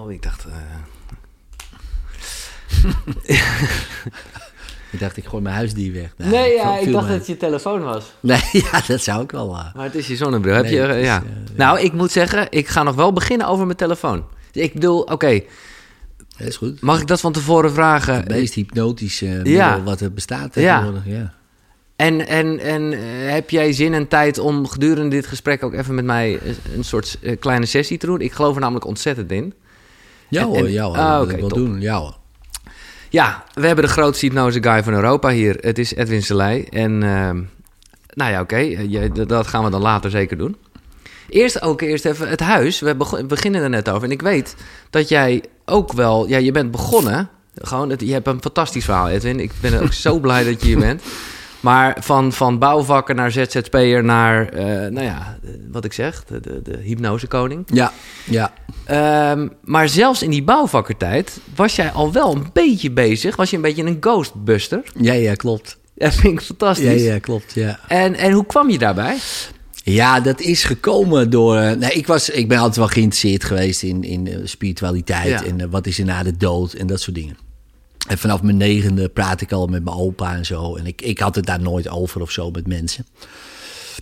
Oh, ik dacht... Ik dacht, ik gooi mijn huisdier weg. Nou, nee, ja, ik dacht dat het je telefoon was. Nee, ja, dat zou ik wel. eh. Maar het is je zonnebril. Heb Nee, je, is, ja. eh, Nou, ik moet zeggen, ik ga nog wel beginnen over mijn telefoon. Ik bedoel, oké, Dat is goed. mag ik dat van tevoren vragen? Het meest hypnotische middel Ja. wat er bestaat Ja. tegenwoordig. Ja. En, en, en eh, heb jij zin en tijd om gedurende dit gesprek ook even met mij een- soort eh, kleine sessie te doen? Ik geloof er namelijk ontzettend in. Ja hoor, en- ja hoor. Ah, dat wil doen. Ja hoor. Ja, we hebben de grootste hypnose guy van Europa hier. Het is Edwin Selei. En ehm, nou ja, oké, eh, dat gaan we dan later zeker doen. Eerst ook eerst even het huis. We beginnen er net over. En ik weet dat jij ook wel... Ja, je bent begonnen. Gewoon, het, je hebt een fantastisch verhaal, Edwin. Ik ben ook zo blij dat je hier bent. Maar van, van bouwvakker naar ZZP'er naar, eh, nou ja, eh, wat ik zeg, de, de, de hypnosekoning. Ja, ja. Ehm, maar zelfs in die bouwvakkertijd was jij al wel een beetje bezig. Was je een beetje een ghostbuster. Ja, ja, klopt. Dat vind ik Ja, fantastisch. ja, klopt, ja. En, en hoe kwam je daarbij? Ja, dat is gekomen door. eh, Nee, ik, was, ik ben altijd wel geïnteresseerd geweest in, in spiritualiteit Ja. en wat is er na de dood en dat soort dingen. En vanaf mijn negende praat ik al met mijn opa en zo. En ik, ik had het daar nooit over of zo met mensen.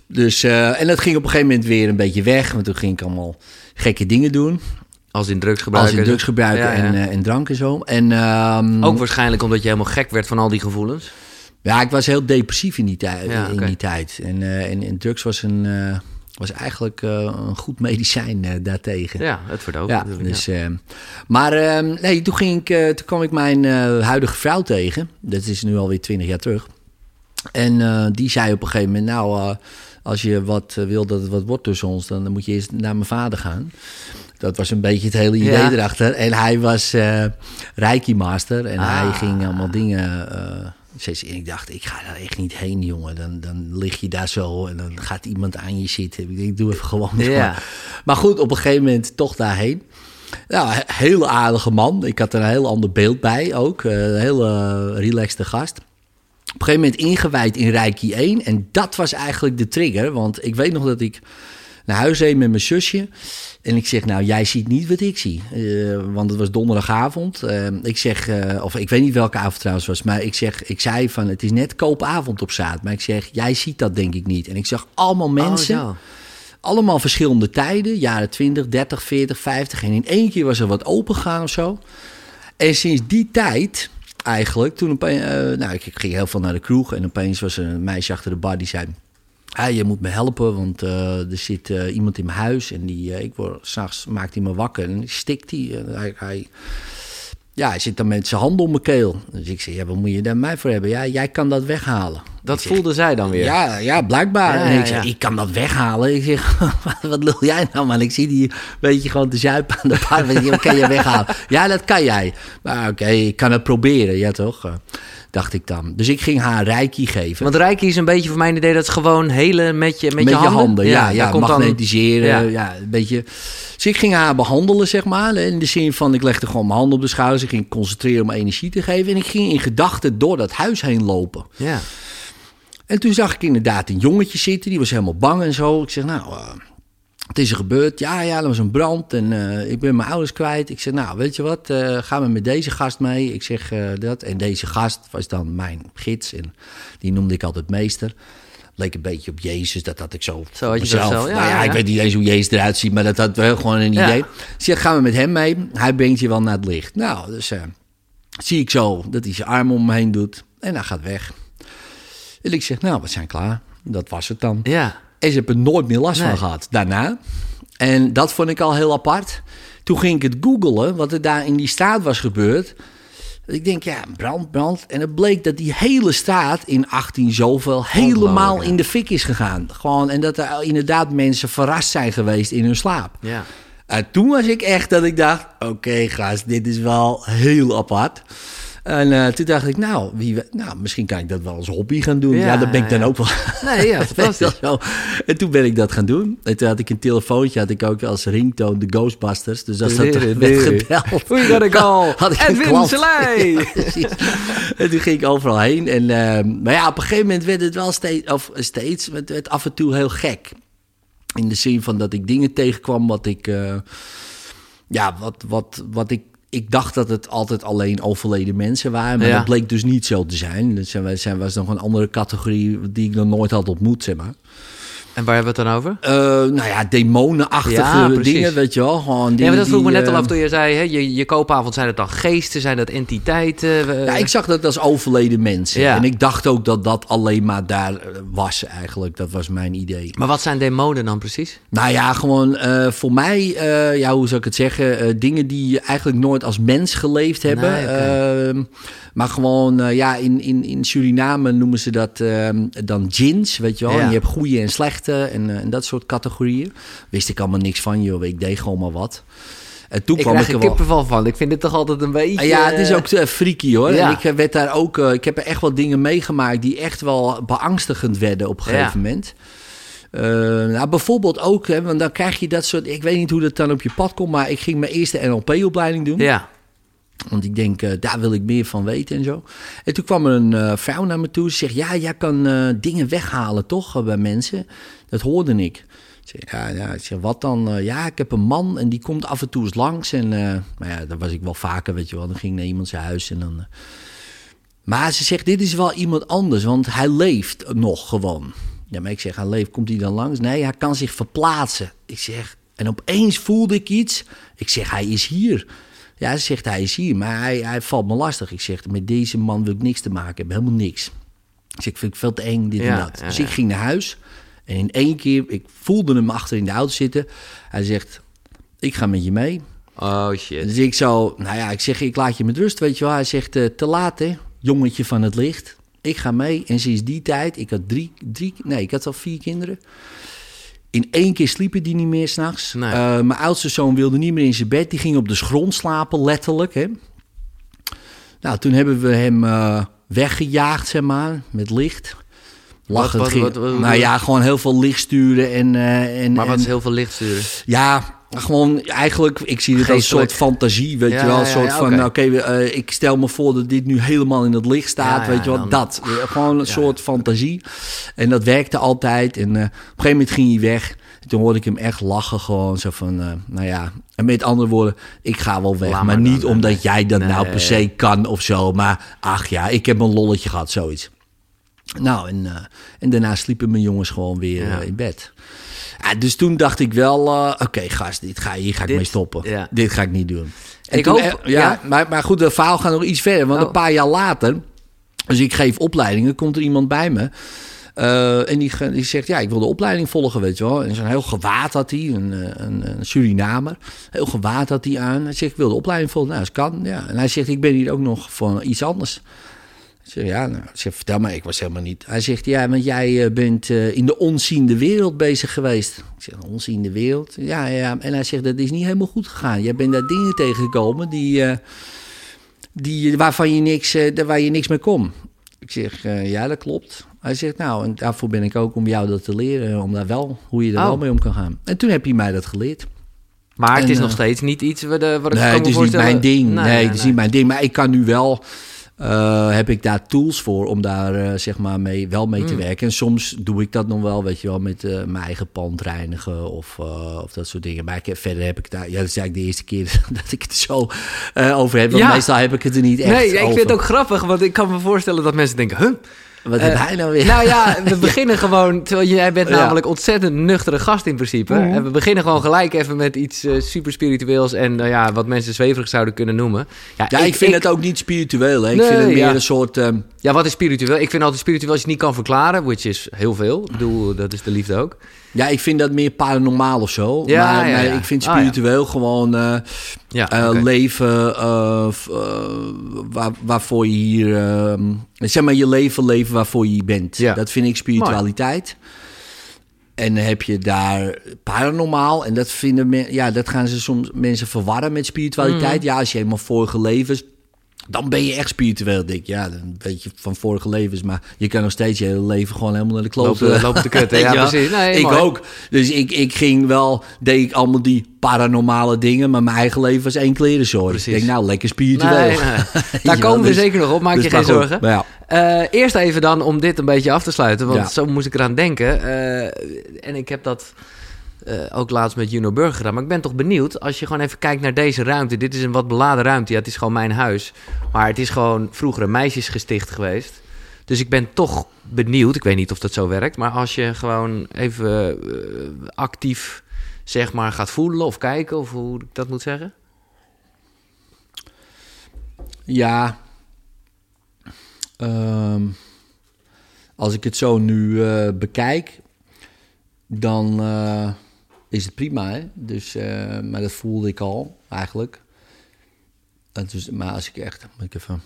Dus, eh, en dat ging op een gegeven moment weer een beetje weg. Want toen ging ik allemaal gekke dingen doen. Als in drugs gebruiken. Als in drugs gebruiken Ja, ja. En, eh, en drank en zo. En, ehm, Ook waarschijnlijk omdat je helemaal gek werd van al die gevoelens. Ja, ik was heel depressief in die, tijd Ja, in die tijd. En, eh, en, en drugs was, een, was eigenlijk eh, een goed medicijn eh, daartegen. Ja, het verdooft Ja, dus, eh, maar eh, nee, toen, ging ik, eh, toen kwam ik mijn huidige vrouw tegen. Dat is nu alweer twintig jaar terug. En die zei op een gegeven moment, nou, als je wat wil dat het wat wordt tussen ons, dan moet je eerst naar mijn vader gaan. Dat was een beetje het hele idee Ja. erachter. En hij was eh Reiki Master en hij Ah. ging allemaal dingen... steeds- en ik dacht, ik ga daar echt niet heen, jongen. Dan, dan lig je daar zo en dan gaat iemand aan je zitten. Ik denk, doe even gewoon. Ja. Maar goed, op een gegeven moment toch daarheen. Ja, he- hele aardige man. Ik had er een heel ander beeld bij ook. Eh, Een hele relaxte gast. Op een gegeven moment ingewijd in Reiki 1. En dat was eigenlijk de trigger. Want ik weet nog dat ik naar huis reed met mijn zusje. En ik zeg, nou, jij ziet niet wat ik zie. Eh, want het was donderdagavond. Eh, ik zeg, eh, of ik weet niet welke avond trouwens was. Maar ik, zeg, ik zei van, het is net koopavond op zaad. Maar ik zeg, jij ziet dat denk ik niet. En ik zag allemaal mensen. Oh, zo. Allemaal verschillende tijden, jaren 20, 30, 40, 50. En in één keer was er wat open gegaan of zo. En sinds die tijd, eigenlijk, toen opeens, nou, ik, ik ging heel veel naar de kroeg. En opeens was er een meisje achter de bar die zei: ah, Je moet me helpen, want eh, er zit eh, iemand in mijn huis. En die, eh, ik word, s'nachts maakt hij me wakker en stikt hij. En hij, hij ja, hij zit dan met zijn hand om mijn keel. Dus ik zei, ja, wat moet je daar mij voor hebben? Ja, jij kan dat weghalen. Dat Ik zeg, voelde zij dan weer. ja, ja, blijkbaar. Ja, en ja, ik zeg, ja. ik kan dat weghalen. Ik zeg, wat lul jij nou, man? Ik zie die beetje gewoon te zuipen aan de zeg, Wat kan je weghalen? Ja, dat kan jij. Maar oké, ik kan het proberen, ja toch? Dacht ik dan. Dus ik ging haar reiki geven. Want Reiki is een beetje voor mijn idee dat is gewoon helen met je, met, met je handen. ja. ja, komt dan- magnetiseren, Ja. ja. een beetje. Dus ik ging haar behandelen, zeg maar. In de zin van, ik legde gewoon mijn handen op de schouders. Ik ging concentreren om energie te geven. En ik ging in gedachten door dat huis heen lopen. Ja. En toen zag ik inderdaad een jongetje zitten, die was helemaal bang en zo. Ik zeg, nou, eh, wat is er gebeurd? Ja, ja, er was een brand en eh, ik ben mijn ouders kwijt. Ik zeg, nou, weet je wat, eh, gaan we met deze gast mee? Ik zeg eh, dat. En deze gast was dan mijn gids en die noemde ik altijd meester. Leek een beetje op Jezus, dat had ik zo, Zo had je zo, ja, nou ja, ja, ik weet niet eens hoe Jezus eruit ziet, maar dat had wel gewoon een idee. Ik zeg, gaan we met hem mee? Hij brengt je wel naar het licht. Nou, dus zie ik zo dat hij zijn arm om me heen doet en hij gaat weg. En ik zeg, nou, we zijn klaar. Dat was het dan. Ja. En ze hebben er nooit meer last Nee. van gehad daarna. En dat vond ik al heel apart. Toen ging ik het googelen, wat er daar in die straat was gebeurd. Ik denk, ja, brand, brand. En het bleek dat die hele straat in 18 zoveel helemaal in de fik is gegaan. Gewoon, en dat er inderdaad mensen verrast zijn geweest in hun slaap. Ja. En toen was ik echt dat ik dacht, oké gast, dit is wel heel apart. En eh, toen dacht ik, nou, wie, nou, misschien kan ik dat wel als hobby gaan doen. Ja, Ja, dat ben ik dan ook wel. Nee, ja, wel fantastisch. En toen ben ik dat gaan doen. En toen had ik een telefoontje, had ik ook als ringtoon de Ghostbusters. Dus als dat werd gebeld... We call. Had ik een Edwin. Selei. Ja, en toen ging ik overal heen. En, ehm, maar ja, op een gegeven moment werd het wel steeds, of steeds, het werd af en toe heel gek. In de zin van dat ik dingen tegenkwam wat ik, eh, ja, wat, wat, wat ik... Ik dacht dat het altijd alleen overleden mensen waren, maar Ja. dat bleek dus niet zo te zijn. Dat zijn, zijn, was nog een andere categorie die ik nog nooit had ontmoet, zeg maar. En waar hebben we het dan over? Eh, nou ja, demonenachtige Ja, dingen, weet je wel. Gewoon Ja, dingen maar dat vroeg me net al eh, af toen je zei, hè, je, je koopavond, zijn het dan geesten, zijn dat entiteiten? Ja, ik zag dat als overleden mensen. Ja. En ik dacht ook dat dat alleen maar daar eh, was eigenlijk. Dat was mijn idee. Maar wat zijn demonen dan precies? Nou ja, gewoon voor mij, ja, hoe zou ik het zeggen? dingen die eigenlijk nooit als mens geleefd hebben. Nee. Maar gewoon, eh, ja, in, in, in Suriname noemen ze dat ehm, dan djinns, weet je wel. Ja. En je hebt goede en slechte en, eh, en dat soort categorieën. Wist ik allemaal niks van, joh. Ik deed gewoon maar wat. En toen Ik kwam krijg ik er kippenval van. Ik vind dit toch altijd een beetje... Ja, het is ook eh, freaky hoor. Ja. En ik eh, werd daar ook, eh, ik heb er echt wel dingen meegemaakt die echt wel beangstigend werden op een Ja. gegeven moment. Eh, nou, bijvoorbeeld ook, hè, want dan krijg je dat soort. Ik weet niet hoe dat dan op je pad komt, maar ik ging mijn eerste NLP-opleiding doen. Ja. Want ik denk, eh, daar wil ik meer van weten en zo. En toen kwam er een eh, vrouw naar me toe. Ze zegt, ja, jij kan eh, dingen weghalen toch bij mensen? Dat hoorde ik. Zeg, ja, ja. Ik wat dan? Ja, ik heb een man en die komt af en toe eens langs. En eh nou ja, dat was ik wel vaker, weet je wel. Dan ging ik naar iemand zijn huis en dan... Maar ze zegt, dit is wel iemand anders, want hij leeft nog gewoon. Ja, maar ik zeg, hij leeft, komt hij dan langs? Nee, hij kan zich verplaatsen. Ik zeg, en opeens voelde ik iets. Ik zeg, hij is hier. Ja, ze zegt, hij is hier, maar hij, hij valt me lastig. Ik zeg, met deze man wil ik niks te maken hebben, helemaal niks. Ik zeg, ik vind het veel te eng, dit en dat. dus ik ging naar huis en in één keer, ik voelde hem achter in de auto zitten. Hij zegt, ik ga met je mee. Oh shit. Dus ik zo, nou ja, ik zeg, ik laat je met rust, weet je wel. Hij zegt, eh, te laat hè, jongetje van het licht. Ik ga mee. En sinds die tijd, ik had drie, drie nee, ik had al vier kinderen. In één keer sliepen die niet meer s'nachts. Nee. Eh mijn oudste zoon wilde niet meer in zijn bed. Die ging op de grond slapen, letterlijk. Hè. Nou, toen hebben we hem eh, weggejaagd, zeg maar, met licht. Lachen, wat- wat- nou ja, gewoon heel veel licht sturen en... eh, en Maar wat en- is heel veel licht sturen? ja, gewoon eigenlijk, ik zie het als een soort fantasie, weet Ja, je wel. Een soort ja, van, oké. eh, ik stel me voor dat dit nu helemaal in het licht staat, weet je wel. dan- Dat, gewoon een soort fantasie. En dat werkte altijd. En eh, op een gegeven moment ging hij weg. En toen hoorde ik hem echt lachen, gewoon zo van, eh, nou ja. En met andere woorden, ik ga wel weg. Maar maar niet dan, omdat nee. jij dat nou per se kan of zo. Maar ach ja, ik heb een lolletje gehad, zoiets. Nou, en, en daarna sliepen mijn jongens gewoon weer in bed. Ja, dus toen dacht ik wel, eh, oké gast, dit ga, hier ga ik Dit- mee stoppen. ja. Dit ga ik niet doen. En Ik toen, hoop- ja, ja. Maar, maar goed, het verhaal gaat nog iets verder. Want Oh. een paar jaar later, dus ik geef opleidingen, komt er iemand bij me. eh, en die, die zegt, ja, ik wil de opleiding volgen, weet je wel. En zo'n heel gewaad had hij, een, eh, een, een Surinamer. Heel gewaad had hij aan. Hij zegt, ik wil de opleiding volgen. Nou, dat kan, ja. En hij zegt, ik ben hier ook nog voor iets anders. Ik zeg, ja, nou, ik zeg, vertel maar, ik was helemaal niet. Hij zegt, ja, want jij eh, bent eh, in de onziende wereld bezig geweest. Ik zeg, onziende wereld? Ja, ja. En hij zegt, dat is niet helemaal goed gegaan. Jij bent daar dingen tegengekomen die, eh, die, waarvan je niks, eh, waar je niks mee kon. Ik zeg, ja, dat klopt. Hij zegt, nou, en daarvoor ben ik ook om jou dat te leren, om daar wel, hoe je er Oh. wel mee om kan gaan. En toen heb hij mij dat geleerd. Maar het is nog steeds niet iets wat, wat ik Nee, kan het me is niet voorstellen. mijn ding. Nee, nee, het is niet mijn ding. Maar ik kan nu wel, eh, heb ik daar tools voor om daar eh, zeg maar mee, wel mee Hmm. te werken. En soms doe ik dat nog wel, weet je wel, met eh, mijn eigen pand reinigen of, of dat soort dingen. Maar ik, verder heb ik daar, ja, dat is eigenlijk de eerste keer dat ik het zo over heb. Want Ja. meestal heb ik het er niet echt Nee, ik over. vind het ook grappig, want ik kan me voorstellen dat mensen denken... Huh? Wat Eh, heb hij nou weer? Nou ja, we beginnen gewoon... Terwijl jij bent namelijk ontzettend nuchtere gast in principe. Mhm. En we beginnen gewoon gelijk even met iets eh, super spiritueels... en nou ja, wat mensen zweverig zouden kunnen noemen. ja, ik, vind het ook niet spiritueel. Hè. Ik vind het meer een soort... ehm, Ja, wat is spiritueel? Ik vind altijd spiritueel als je het niet kan verklaren, which is heel veel. Ik bedoel, dat is de liefde ook. Ja, ik vind dat meer paranormaal of zo. Ja, maar ja, nee, ja. ik vind Ah, spiritueel gewoon... eh, Ja, Eh, leven eh, waar, waarvoor je hier, zeg maar, je leven leven waarvoor je hier bent. Dat vind ik spiritualiteit. En heb je daar paranormaal. En dat, vinden men, ja, dat gaan ze soms mensen verwarren met spiritualiteit. Mhm. Ja, als je helemaal vorige levens. Dan ben je echt spiritueel, denk ik. Ja, dan weet je van vorige levens. Maar je kan nog steeds je hele leven gewoon helemaal naar de kloot. Lopen, lopen te kutten. Ja, precies. Nee, ik mooi. ook. Dus ik, ik ging wel, deed ik allemaal die paranormale dingen, maar mijn eigen leven was één klerenzooi. Precies. Ik denk, nou, lekker spiritueel. Nee, nee. Weet Daar komen we dus- zeker nog op, maak dus je geen goed, zorgen. ja. Eh, eerst even dan om dit een beetje af te sluiten, want Ja. zo moest ik eraan denken. Eh, en ik heb dat eh, ook laatst met Juno Burger. Maar ik ben toch benieuwd, als je gewoon even kijkt naar deze ruimte. Dit is een wat beladen ruimte. Ja, het is gewoon mijn huis. Maar het is gewoon vroeger een meisjesgesticht geweest. Dus ik ben toch benieuwd. Ik weet niet of dat zo werkt. Maar als je gewoon even eh, actief, zeg maar, gaat voelen of kijken, of hoe ik dat moet zeggen. Ja. Ehm, als ik het zo nu eh, bekijk, dan is het prima. Hè? Dus, eh, maar dat voelde ik al eigenlijk. Dat is, maar als ik echt. Moet ik even.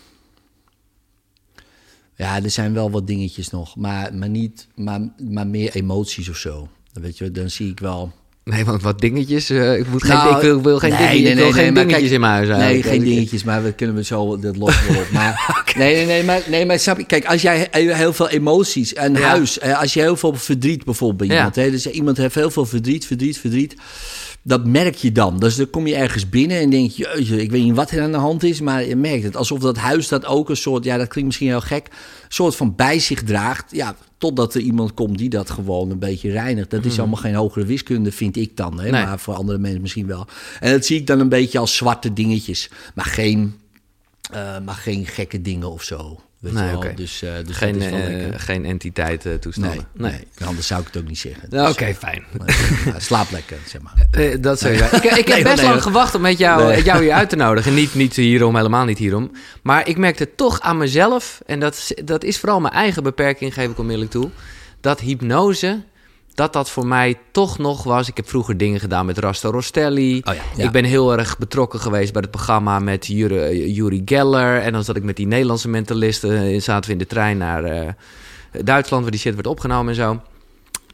Ja, er zijn wel wat dingetjes nog, maar, maar niet, maar, maar meer emoties of zo. Weet je, dan zie ik wel. Nee, want wat dingetjes. eh, ik, moet geen, Nou, ik wil, wil geen, nee, dingen- nee, ik wil nee, geen nee, dingetjes kijk, in mijn huis Nee, eigenlijk. geen Ik- dingetjes, maar we kunnen we zo, dat op. Maar, nee, nee, nee, maar, nee, maar snap je, kijk, als jij he- heel veel emoties, Ja. huis, als je heel veel verdriet bijvoorbeeld bij Ja. iemand, hè, dus iemand heeft heel veel verdriet, verdriet, verdriet, dat merk je dan. Dus dan kom je ergens binnen en denk je, jeetje, ik weet niet wat er aan de hand is, maar je merkt het. Alsof dat huis dat ook een soort, ja, dat klinkt misschien heel gek, een soort van bij zich draagt, ja, totdat er iemand komt die dat gewoon een beetje reinigt. Dat is allemaal geen hogere wiskunde, vind ik dan, hè, Mhm. Nee. maar voor andere mensen misschien wel. En dat zie ik dan een beetje als zwarte dingetjes, maar geen, eh, maar geen gekke dingen of zo. Weet Nee, je wel? oké. Dus, eh, dus geen, eh, geen entiteit eh, Nee, toestanden. nee. anders zou ik het ook niet zeggen. Nou, Dus, Oké, fijn. slaap lekker, zeg maar. Eh, dat zou je Ik, ik heb Nee, best nee, lang gewacht om met jou, Nee. jou hier uit te nodigen. Niet, niet hierom, helemaal niet hierom. Maar ik merkte toch aan mezelf, en dat, is- dat is vooral mijn eigen beperking, geef ik onmiddellijk toe, dat hypnose, dat dat voor mij toch nog was. Ik heb vroeger dingen gedaan met Rasta Rostelli. Oh ja, ja. Ik ben heel erg betrokken geweest bij het programma met Jure, Yuri Geller. En dan zat ik met die Nederlandse mentalisten, eh, zaten we in de trein naar eh, Duitsland, waar die shit werd opgenomen en zo.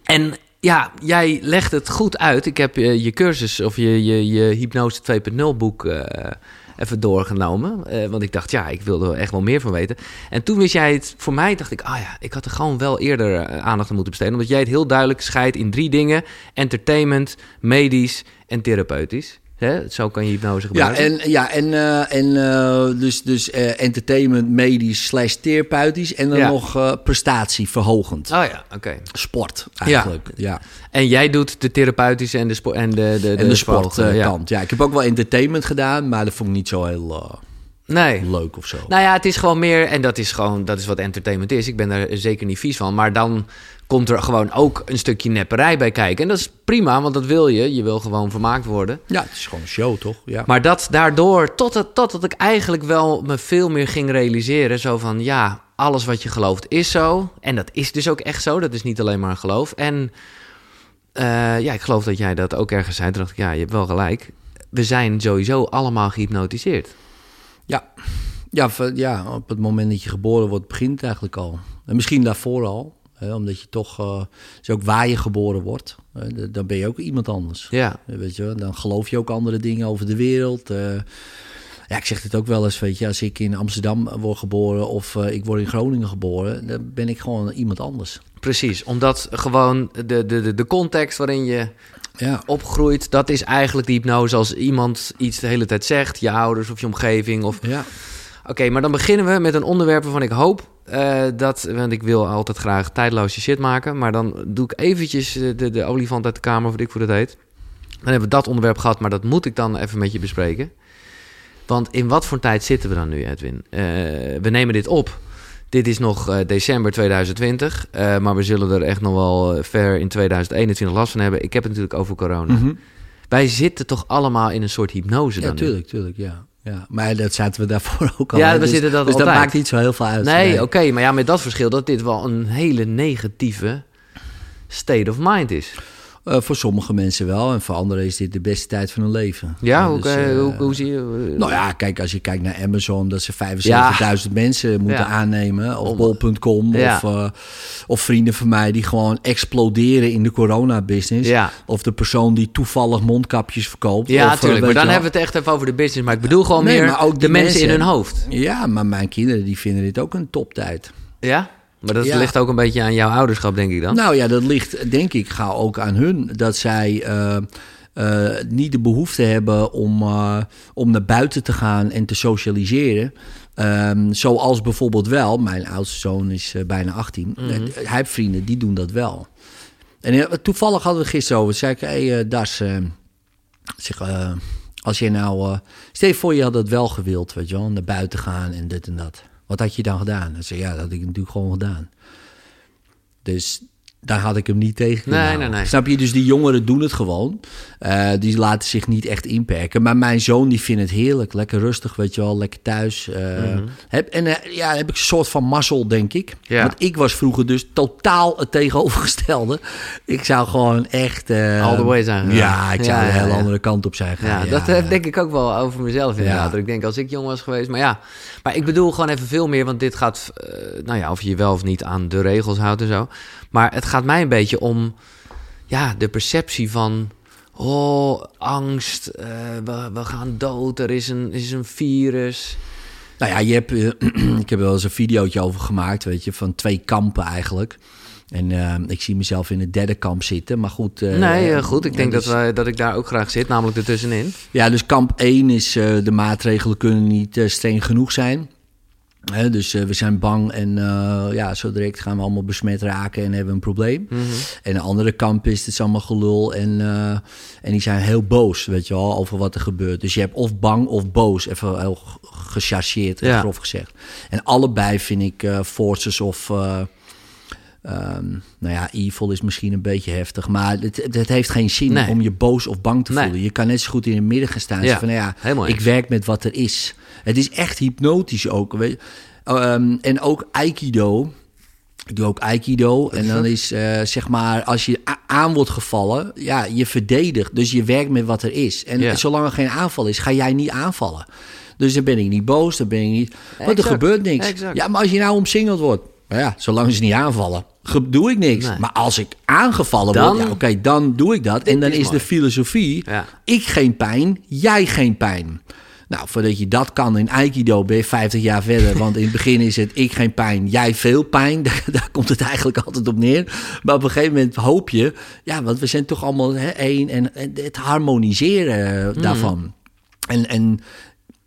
En ja, jij legt het goed uit. Ik heb eh, je cursus of je, je, je Hypnose 2.0 boek eh, even doorgenomen. Eh, want ik dacht, ja, ik wilde er echt wel meer van weten. En toen wist jij het, voor mij dacht ik, ah ja, ik had er gewoon wel eerder eh, aandacht aan moeten besteden. Omdat jij het heel duidelijk scheidt in drie dingen. Entertainment, medisch en therapeutisch. Hè? Zo kan je hypnose Ja, gebruiken. en, ja, en, eh, en eh, dus, dus eh, entertainment, medisch, slash therapeutisch. En dan Ja. nog prestatieverhogend. Oh ja, oké. Sport, eigenlijk. Ja. En jij doet de therapeutische en de, en de, de, En de sportkant. ja. ik heb ook wel entertainment gedaan, maar dat vond ik niet zo heel Nee. leuk of zo. Nou ja, het is gewoon meer, en dat is gewoon, dat is wat entertainment is. Ik ben daar zeker niet vies van. Maar dan komt er gewoon ook een stukje nepperij bij kijken. En dat is prima, want dat wil je. Je wil gewoon vermaakt worden. Ja, het is gewoon een show, toch? Ja. Maar dat daardoor, totdat, totdat ik eigenlijk wel me veel meer ging realiseren. Zo van, ja, alles wat je gelooft is zo. En dat is dus ook echt zo. Dat is niet alleen maar een geloof. En eh, ja, ik geloof dat jij dat ook ergens zei. Toen dacht ik, ja, je hebt wel gelijk. We zijn sowieso allemaal gehypnotiseerd. Ja. Ja, ja, op het moment dat je geboren wordt, begint het eigenlijk al. En misschien daarvoor al. Omdat je toch, is ook waar je geboren wordt, dan ben je ook iemand anders. Ja, Eh, Weet je, dan geloof je ook andere dingen over de wereld. eh. ja, ik zeg het ook wel eens, weet je, als ik in Amsterdam word geboren of ik word in Groningen geboren, dan ben ik gewoon iemand anders. Precies, omdat gewoon de, de, de, context waarin je Ja, opgroeit, dat is eigenlijk de hypnose als iemand iets de hele tijd zegt, je ouders of je omgeving. Of... ja. Oké, maar dan beginnen we met een onderwerp waarvan ik hoop eh, dat, want ik wil altijd graag tijdloze shit maken, maar dan doe ik eventjes eh, de, de olifant uit de kamer, of wat ik voor dat heet. Dan hebben we dat onderwerp gehad, maar dat moet ik dan even met je bespreken. Want in wat voor tijd zitten we dan nu, Edwin? Eh, we nemen dit op. Dit is nog december 2020, eh, maar we zullen er echt nog wel ver in 2021 last van hebben. Ik heb het natuurlijk over corona. Mhm. Wij zitten toch allemaal in een soort hypnose ja dan nu? tuurlijk, tuurlijk, ja. Ja. Maar dat zaten we daarvoor ook al. Ja, we dus, zitten dat dus dat maakt niet zo heel veel uit. Nee, oké, maar ja, met dat verschil dat dit wel een hele negatieve state of mind is. Eh, voor sommige mensen wel en voor anderen is dit de beste tijd van hun leven. Ja, hoe, dus, eh, hoe, hoe zie je... Nou ja, kijk, als je kijkt naar Amazon, dat ze 75.000 mensen moeten Ja. aannemen. Of Om- bol.com. Ja. Of, eh, of vrienden van mij die gewoon exploderen in de corona-business. Ja. Of de persoon die toevallig mondkapjes verkoopt. Ja, natuurlijk. Maar dan wel. hebben we het echt even over de business. Maar ik bedoel gewoon Nee, meer maar ook de mensen, in hun hoofd. Ja, maar mijn kinderen die vinden dit ook een toptijd. Ja? Maar dat Ja. ligt ook een beetje aan jouw ouderschap, denk ik dan. Nou ja, dat ligt denk ik gauw ook aan hun. Dat zij eh, eh, niet de behoefte hebben om, eh, om naar buiten te gaan en te socialiseren. Ehm, zoals bijvoorbeeld wel, mijn oudste zoon is bijna 18. Mhm. Hij heeft vrienden, die doen dat wel. En toevallig hadden we gisteren over. Zei ik, hé hey, Das, zeg, als je nou... eh stel je voor je had het wel gewild, weet je wel. Naar buiten gaan en dit en dat. Wat had je dan gedaan? Hij zei, ja, dat had ik natuurlijk gewoon gedaan. Dus daar had ik hem niet tegen kunnen Nee, nee, nee. Snap je? Dus die jongeren doen het gewoon. Eh, die laten zich niet echt inperken. Maar mijn zoon die vindt het heerlijk. Lekker rustig, weet je wel. Lekker thuis. eh, heb, en eh, ja, heb ik een soort van mazzel, denk ik. Ja. Want ik was vroeger dus totaal het tegenovergestelde. Ik zou gewoon echt... All the way zijn. Ja, ik zou Ja, ja, hele ja. andere kant op zijn Ja, gaan. dat eh, denk ik ook wel over mezelf inderdaad. Ja. Dat ik denk, als ik jong was geweest... Maar ja, maar ik bedoel gewoon even veel meer... want dit gaat, nou ja, of je je wel of niet aan de regels houdt en zo. Maar het gaat mij een beetje om... ja, de perceptie van... oh, angst, eh, we, we gaan dood, er is een, is een virus... Nou ja, je hebt, eh, ik heb er wel eens een videootje over gemaakt, weet je, van twee kampen eigenlijk. En eh, ik zie mezelf in het derde kamp zitten, maar goed. nee, goed, ik denk dus- dat, wij, dat ik daar ook graag zit, namelijk ertussenin. Ja, dus kamp 1 is de maatregelen kunnen niet streng genoeg zijn. Dus eh, we zijn bang en eh, ja, zo direct gaan we allemaal besmet raken en hebben we een probleem. Mhm. En de andere kamp is, het is allemaal gelul en, eh, en die zijn heel boos, weet je wel, over wat er gebeurt. Dus je hebt of bang of boos, even heel gechargeerd en Ja. grof gezegd. En allebei vind ik forces of... eh, ehm, nou ja, evil is misschien een beetje heftig, maar het, het heeft geen zin Nee. om je boos of bang te Nee. voelen. Je kan net zo goed in het midden gaan staan. Ja, van, nou ja, helemaal ik werk met wat er is. Het is echt hypnotisch ook. Weet je. Ehm, en ook Aikido. Ik doe ook Aikido. en dan is eh, zeg maar, als je aan wordt gevallen, ja, je verdedigt. Dus je werkt met wat er is. En Ja. zolang er geen aanval is, ga jij niet aanvallen. Dus dan ben ik niet boos, dan ben ik niet. Want er gebeurt niks. Exact. Ja, maar als je nou omsingeld wordt, nou ja, zolang ze niet aanvallen, doe ik niks. Nee. Maar als ik aangevallen Dan- word, ja, oké, dan doe ik dat. En dan is is, de filosofie: Ja. ik geen pijn, jij geen pijn. Nou, voordat je dat kan in Aikido ben je 50 jaar verder. Want in het begin is het ik geen pijn, jij veel pijn. Daar, daar komt het eigenlijk altijd op neer. Maar op een gegeven moment hoop je... Ja, want we zijn toch allemaal hè, één. En, en het harmoniseren Mhm. daarvan. En, en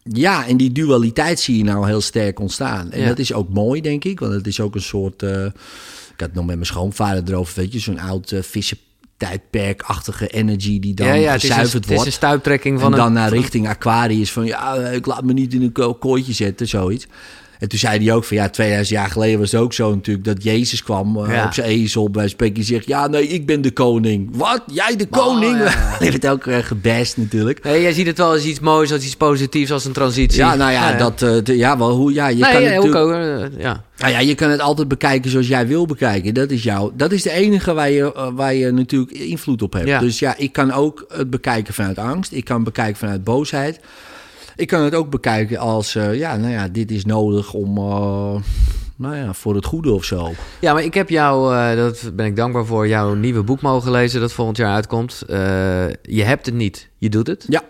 ja, en die dualiteit zie je nou heel sterk ontstaan. En Ja. dat is ook mooi, denk ik. Want het is ook een soort... eh, ik had nog met mijn schoonvader erover, weet je. Zo'n oud uh, vissentijdperkachtige energy die dan ja, gezuiverd het is wordt. een stuiptrekking van en dan een, naar richting Aquarius van ja, ik laat me niet in een ko- kooitje zetten, zoiets. En toen zei hij ook van ja, 2000 jaar geleden was het ook zo natuurlijk dat Jezus kwam eh, Ja. op zijn ezel bij spreken zegt ja, nee, ik ben de koning. Wat? Jij de koning? ja, ja. Hij werd ook uh, gebest natuurlijk. Nee, jij ziet het wel als iets moois, als iets positiefs, als een transitie. Ja, nou ja, dat eh, de- ja, wel hoe ja, je nee, kan ja, het natuurlijk- ook, eh, ja. Nou ja, je kan het altijd bekijken zoals jij wil bekijken. Dat is jou. Dat is de enige waar je, waar je natuurlijk invloed op hebt. Dus ja, ik kan ook het bekijken vanuit angst. Ik kan het bekijken vanuit boosheid. Ik kan het ook bekijken als, eh, ja, nou ja, dit is nodig om, eh, nou ja, voor het goede of zo. Ja, maar ik heb jou, eh dat ben ik dankbaar voor, jouw nieuwe boek mogen lezen dat volgend jaar uitkomt. Je hebt het niet, je doet het. Ja.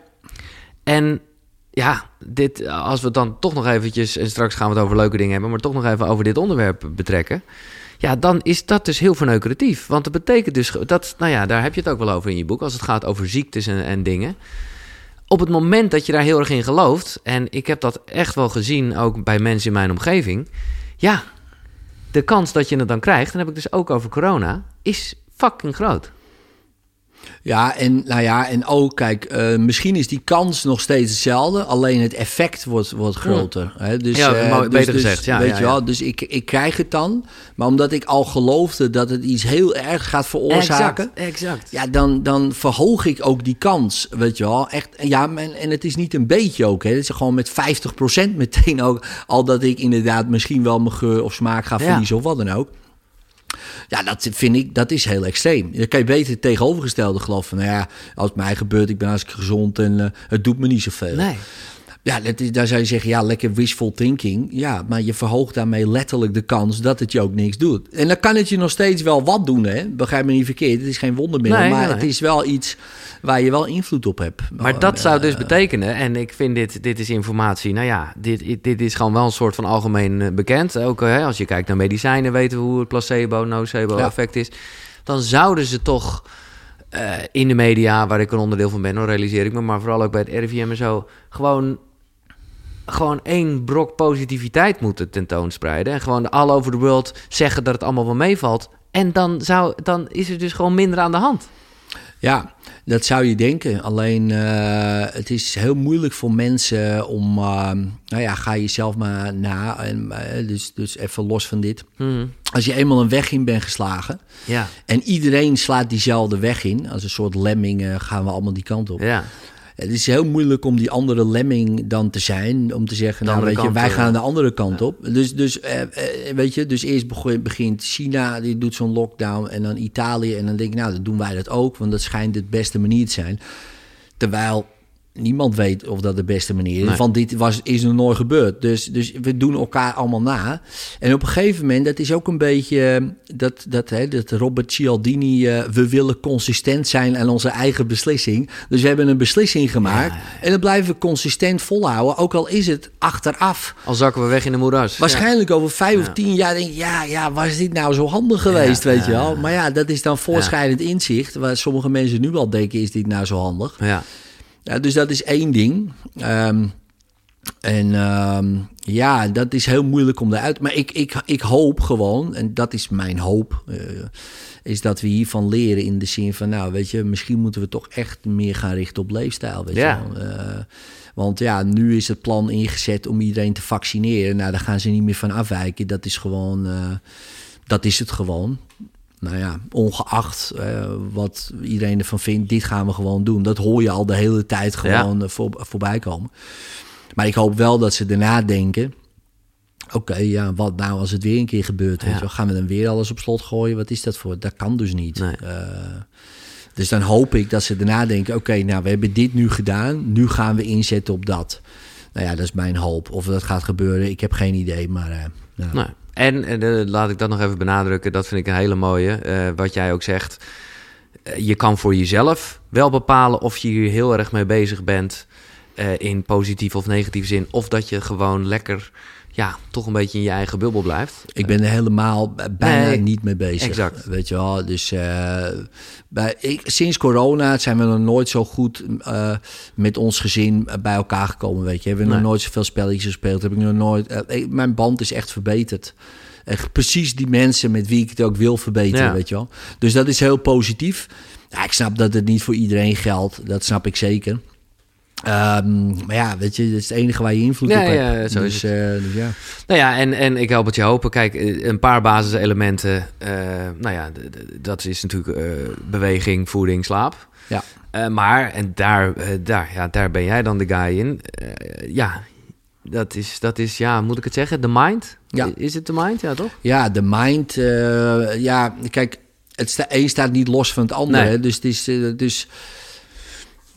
En ja, dit, als we het dan toch nog eventjes, en straks gaan we het over leuke dingen hebben, maar toch nog even over dit onderwerp betrekken. Ja, dan is dat dus heel verneukeratief. Want dat betekent dus, dat, nou ja, daar heb je het ook wel over in je boek, als het gaat over ziektes en, en dingen. Op het moment dat je daar heel erg in gelooft, en ik heb dat echt wel gezien, ook bij mensen in mijn omgeving. Ja, de kans dat je het dan krijgt, en heb ik dus ook over corona, is fucking groot. Ja, en nou ja, en ook, kijk, eh, misschien is die kans nog steeds hetzelfde, alleen het effect wordt, wordt groter. Hè? Dus, Ja, eh, dus- beter dus, gezegd, ja, Weet ja, je wel, ja. dus ik, ik krijg het dan, maar omdat ik al geloofde dat het iets heel erg gaat veroorzaken, Exact, exact. ja, dan, dan verhoog ik ook die kans, weet je wel. Echt, ja, en, en het is niet een beetje ook, hè. Het is gewoon met 50% meteen ook, al dat ik inderdaad misschien wel mijn geur of smaak ga Ja. verliezen of wat dan ook. Ja, dat vind ik, dat is heel extreem. Dan kan je beter het tegenovergestelde geloven. Nou ja, als het mij gebeurt, ik ben hartstikke gezond en eh, het doet me niet zoveel. Nee. Ja, dat daar zou je zeggen, ja, lekker wishful thinking. Ja, maar je verhoogt daarmee letterlijk de kans dat het je ook niks doet. En dan kan het je nog steeds wel wat doen, hè. Begrijp me niet verkeerd, het is geen wondermiddel. Nee, maar nee, het is wel iets waar je wel invloed op hebt. Maar dat zou dus Eh, betekenen, en ik vind dit, dit is informatie, nou ja, dit, dit is gewoon wel een soort van algemeen eh, bekend. Ook eh, hè, als je kijkt naar medicijnen, weten we hoe het placebo, nocebo Ja. effect is. Dan zouden ze toch in de media, waar ik een onderdeel van ben, hoor, realiseer ik me, maar vooral ook bij het RIVM en zo, gewoon, gewoon één brok positiviteit moeten tentoonspreiden. En gewoon all over the world zeggen dat het allemaal wel meevalt. En dan, zou, dan is er dus gewoon minder aan de hand. Ja, dat zou je denken. Alleen uh, het is heel moeilijk voor mensen om. Uh, nou ja, ga jezelf maar na. En, uh, dus, dus even los van dit. Mm. Als je eenmaal een weg in bent geslagen. Ja. En iedereen slaat diezelfde weg in. Als een soort lemming gaan we allemaal die kant op. Ja. Het is heel moeilijk om die andere lemming dan te zijn. Om te zeggen, nou weet je, wij gaan de andere kant op. Dus, dus eh, eh, weet je, dus eerst begint China, die doet zo'n lockdown. En dan Italië. En dan denk ik, nou, dan doen wij dat ook. Want dat schijnt de beste manier te zijn. Terwijl niemand weet of dat de beste manier is. Nee. Want dit was, is nog nooit gebeurd. Dus, dus we doen elkaar allemaal na. En op een gegeven moment, dat is ook een beetje eh, dat, dat, hè, dat Robert Cialdini, eh, we willen consistent zijn aan onze eigen beslissing. Dus we hebben een beslissing gemaakt. En dat blijven we consistent volhouden, ook al is het achteraf. Al zakken we weg in de moeras. Waarschijnlijk over vijf of tien jaar denk je, ja, ja, was dit nou zo handig geweest, weet je wel. Maar ja, dat is dan voortschrijdend inzicht, waar sommige mensen nu al denken, is dit nou zo handig? Ja. Ja. Dus dat is één ding. Ehm, en ehm, ja, dat is heel moeilijk om eruit. Maar ik, ik, ik hoop gewoon, en dat is mijn hoop, eh, is dat we hiervan leren in de zin van, nou, weet je, misschien moeten we toch echt meer gaan richten op leefstijl. Weet Ja. je. Eh, want ja, nu is het plan ingezet om iedereen te vaccineren. Nou, daar gaan ze niet meer van afwijken. Dat is gewoon, eh, dat is het gewoon. Nou ja, ongeacht eh, wat iedereen ervan vindt, dit gaan we gewoon doen. Dat hoor je al de hele tijd gewoon eh, voor, voorbij komen. Maar ik hoop wel dat ze daarna denken... Oké, ja, wat nou als het weer een keer gebeurt? Ja. Gaan we dan weer alles op slot gooien? Wat is dat voor? Dat kan dus niet. Nee. Eh, dus dan hoop ik dat ze daarna denken... Oké, nou, we hebben dit nu gedaan. Nu gaan we inzetten op dat. Nou ja, dat is mijn hoop. Of dat gaat gebeuren, ik heb geen idee. Maar eh, nou, Nou, en eh, laat ik dat nog even benadrukken. Dat vind ik een hele mooie. eh, wat jij ook zegt. Eh, je kan voor jezelf wel bepalen of je hier heel erg mee bezig bent. in positieve of negatieve zin. Of dat je gewoon lekker, ja, toch een beetje in je eigen bubbel blijft. Ik ben er helemaal bijna Nee, niet mee bezig. exact. Weet je wel, dus eh, bij, ik, sinds corona zijn we nog nooit zo goed eh, met ons gezin bij elkaar gekomen. Weet je, hebben we Nee. nog nooit zoveel spelletjes gespeeld. Heb ik nog nooit. eh, ik- mijn band is echt verbeterd. Echt precies die mensen met wie ik het ook wil verbeteren, Ja. weet je wel. Dus dat is heel positief. Ja, ik snap dat het niet voor iedereen geldt. Dat snap ik zeker. Ehm, maar ja, weet je, dat is het enige waar je invloed Ja, op ja, hebt. zo is dus, eh, dus ja. Nou ja, en, en ik help het je hopen. Kijk, eh, een paar basiselementen. eh nou ja, dat is natuurlijk beweging, voeding, slaap. Ja. Maar, en daar, daar, ja, daar ben jij dan de guy in. Ja, dat is, dat is, ja, moet ik het zeggen? De mind? Ja. Is het de mind? Ja, toch? Ja, de mind. ja, kijk, het sta, een staat niet los van het andere. Nee. Dus het is. dus,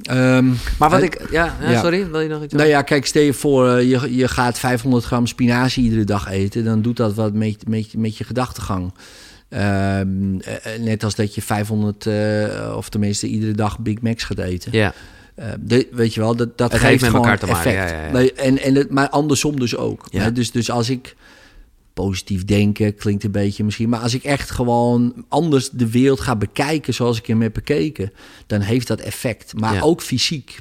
ehm, Maar wat ik... Ja, ja, sorry, wil je nog iets Nou ja, kijk, stel je voor, eh, je, je gaat 500 gram spinazie iedere dag eten. Dan doet dat wat met, met, met je gedachtegang. Ehm, eh, eh, net als dat je 500, eh, of tenminste iedere dag Big Macs gaat eten. Ja, de- weet je wel, dat, dat Het geeft met gewoon elkaar te maken, effect. ja, ja, ja. En, en het, maar andersom dus ook. Hè, Dus, dus als ik positief denken, klinkt een beetje misschien... maar als ik echt gewoon anders de wereld ga bekijken zoals ik hem heb bekeken... dan heeft dat effect. Maar Ja. ook fysiek.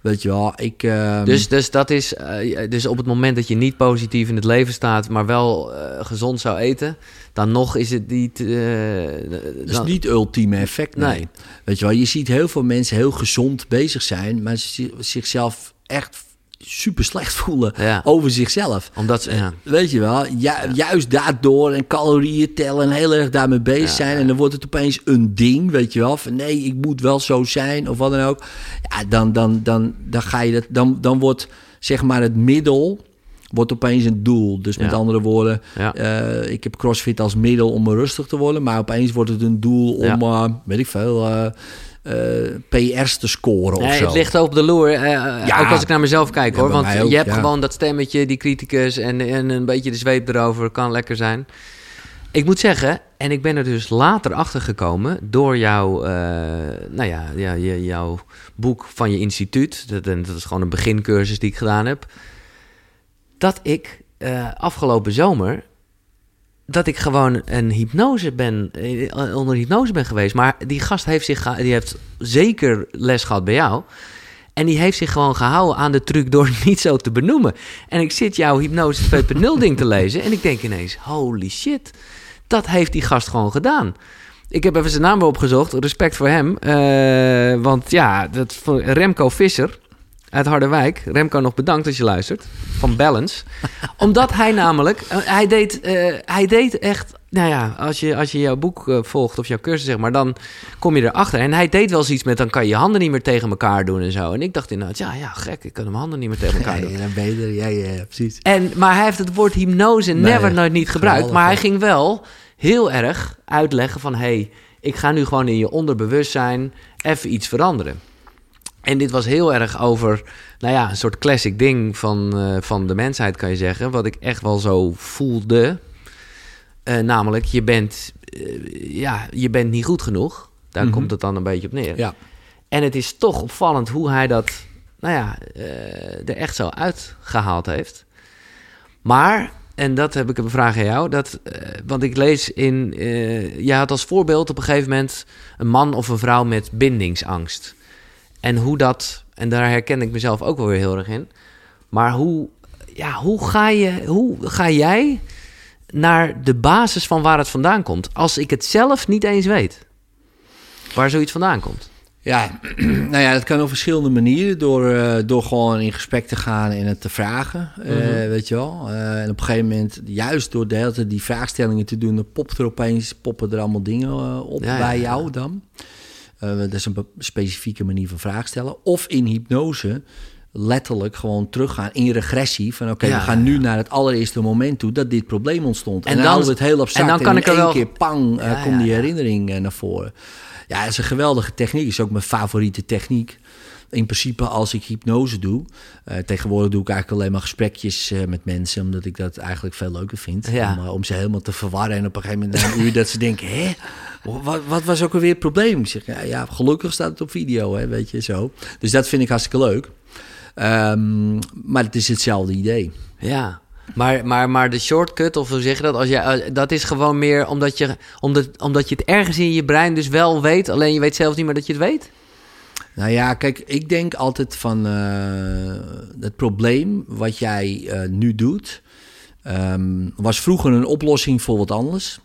Weet je wel, ik... ehm, dus, dus dat is... eh, dus op het moment dat je niet positief in het leven staat... maar wel eh, gezond zou eten... dan nog is het niet... Dat is dan- niet ultieme effect, nee. Nee. Weet je wel, je ziet heel veel mensen heel gezond bezig zijn... maar ze zi- zichzelf echt super slecht voelen Ja. over zichzelf. Omdat ze... Ja. Weet je wel, ju- juist daardoor en calorieën tellen en heel erg daarmee bezig zijn. En dan wordt het opeens een ding, weet je wel. Van nee, ik moet wel zo zijn of wat dan ook. Ja, dan, dan, dan, dan ga je dat, dan, dan wordt zeg maar het middel wordt opeens een doel. Dus met Ja. andere woorden, Ja. eh, ik heb CrossFit als middel om rustig te worden, maar opeens wordt het een doel om, Ja. eh, weet ik veel, eh, eh, PR's te scoren of Nee, zo. het ligt op de loer. eh, Ja. Ook als ik naar mezelf kijk Ja, hoor. Want ook, je hebt ja. gewoon dat stemmetje, die criticus en, en een beetje de zweep erover. Kan lekker zijn. Ik moet zeggen, en ik ben er dus later achter gekomen door jouw, eh, nou ja, ja, jouw boek van je instituut. Dat, en dat is gewoon een begincursus die ik gedaan heb. Dat ik eh, afgelopen zomer dat ik gewoon een hypnose ben, eh, onder hypnose ben geweest. Maar die gast heeft zich, die heeft zeker les gehad bij jou. En die heeft zich gewoon gehouden aan de truc door niet zo te benoemen. En ik zit jouw hypnose 2.0 ding te lezen en ik denk ineens, holy shit. dat heeft die gast gewoon gedaan. Ik heb even zijn naam opgezocht. Respect voor hem. Eh, want ja, dat, Remco Visser uit Harderwijk. Remco, nog bedankt als je luistert. Van Balance. Omdat hij namelijk... eh, hij, deed, eh, hij deed echt... Nou ja, als je, als je jouw boek eh, volgt of jouw cursus, zeg maar... dan kom je erachter. En hij deed wel eens iets met... dan kan je je handen niet meer tegen elkaar doen en zo. En ik dacht inderdaad... ja, ja, gek. Ik kan mijn handen niet meer tegen elkaar doen. Ja, dan ben je er. Ja, ja, precies. En, maar hij heeft het woord hypnose Nee, never nooit niet gebruikt. geweldig, Maar hij ging wel heel erg uitleggen van... hé, hey, ik ga nu gewoon in je onderbewustzijn even iets veranderen. En dit was heel erg over, nou ja, een soort classic ding van, eh, van de mensheid, kan je zeggen. Wat ik echt wel zo voelde. Eh, namelijk, je bent, eh, ja, je bent niet goed genoeg. Daar Mhm. komt het dan een beetje op neer. Ja. En het is toch opvallend hoe hij dat, nou ja, er echt zo uitgehaald heeft. Maar, en dat heb ik een vraag aan jou, dat, want ik lees in, je had als voorbeeld op een gegeven moment een man of een vrouw met bindingsangst. En hoe dat, en daar herken ik mezelf ook wel weer heel erg in. Maar hoe, ja, hoe, ga, je, hoe ga jij naar de basis van waar het vandaan komt, als ik het zelf niet eens weet? Waar zoiets vandaan komt. Ja, nou ja, dat kan op verschillende manieren. Door, eh, door gewoon in gesprek te gaan en het te vragen, eh, Mhm. weet je wel. Eh, en op een gegeven moment, juist door de hele tijd die vraagstellingen te doen... dan popt er opeens, poppen er allemaal dingen op ja, bij ja. jou dan. Eh, dat is een specifieke manier van vraag stellen. Of in hypnose letterlijk gewoon teruggaan in regressie. Van oké, Ja, we gaan nu ja. naar het allereerste moment toe dat dit probleem ontstond. En, En dan, dan- houden we het heel abstract. en dan kan in ik er één wel- keer pang, eh, Ja, komt die herinnering eh, naar voren. Ja, dat is een geweldige techniek. is ook mijn favoriete techniek. In principe als ik hypnose doe. eh, tegenwoordig doe ik eigenlijk alleen maar gesprekjes eh, met mensen. Omdat ik dat eigenlijk veel leuker vind. Ja. Om, eh, om ze helemaal te verwarren. En op een gegeven moment een uur dat ze denken... Hé, wat, wat was ook alweer het probleem? Ik zeg, ja, ja, gelukkig staat het op video, hè, weet je, zo. Dus dat vind ik hartstikke leuk. Ehm, maar het is hetzelfde idee. Ja, maar, maar, maar de shortcut, of hoe zeg je dat? Als je, dat is gewoon meer omdat je, omdat, omdat je het ergens in je brein dus wel weet, alleen je weet zelf niet meer dat je het weet. Nou ja, kijk, ik denk altijd van eh, het probleem wat jij eh, nu doet, ehm, was vroeger een oplossing voor wat anders.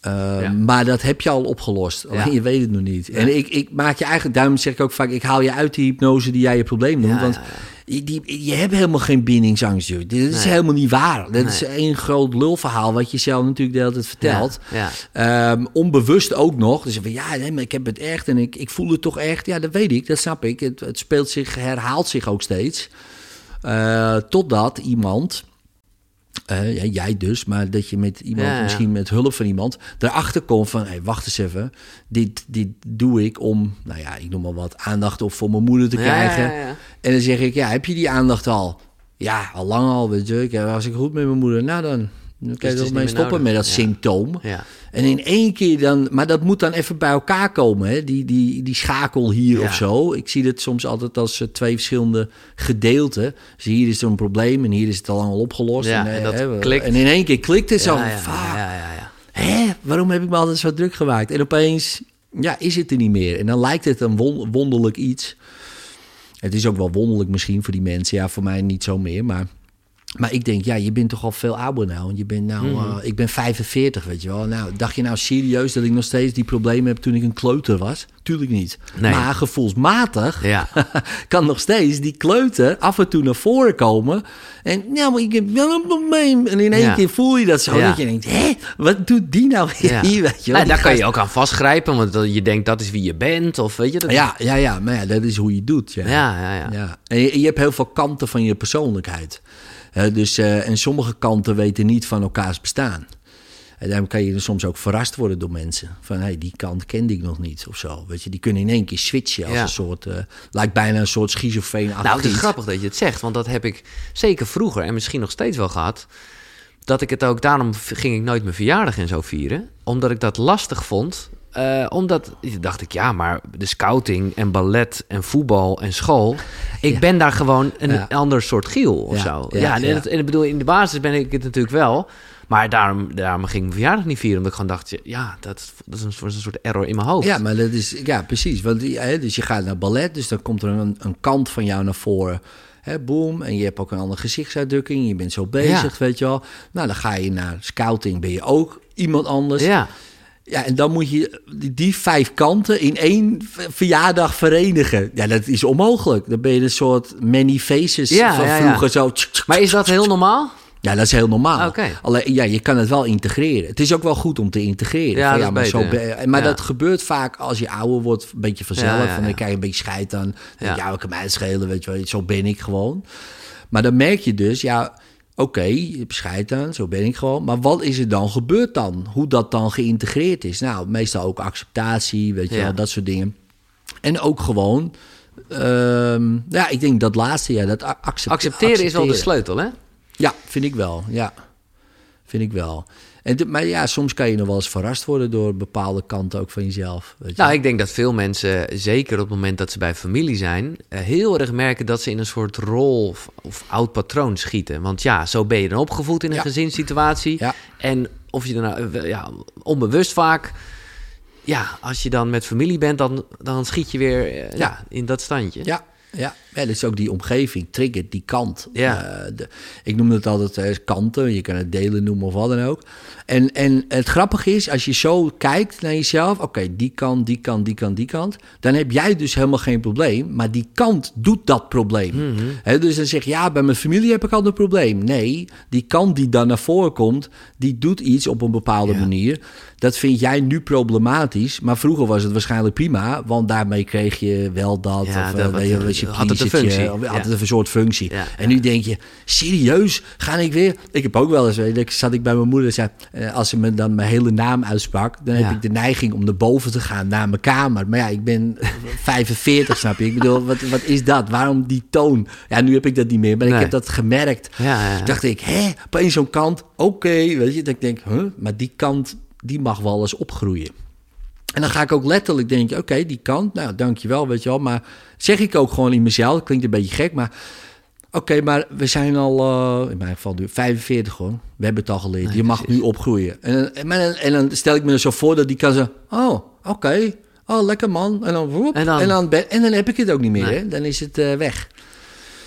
Eh, Ja. Maar dat heb je al opgelost. Alleen Ja. je weet het nog niet. En ik, ik maak je eigenlijk, daarom zeg ik ook vaak, ik haal je uit die hypnose die jij je probleem noemt. Ja, want die, je hebt helemaal geen bindingsangst, joh. Dit is Nee. helemaal niet waar. Dat is één groot lulverhaal wat je zelf natuurlijk de hele tijd vertelt. Ja, ja. Ehm, onbewust ook nog. Dus van ja, nee, maar ik heb het echt en ik, ik voel het toch echt. Ja, dat weet ik, dat snap ik. Het, het speelt zich, herhaalt zich ook steeds. Eh, totdat iemand, eh, ja, jij dus, maar dat je met iemand, Ja, ja. misschien met hulp van iemand, erachter komt van, hey, wacht eens even, dit, dit doe ik om, nou ja, ik noem maar wat, aandacht op voor mijn moeder te Ja, krijgen. En dan zeg ik, ja, heb je die aandacht al? Ja, al lang al, weet je. Ik, eh, als ik goed met mijn moeder, nou dan, dan kan je er mee stoppen nodig. met dat Ja. symptoom. Ja. En in één keer dan, maar dat moet dan even bij elkaar komen, hè? Die, die, die schakel hier Ja. of zo. Ik zie het soms altijd als eh, twee verschillende gedeelten. Dus hier is er een probleem en hier is het al lang al opgelost. En, eh, en dat hè, klikt. en in één keer klikt het zo. Hè, waarom heb ik me altijd zo druk gemaakt? En opeens, ja, is het er niet meer. En dan lijkt het een won- wonderlijk iets. Het is ook wel wonderlijk misschien voor die mensen. Ja, voor mij niet zo meer, maar... Maar ik denk, ja, je bent toch al veel ouder nou. Je bent nou, Mhm. eh, ik ben 45, weet je wel. Nou, dacht je nou serieus dat ik nog steeds die problemen heb toen ik een kleuter was? Tuurlijk niet. Nee. Maar gevoelsmatig Ja. kan nog steeds die kleuter af en toe naar voren komen. En nou, maar ik heb wel een probleem. En in één Ja. keer voel je dat zo. Ja. Dat je denkt, hé, wat doet die nou Ja. hier, weet je wel? Nou, daar kan je ook aan vastgrijpen, want je denkt dat is wie je bent, of weet je dat? Ja, ja, ja, maar ja, dat is hoe je doet. Ja. ja, ja. ja. Ja. En je, je hebt heel veel kanten van je persoonlijkheid. Dus, eh, en sommige kanten weten niet van elkaars bestaan. En daarom kan je er soms ook verrast worden door mensen. Van, hey, die kant kende ik nog niet of zo. Weet je, die kunnen in één keer switchen als Ja. een soort... eh, lijkt bijna een soort schizofreen Nou, het is grappig dat je het zegt, want dat heb ik zeker vroeger en misschien nog steeds wel gehad. Dat ik het ook, daarom ging ik nooit mijn verjaardag en zo vieren. Omdat ik dat lastig vond. Eh, omdat, dacht ik, ja, maar de scouting en ballet en voetbal en school. Ik Ja. ben daar gewoon een Ja. ander soort giel of Ja, zo. ja, en, het- en ik bedoel, in de basis ben ik het natuurlijk wel. Maar daarom, daarom ging ik mijn verjaardag niet vieren. Omdat ik gewoon dacht, ja, dat, dat is een, soort- een soort error in mijn hoofd. Ja, maar dat is, ja, precies. Want, die- hè, dus je gaat naar ballet, dus dan komt er een, een kant van jou naar voren. Hè, boom. En je hebt ook een andere gezichtsuitdrukking. Je bent zo bezig, weet je wel. Nou, dan ga je naar scouting, ben je ook iemand anders. Ja. Ja, en dan moet je die, die vijf kanten in één verjaardag verenigen. Ja, dat is onmogelijk. Dan ben je een soort many faces Ja, van ja, ja. vroeger zo. Maar is dat heel normaal? Ja, dat is heel normaal. Oké. Alleen, ja, je kan het wel integreren. Het is ook wel goed om te integreren. Ja, Van, dat is maar beter, zo be- maar ja. dat gebeurt vaak als je ouder wordt, een beetje vanzelf. Ja, Van, dan krijg je een beetje scheid aan. Ja. ik kan mij schelen, weet je wel. Zo ben ik gewoon. Maar dan merk je dus, ja, oké, je hebt scheid aan, zo ben ik gewoon. Maar wat is er dan gebeurd dan? Hoe dat dan geïntegreerd is? Nou, meestal ook acceptatie, weet je Ja. wel, dat soort dingen. En ook gewoon... ehm, ja, ik denk dat laatste, ja, dat a- accept- Accepteren is wel de accepteren. sleutel, hè? Ja, vind ik wel. Ja, vind ik wel. En, maar ja, soms kan je nog wel eens verrast worden door bepaalde kanten ook van jezelf. Weet je? Nou, ik denk dat veel mensen, zeker op het moment dat ze bij familie zijn, eh, heel erg merken dat ze in een soort rol of, of oud patroon schieten. Want ja, zo ben je dan opgevoed in een Ja. gezinssituatie. Ja. En of je dan nou, eh, ja, onbewust vaak, ja, als je dan met familie bent, dan, dan schiet je weer eh, ja. Ja. in dat standje. Ja, ja. Ja, dat is ook die omgeving, triggert die kant. Ja. Eh, de, ik noem het altijd eh, kanten, je kan het delen noemen of wat dan ook. En, en het grappige is, als je zo kijkt naar jezelf, oké, die kant, die kant, die kant, die kant, dan heb jij dus helemaal geen probleem, maar die kant doet dat probleem. Hè, dus dan zeg je, ja, bij mijn familie heb ik al een probleem. Nee, die kant die dan naar voren komt, die doet iets op een bepaalde Ja. manier. Dat vind jij nu problematisch, maar vroeger was het waarschijnlijk prima, want daarmee kreeg je wel dat. Ja, of, dat eh, je, had het functie. Ja. het een soort functie. Ja, en nu denk je, serieus, ga ik weer? Ik heb ook wel eens, weet je, ik zat ik bij mijn moeder, zei, eh, als ze me dan mijn hele naam uitsprak, dan heb ik de neiging om naar boven te gaan, naar mijn kamer. Maar ja, ik ben 45, snap je? Ik bedoel, wat, wat is dat? Waarom die toon? Ja, nu heb ik dat niet meer, maar Nee. ik heb dat gemerkt. Dacht ik, hè, opeens zo'n kant, oké, weet je. Dat ik denk, huh, maar die kant, die mag wel eens opgroeien. En dan ga ik ook letterlijk denken, oké, die kant, nou, dankjewel, weet je wel. Maar zeg ik ook gewoon in mezelf, klinkt een beetje gek, maar... Oké, maar we zijn al, eh, in mijn geval nu 45 gewoon. We hebben het al geleerd. Nee, je mag precies. nu opgroeien. En, en, en, en dan stel ik me er zo voor dat die kan zo... Oh, oké. Oh, lekker man. En dan, woep, En dan- en dan, ben- en dan heb ik het ook niet meer. Nee. Hè? Dan is het eh, weg.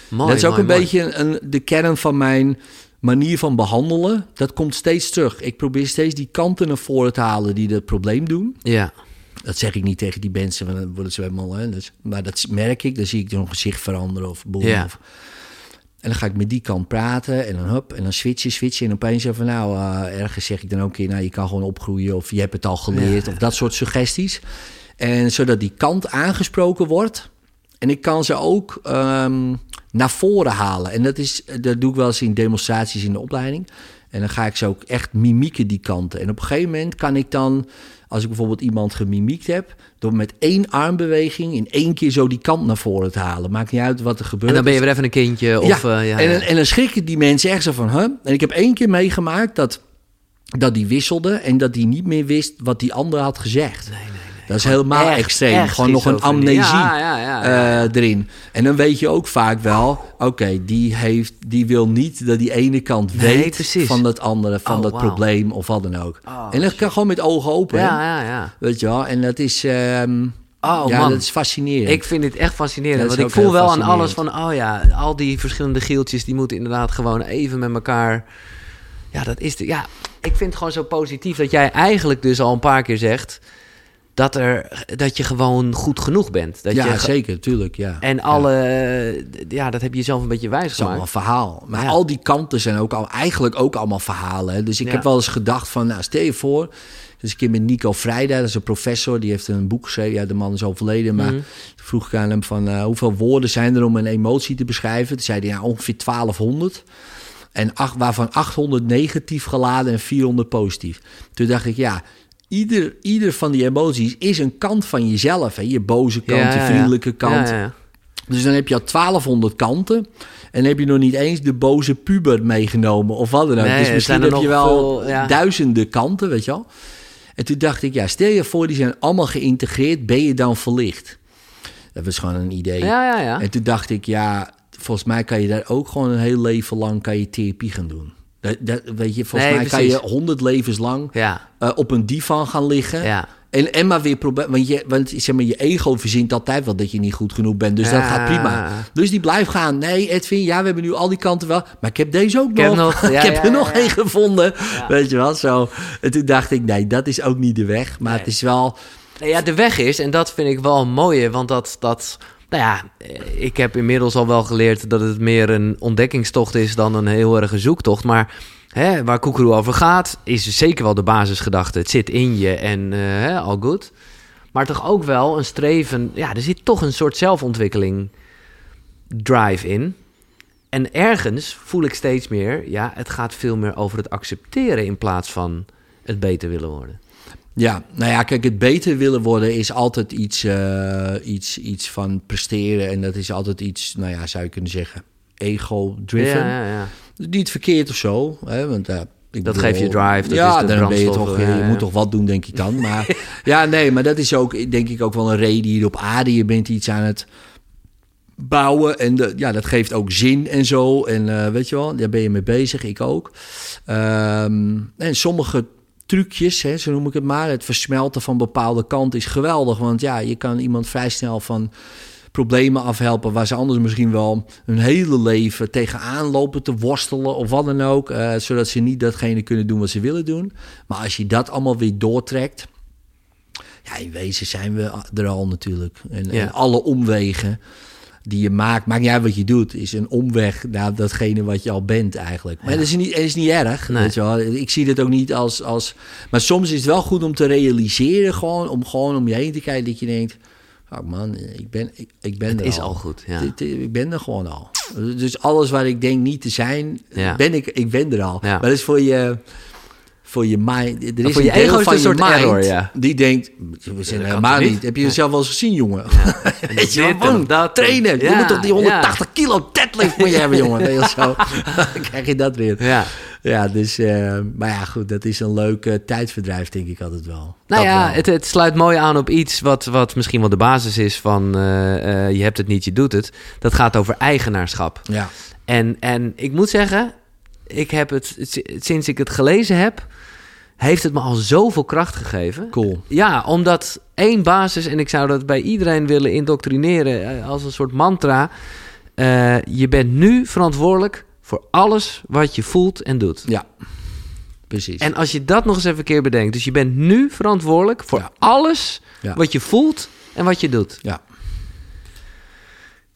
Mooi, dat is ook mooi, een mooi. beetje een, de kern van mijn manier van behandelen. Dat komt steeds terug. Ik probeer steeds die kanten naar voren te halen die het probleem doen. Ja, Dat zeg ik niet tegen die mensen, want dan worden ze helemaal... Hè, dus, maar dat merk ik. Dan zie ik hun gezicht veranderen of boem. Ja. Of, en dan ga ik met die kant praten en dan hup, en dan switchen, switchen. En opeens van, nou, eh, ergens zeg ik dan ook een keer... nou, je kan gewoon opgroeien of je hebt het al geleerd. Ja. Of dat soort suggesties. En zodat die kant aangesproken wordt... En ik kan ze ook ehm, naar voren halen. En dat, is, dat doe ik wel eens in demonstraties in de opleiding. En dan ga ik ze ook echt mimieken die kanten. En op een gegeven moment kan ik dan, als ik bijvoorbeeld iemand gemimiekt heb, door met één armbeweging in één keer zo die kant naar voren te halen. Maakt niet uit wat er gebeurt. en dan ben je weer even een kindje. Of, ja. eh, ja, en, en dan schrikken die mensen echt zo van, huh? En ik heb één keer meegemaakt dat, dat die wisselde en dat die niet meer wist wat die ander had gezegd. Nee, nee. Dat is helemaal Echt, extreem. echt Gewoon nog een amnesie Ja, eh, erin. En dan weet je ook vaak wel, oké, die heeft, die wil niet dat die ene kant Nee, weet precies. van dat andere, van Oh, dat probleem of wat dan ook. Oh, en dat kan gewoon met ogen open. Ja, ja, ja. Weet je wel? En dat is, ehm, Oh, ja, man. dat is fascinerend. Ik vind dit echt fascinerend. Want ik voel wel aan alles van, oh ja, al die verschillende gieltjes, die moeten inderdaad gewoon even met elkaar. Ja, dat is de. Ja, ik vind het gewoon zo positief dat jij eigenlijk dus al een paar keer zegt dat, er, dat je gewoon goed genoeg bent. Dat ja, je zeker, tuurlijk. Ja. En alle, ja, dat heb je zelf een beetje wijs allemaal gemaakt. een verhaal. Maar Ja. al die kanten zijn ook al, eigenlijk ook allemaal verhalen. Hè? Dus ik Ja. heb wel eens gedacht van, nou stel je voor... Dus een keer met Nico Vrijda, dat is een professor, die heeft een boek geschreven. Ja, de man is overleden, maar Mhm. vroeg ik aan hem van... eh, hoeveel woorden zijn er om een emotie te beschrijven? Toen zei hij, ja, ongeveer 1200. En acht, waarvan 800 negatief geladen en 400 positief. Toen dacht ik, ja, ieder, ieder van die emoties is een kant van jezelf. Hè? Je boze kant, Ja, je ja, vriendelijke kant. Dus dan heb je al 1200 kanten. En heb je nog niet eens de boze puber meegenomen of wat dan ook. Nee, dus misschien heb je wel veel, duizenden kanten, weet je wel. En toen dacht ik, ja, stel je voor, die zijn allemaal geïntegreerd. Ben je dan verlicht? Dat was gewoon een idee. En toen dacht ik, ja, volgens mij kan je daar ook gewoon een heel leven lang kan je therapie gaan doen. Dat, dat, weet je, volgens Nee, mij precies. kan je honderd levens lang Ja, eh, op een divan gaan liggen. ja. En, en maar weer proberen. Want, je, want zeg maar, je ego verzint altijd wel dat je niet goed genoeg bent. Dus dat gaat prima. Dus die blijft gaan. Nee, Edwin, ja, we hebben nu al die kanten wel. Maar ik heb deze ook Ik heb nog. ja, ik heb er nog één gevonden. Weet je wel, zo. En toen dacht ik, nee, dat is ook niet de weg. Maar Nee. het is wel... Nou ja, de weg is, en dat vind ik wel een mooie, want dat, dat, nou ja, eh, ik heb inmiddels al wel geleerd dat het meer een ontdekkingstocht is dan een heel erge zoektocht. Maar hè, waar Koekeroe over gaat, is zeker wel de basisgedachte. Het zit in je en eh, hè, al goed. Maar toch ook wel een streven, ja, er zit toch een soort zelfontwikkeling drive in. En ergens voel ik steeds meer, ja, het gaat veel meer over het accepteren in plaats van het beter willen worden. Ja, nou ja, kijk, het beter willen worden is altijd iets, eh, iets, iets van presteren. En dat is altijd iets, nou ja, zou je kunnen zeggen, ego-driven. Ja, ja, ja. Niet verkeerd of zo, hè, want eh, ik Dat bedoel, geeft je drive, dat ja, is de dan ben je toch, ja, je ja. moet toch wat doen, denk ik dan. Maar ja, nee, maar dat is ook, denk ik, ook wel een reden hier op aarde. Je bent iets aan het bouwen en de, ja, dat geeft ook zin en zo. En eh, weet je wel, daar ben je mee bezig, ik ook. Ehm, en sommige trucjes, hè, zo noem ik het maar, het versmelten van bepaalde kanten is geweldig. Want ja, je kan iemand vrij snel van problemen afhelpen waar ze anders misschien wel hun hele leven tegenaan lopen te worstelen of wat dan ook, eh, zodat ze niet datgene kunnen doen wat ze willen doen. Maar als je dat allemaal weer doortrekt, ja, in wezen zijn we er al natuurlijk. En, Ja. en alle omwegen die je maakt, maakt niet uit wat je doet, is een omweg naar datgene wat je al bent eigenlijk. Maar dat is niet, dat is niet erg. Nee. Weet je wel. Ik zie dit ook niet als, als... Maar soms is het wel goed om te realiseren, gewoon, om gewoon om je heen te kijken, dat je denkt... Oh man, ik ben, ik, ik ben Het er is al. al goed, ja. Ik ben er gewoon al. Dus alles waar ik denk niet te zijn, Ja. ben ik, ik ben er al. Maar dat is voor je, voor je mind. Er is voor je ego is een je soort mind error, ja. Die denkt, we zijn helemaal niet. niet? Heb je jezelf wel eens gezien, jongen? Weet je wel, dat en- trainen. Je Ja, moet toch die 180 kilo deadlift moet je hebben, jongen. Nee, of zo. Dan krijg je dat weer. Ja. Ja, dus, eh, maar ja, goed, dat is een leuk eh, tijdverdrijf, denk ik altijd wel. Nou Dat ja, wel. het, het sluit mooi aan op iets wat, wat misschien wel de basis is van eh, eh, je hebt het niet, je doet het. Dat gaat over eigenaarschap. ja. En, en ik moet zeggen, ik heb het, sinds ik het gelezen heb, heeft het me al zoveel kracht gegeven. Cool. Ja, omdat één basis, en ik zou dat bij iedereen willen indoctrineren eh, als een soort mantra. eh, je bent nu verantwoordelijk voor alles wat je voelt en doet. Ja, precies. En als je dat nog eens even een keer bedenkt. Dus je bent nu verantwoordelijk voor Ja. alles Ja. wat je voelt en wat je doet. ja,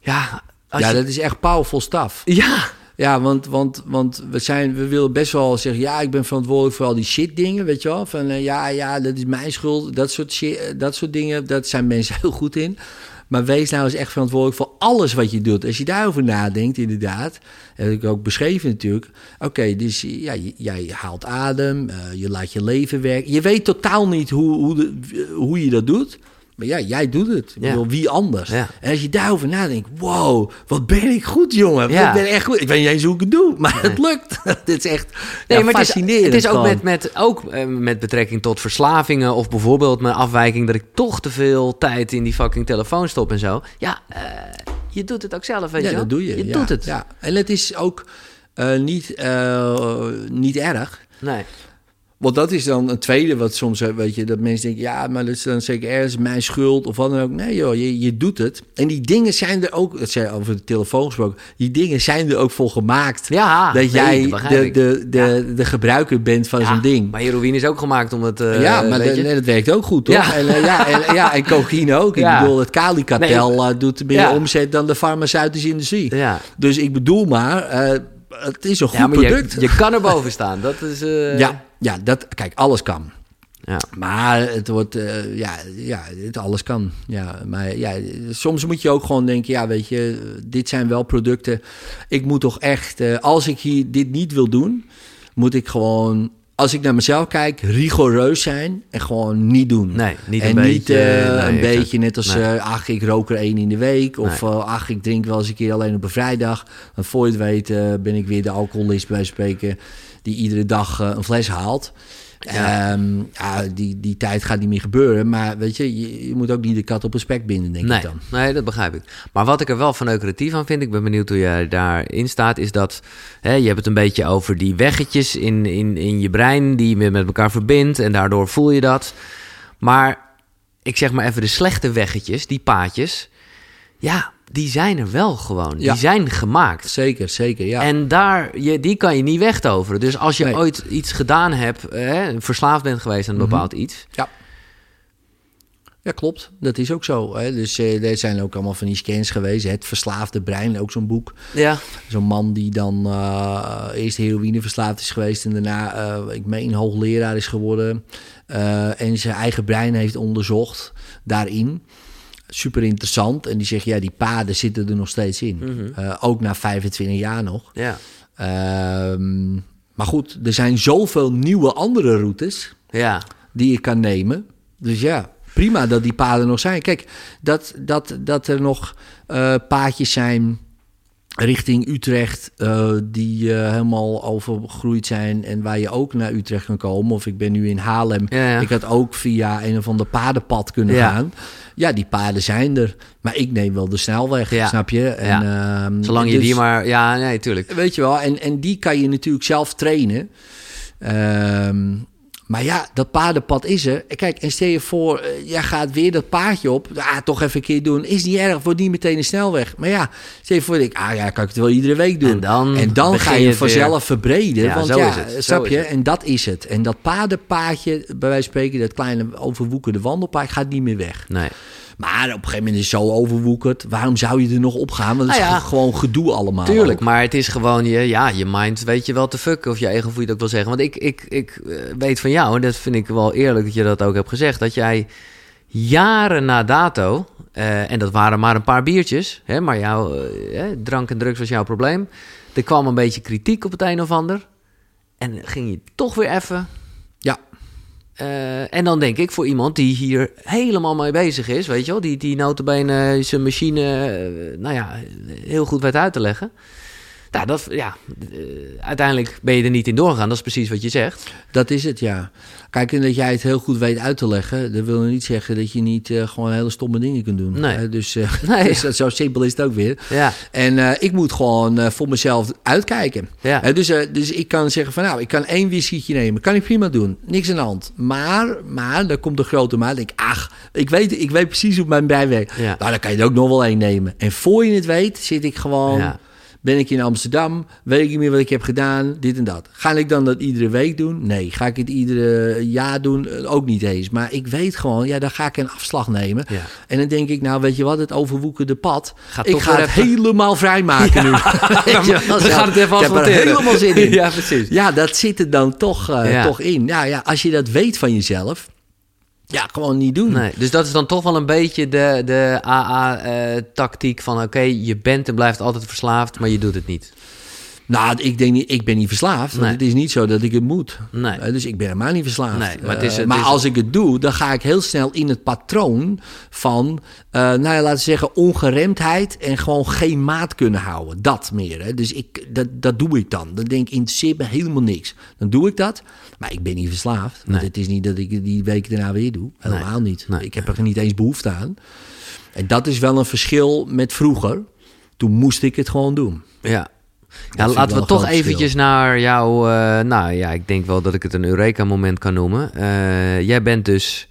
Ja, ja je- dat is echt powerful stuff. ja, Ja, want, want, want we, zijn, we willen best wel zeggen... ja, ik ben verantwoordelijk voor al die shit dingen, weet je wel? Van eh, ja, ja, dat is mijn schuld. Dat soort, eh, dat soort dingen, dat zijn mensen heel goed in. Maar wees nou eens echt verantwoordelijk voor alles wat je doet. Als je daarover nadenkt, inderdaad... heb ik ook beschreven natuurlijk... oké, dus ja, jij haalt adem, eh, je laat je leven werken. Je weet totaal niet hoe, hoe, hoe je dat doit... Maar ja, jij doet het. Ik Ja. bedoel, wie anders? Ja. En als je daarover nadenkt, wow, wat ben ik goed, jongen. Ja. Ik ben echt goed. Ik weet niet eens hoe ik het doe, maar het lukt. Dit is echt Nee, ja, maar het is, fascinerend. het is ook, met, met, ook eh, met betrekking tot verslavingen... of bijvoorbeeld mijn afwijking... dat ik toch te veel tijd in die fucking telefoon stop en zo. Ja, eh, je doet het ook zelf, weet Ja, je dat doe je. Je doet het. Ja. En het is ook eh, niet, niet erg. Nee. Want dat is dan een tweede wat soms, eh, weet je, dat mensen denken, ja, maar dat is dan zeker ergens mijn schuld of wat dan ook. Nee joh, je, je doet het. En die dingen zijn er ook, dat zei over de telefoon gesproken, die dingen zijn er ook voor gemaakt. Ja, dat nee, jij dat de, de, de, de gebruiker bent van Ja, zo'n ding. Maar heroïne is ook gemaakt om het... eh, ja, maar weet dat, je? nee, dat werkt ook goed, toch? Ja. En, eh, ja, en, ja, en cocaïne ook. Ik bedoel, het Kali-kartel Nee. eh, doet meer omzet dan de farmaceutische industrie. Ja. Dus ik bedoel maar, eh, het is een goed product. je, je kan er boven staan. Dat is... eh, ja, ja dat, kijk, alles kan. ja. Maar het wordt, eh, ja, ja, het alles kan. Ja, maar ja, soms moet je ook gewoon denken, ja, weet je, dit zijn wel producten. Ik moet toch echt, eh, als ik hier dit niet wil doen, moet ik gewoon, als ik naar mezelf kijk, rigoureus zijn en gewoon niet doen. Nee, niet en een niet beetje, eh, nee, een beetje net als, Nee. ach, ik rook er één in de week. Of Nee. ach, ik drink wel eens een keer alleen op een vrijdag. Dan voor je het weet ben ik weer de alcoholist bij spreken die iedere dag eh, een fles haalt. Ja. Ehm, ja, die, die tijd gaat niet meer gebeuren. Maar weet je, je, je moet ook niet de kat op een spek binden, denk Nee, ik dan. nee, dat begrijp ik. Maar wat ik er wel vanukratief aan vind, ik ben benieuwd hoe jij daarin staat, is dat hè, je hebt het een beetje over die weggetjes in, in, in je brein die je met elkaar verbindt en daardoor voel je dat. Maar ik zeg maar even de slechte weggetjes, die paadjes. Ja, die zijn er wel gewoon. Ja. Die zijn gemaakt. Zeker, zeker, ja. En daar, je, die kan je niet wegtoveren. Dus als je Nee. ooit iets gedaan hebt, eh, verslaafd bent geweest aan een Mhm. bepaald iets. Ja. Ja, klopt. Dat is ook zo. Hè. Dus eh, er zijn ook allemaal van die scans geweest. Het Verslaafde Brein, ook zo'n boek. Ja. Zo'n man die dan eh, eerst heroïne verslaafd is geweest... en daarna, eh, ik meen, hoogleraar is geworden... eh, en zijn eigen brein heeft onderzocht daarin. Super interessant. En die zegt, ja, die paden zitten er nog steeds in. Mhm. Eh, ook na 25 jaar nog. Ja. Ehm, maar goed, er zijn zoveel nieuwe andere routes Ja. die je kan nemen. Dus ja, prima dat die paden nog zijn. Kijk, dat, dat, dat er nog eh, paadjes zijn richting Utrecht eh, die eh, helemaal overgegroeid zijn en waar je ook naar Utrecht kan komen. Of ik ben nu in Haarlem. Ja, ja. Ik had ook via een of ander padenpad kunnen Ja. gaan. Ja, die paden zijn er. Maar ik neem wel de snelweg, snap je? En, ehm, Zolang je dus- die maar... Ja, nee, tuurlijk. Weet je wel, en, en die kan je natuurlijk zelf trainen. Ehm, maar ja, dat paardenpad is er. Kijk, en stel je voor, eh, jij gaat weer dat paardje op. Ah, toch even een keer doen. Is niet erg, wordt niet meteen een snelweg. Maar ja, stel je voor, ik, ah ja, kan ik het wel iedere week doen. En dan en dan ga je vanzelf verbreden. Ja, want zo ja, is het, zo snap is je? het. En dat is het. En dat paardenpaadje, bij wijze van spreken, dat kleine overwoekerde wandelpaard, gaat niet meer weg. Nee. Maar op een gegeven moment is het zo overwoekerd. Waarom zou je er nog op gaan? Want het Nou is ja, gewoon gedoe allemaal. Tuurlijk, ook. maar het is gewoon je, ja, je mind weet je wel te fucken. Of je ego, hoe je ook wil zeggen. Want ik, ik, ik eh, weet van jou, en dat vind ik wel eerlijk dat je dat ook hebt gezegd, dat jij jaren na dato, eh, en dat waren maar een paar biertjes, hè, maar jouw eh, drank en drugs was jouw probleem. Er kwam een beetje kritiek op het een of ander. En ging je toch weer even. Eh, en dan denk ik voor iemand die hier helemaal mee bezig is, weet je wel, die, die notabene zijn machine, eh, nou ja, heel goed weet uit te leggen. Nou, dat, ja, eh, uiteindelijk ben je er niet in doorgegaan. Dat is precies wat je zegt. Dat is het, ja. Kijk, en dat jij het heel goed weet uit te leggen, dat wil niet zeggen dat je niet eh, gewoon hele stomme dingen kunt doen. Nee. Hè, dus, eh, Nee. dus dat- zo simpel is het ook weer. Ja, En eh, ik moet gewoon eh, voor mezelf uitkijken. ja. Dus, eh, dus ik kan zeggen van nou, ik kan één whiskietje nemen. Kan ik prima doen. Niks aan de hand. Maar, maar, dan komt de grote maat. Ik, ach, ik weet, ik weet precies hoe mijn brein werkt. Ja. Nou, dan kan je er ook nog wel één nemen. En voor je het weet, zit ik gewoon... Ja. Ben ik in Amsterdam? Weet ik niet meer wat ik heb gedaan? Dit en dat. Ga ik dan dat iedere week doen? Nee. Ga ik het iedere jaar doen? Eh, Ook niet eens. Maar ik weet gewoon, ja, dan ga ik een afslag nemen. Ja. En dan denk ik, nou, weet je wat, het overwoekerde pad. Gaat ik ga het even- helemaal vrijmaken nu. Wel, dan zo. gaat het even Ik heb er asfalteren. helemaal zin in. Ja, precies. Ja, dat zit er dan toch, eh, Ja. toch in. Ja, ja, als je dat weet van jezelf, ja, gewoon niet doen. Nee, dus dat is dan toch wel een beetje de, de AA-tactiek van... oké, je bent en blijft altijd verslaafd, maar je doet het niet. Nou, ik denk niet, ik ben niet verslaafd. Nee. het is niet zo dat ik het moet. Nee. Eh, dus ik ben helemaal niet verslaafd. Nee, maar het is- Eh, het maar is- als ik het doe, dan ga ik heel snel in het patroon van, eh, nou ja, laten we zeggen, ongeremdheid en gewoon geen maat kunnen houden. Dat meer. Hè. Dus ik, dat, dat doe ik dan. Dan denk ik, interesseert me helemaal niks. Dan doe ik dat, maar ik ben niet verslaafd. Want het is niet dat ik die week daarna weer doe. Helemaal niet. Nee. Ik heb er niet eens behoefte aan. En dat is wel een verschil met vroeger. Toen moest ik het gewoon doen. Ja. Ja, laten we toch eventjes naar jouw... eh, nou ja, ik denk wel dat ik het een Eureka-moment kan noemen. Eh, jij bent dus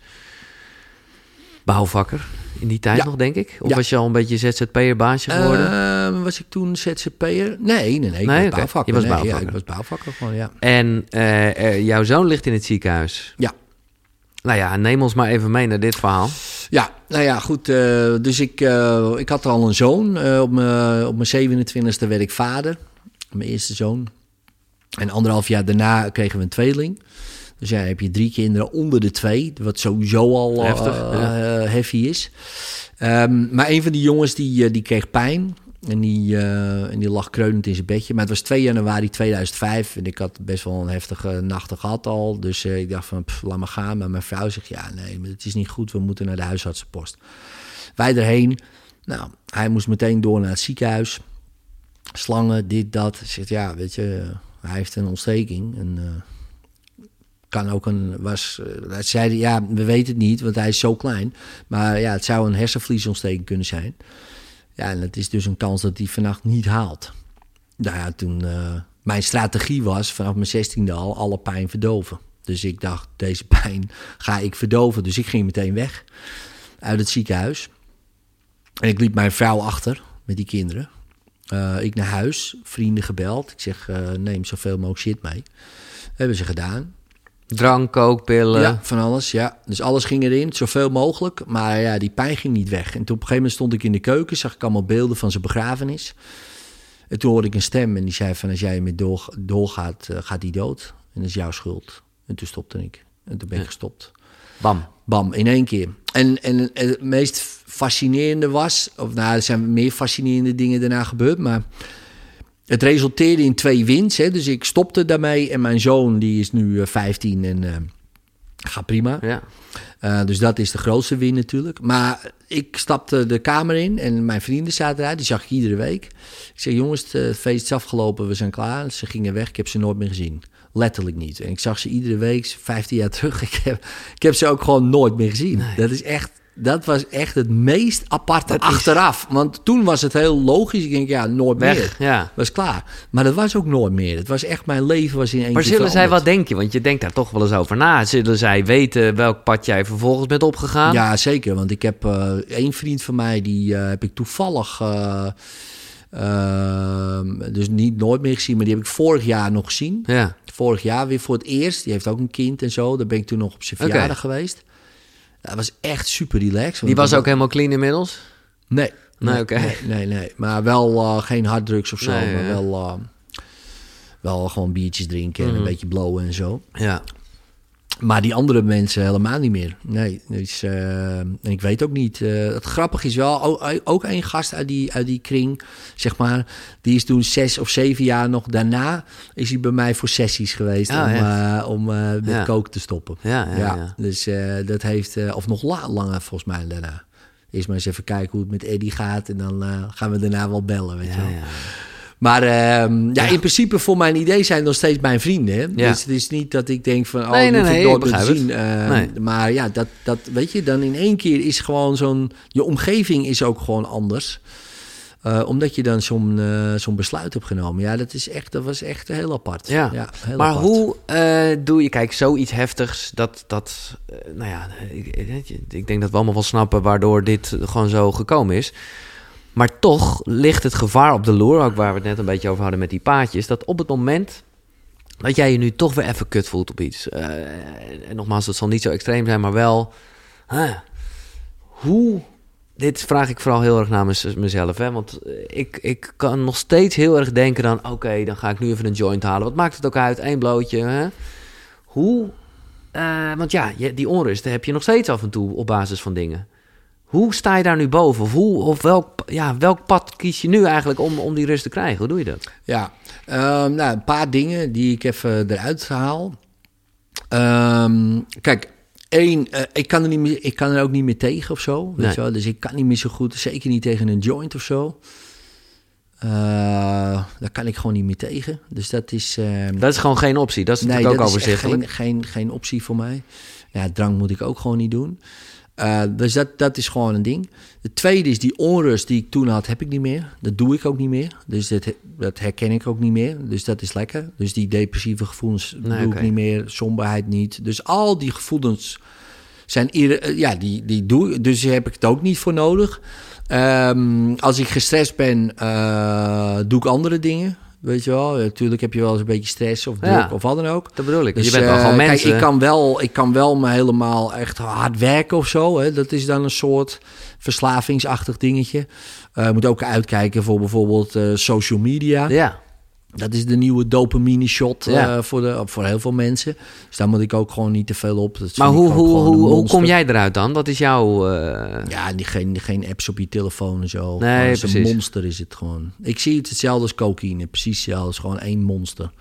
bouwvakker in die tijd Ja. nog, denk ik? Of Ja. was je al een beetje ZZP'er baasje geworden? Eh, was ik toen ZZP'er? Nee, nee, nee. Ik Nee, was bouwvakker. Je was Nee, bouwvakker. Ja, ik was bouwvakker gewoon, ja. En eh, eh, jouw zoon ligt in het ziekenhuis. Ja. Nou ja, neem ons maar even mee naar dit verhaal. Ja, nou ja, goed. eh, dus ik, eh, ik had al een zoon. Eh, op mijn op mijn 27e werd ik vader. Mijn eerste zoon. En anderhalf jaar daarna kregen we een tweeling. Dus ja, heb je drie kinderen onder de twee. Wat sowieso al eh, Heftig, eh, ja. heavy is. Ehm, maar een van die jongens die, eh, die kreeg pijn. En die, en die lag kreunend in zijn bedje. Maar het was 2 januari 2005. En ik had best wel een heftige nachten gehad al. Dus ik dacht van, pff, laat maar gaan. Maar mijn vrouw zegt, ja, nee, maar het is niet goed. We moeten naar de huisartsenpost. Wij erheen. Nou, hij moest meteen door naar het ziekenhuis. Slangen, dit, dat. Zegt, ja, weet je, hij heeft een ontsteking. En eh, kan ook een, was, hij zei, ja, we weten het niet, want hij is zo klein. Maar ja, het zou een hersenvliesontsteking kunnen zijn. Ja, en het is dus een kans dat hij vannacht niet haalt. Nou ja, toen, eh, mijn strategie was vanaf mijn zestiende al alle pijn verdoven. Dus ik dacht, deze pijn ga ik verdoven. Dus ik ging meteen weg uit het ziekenhuis. En ik liet mijn vrouw achter met die kinderen. Uh, ik naar huis, vrienden gebeld. Ik zeg, uh, neem zoveel mogelijk shit mee. hebben ze gedaan. Drank, kookpillen. Ja, van alles, ja. Dus alles ging erin, zoveel mogelijk. Maar ja, die pijn ging niet weg. En toen op een gegeven moment stond ik in de keuken, zag ik allemaal beelden van zijn begrafenis. En toen hoorde ik een stem en die zei van, als jij met door, doorgaat, uh, gaat die dood. En dat is jouw schuld. En toen stopte ik. En toen ben ik ja. gestopt. Bam. Bam, in één keer. En, en, en het meest fascinerende was, of nou, er zijn meer fascinerende dingen daarna gebeurd, maar het resulteerde in twee wins. Hè, dus ik stopte daarmee en mijn zoon, die is nu uh, 15 en uh, gaat prima. Ja. Uh, dus dat is de grootste win natuurlijk. Maar ik stapte de kamer in en mijn vrienden zaten eruit. Die zag ik iedere week. Ik zei, jongens, het feest is afgelopen, we zijn klaar. Ze gingen weg, ik heb ze nooit meer gezien. Letterlijk niet. En ik zag ze iedere week, 15 jaar terug. Ik heb, ik heb ze ook gewoon nooit meer gezien. Nee. Dat is echt, dat was echt het meest aparte Dat is- achteraf. Want toen was het heel logisch. Ik denk, ja, nooit Weg, meer. ja. Was klaar. Maar dat was ook nooit meer. Het was echt, mijn leven was in één Maar keer zullen zij, wat denk je? Want je denkt daar toch wel eens over na. Zullen zij weten welk pad jij vervolgens bent opgegaan? Ja, zeker. Want ik heb eh één vriend van mij, die eh, heb ik toevallig... eh, dus niet nooit meer gezien, maar die heb ik vorig jaar nog gezien. Ja. Vorig jaar weer voor het eerst. Die heeft ook een kind en zo. Daar ben ik toen nog op zijn verjaardag geweest. Dat was echt super relaxed. Die was ook helemaal clean inmiddels? Nee. Nee, oké. nee, nee, nee. Maar wel eh, geen harddrugs of zo. Nee, maar ja. wel, eh, wel gewoon biertjes drinken en Mhm. een beetje blowen en zo. Ja. Maar die andere mensen helemaal niet meer. Nee, dus, eh, en ik weet ook niet. eh, het grappige is wel, ook, ook een gast uit die, uit die kring, zeg maar, die is toen zes of zeven jaar nog daarna, is hij bij mij voor sessies geweest Ah, om, eh, om met Ja. te stoppen. Ja, ja, ja. Dus dat heeft, of nog la- langer volgens mij daarna. Eerst maar eens even kijken hoe het met Eddie gaat en dan gaan we daarna wel bellen, weet je Ja, wel. Maar ehm, ja, Ja. in principe voor mijn idee zijn nog steeds mijn vrienden. Ja. Dus het is niet dat ik denk van, oh, Nee, nee, ik nee, nooit ik meer zien. Ehm, Nee. Maar ja, dat, dat weet je, dan in één keer is gewoon zo'n... Je omgeving is ook gewoon anders. Eh, omdat je dan zo'n eh, zo'n besluit hebt genomen. Ja, dat, is echt, dat was echt heel apart. Ja. heel Maar apart. hoe eh, doe je, kijk, zoiets heftigs, dat, dat nou ja, ik, ik- ik denk dat we allemaal wel snappen waardoor dit gewoon zo gekomen is. Maar toch ligt het gevaar op de loer, ook waar we het net een beetje over hadden met die paadjes, dat op het moment dat jij je nu toch weer even kut voelt op iets, eh, en nogmaals, dat zal niet zo extreem zijn, maar wel, hoe, dit vraag ik vooral heel erg namens mezelf, hè, want ik, ik kan nog steeds heel erg denken dan, oké, dan ga ik nu even een joint halen. Wat maakt het ook uit? Eén blootje, hè? Hoe, eh, want ja, die onrust heb je nog steeds af en toe op basis van dingen. Hoe sta je daar nu boven? Of, hoe, of welk, ja, welk pad kies je nu eigenlijk om, om die rust te krijgen? Hoe doe je dat? Ja, ehm, nou, een paar dingen die ik even eruit haal. Ehm, kijk, één, eh, ik, kan er niet meer, ik kan er ook niet meer tegen of zo. Weet Nee. je wel? Dus ik kan niet meer zo goed, zeker niet tegen een joint of zo. Eh, daar kan ik gewoon niet meer tegen. Dus dat is. ehm, Dat is gewoon geen optie. Dat is nee, natuurlijk ook dat overzichtelijk. geen, geen, geen optie voor mij. Ja, drank moet ik ook gewoon niet doen. Eh, dus dat, dat is gewoon een ding. De tweede is die onrust die ik toen had, heb ik niet meer. Dat doe ik ook niet meer. Dus dat, dat herken ik ook niet meer. Dus dat is lekker. Dus die depressieve gevoelens Nee, doe ik niet meer. Somberheid niet. Dus al die gevoelens zijn... eh, Ja, die, die doe ik. Dus daar heb ik het ook niet voor nodig. Ehm, als ik gestrest ben, eh, doe ik andere dingen. Weet je wel. Natuurlijk heb je wel eens een beetje stress of druk Ja. of wat dan ook. Dat bedoel ik. Dus, je bent wel eh, gewoon kijk, mensen. ik kan, wel, ik kan wel me helemaal echt hard werken of zo. Hè. Dat is dan een soort verslavingsachtig dingetje. Eh moet ook uitkijken voor bijvoorbeeld eh, social media. Ja, Dat is de nieuwe dopamine shot eh, voor, de, voor heel veel mensen. Dus daar moet ik ook gewoon niet te veel op. Dat maar hoe, hoe, hoe, kom jij eruit dan? Wat is jouw... eh, Ja, die, geen, geen apps op je telefoon en zo. Nee, is een monster is het gewoon. Ik zie het hetzelfde als cocaïne. Precies hetzelfde. Het is gewoon één monster.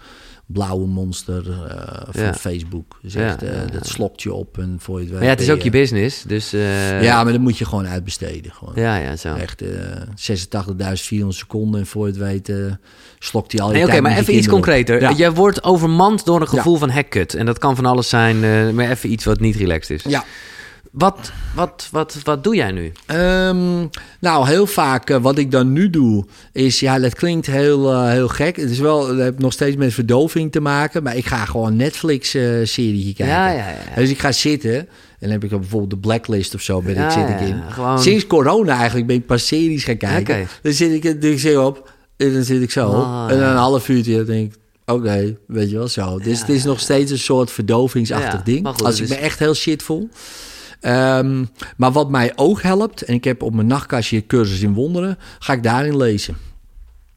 Blauwe monster eh, van Ja. Facebook. Dus echt, eh, dat slokt je op en voor je het weet Maar ja, het is ook je business, dus... eh, Ja, maar dat moet je gewoon uitbesteden. Gewoon. ja, ja, zo. Echt eh 86.400 seconden en voor je het weet eh, slokt hij al je Nee, Oké, maar even iets concreter. Ja. Jij wordt overmand door een gevoel van hekkut. En dat kan van alles zijn, maar even iets wat niet relaxed is. Ja, Wat, wat, wat, wat doe jij nu? Ehm, nou, heel vaak eh, wat ik dan nu doe is, ja, dat klinkt heel, eh, heel gek. Het is wel, het heeft nog steeds met verdoving te maken, maar ik ga gewoon Netflix-serie kijken. Ja, ja, ja. Dus ik ga zitten en dan heb ik dan bijvoorbeeld de Blacklist of zo, ben Ja, ik, zit ik in. ja, gewoon- Sinds corona eigenlijk ben ik pas series gaan kijken. Dan zit ik, dan zit ik op en dan zit ik zo. Ah, en dan een half uurtje denk ik, oké, weet je wel zo. Dus het is nog steeds een soort verdovingsachtig Ja, ding. goed, Als ik me echt heel shit voel. Ehm, maar wat mij ook helpt, en ik heb op mijn nachtkastje cursus in wonderen, ga ik daarin lezen.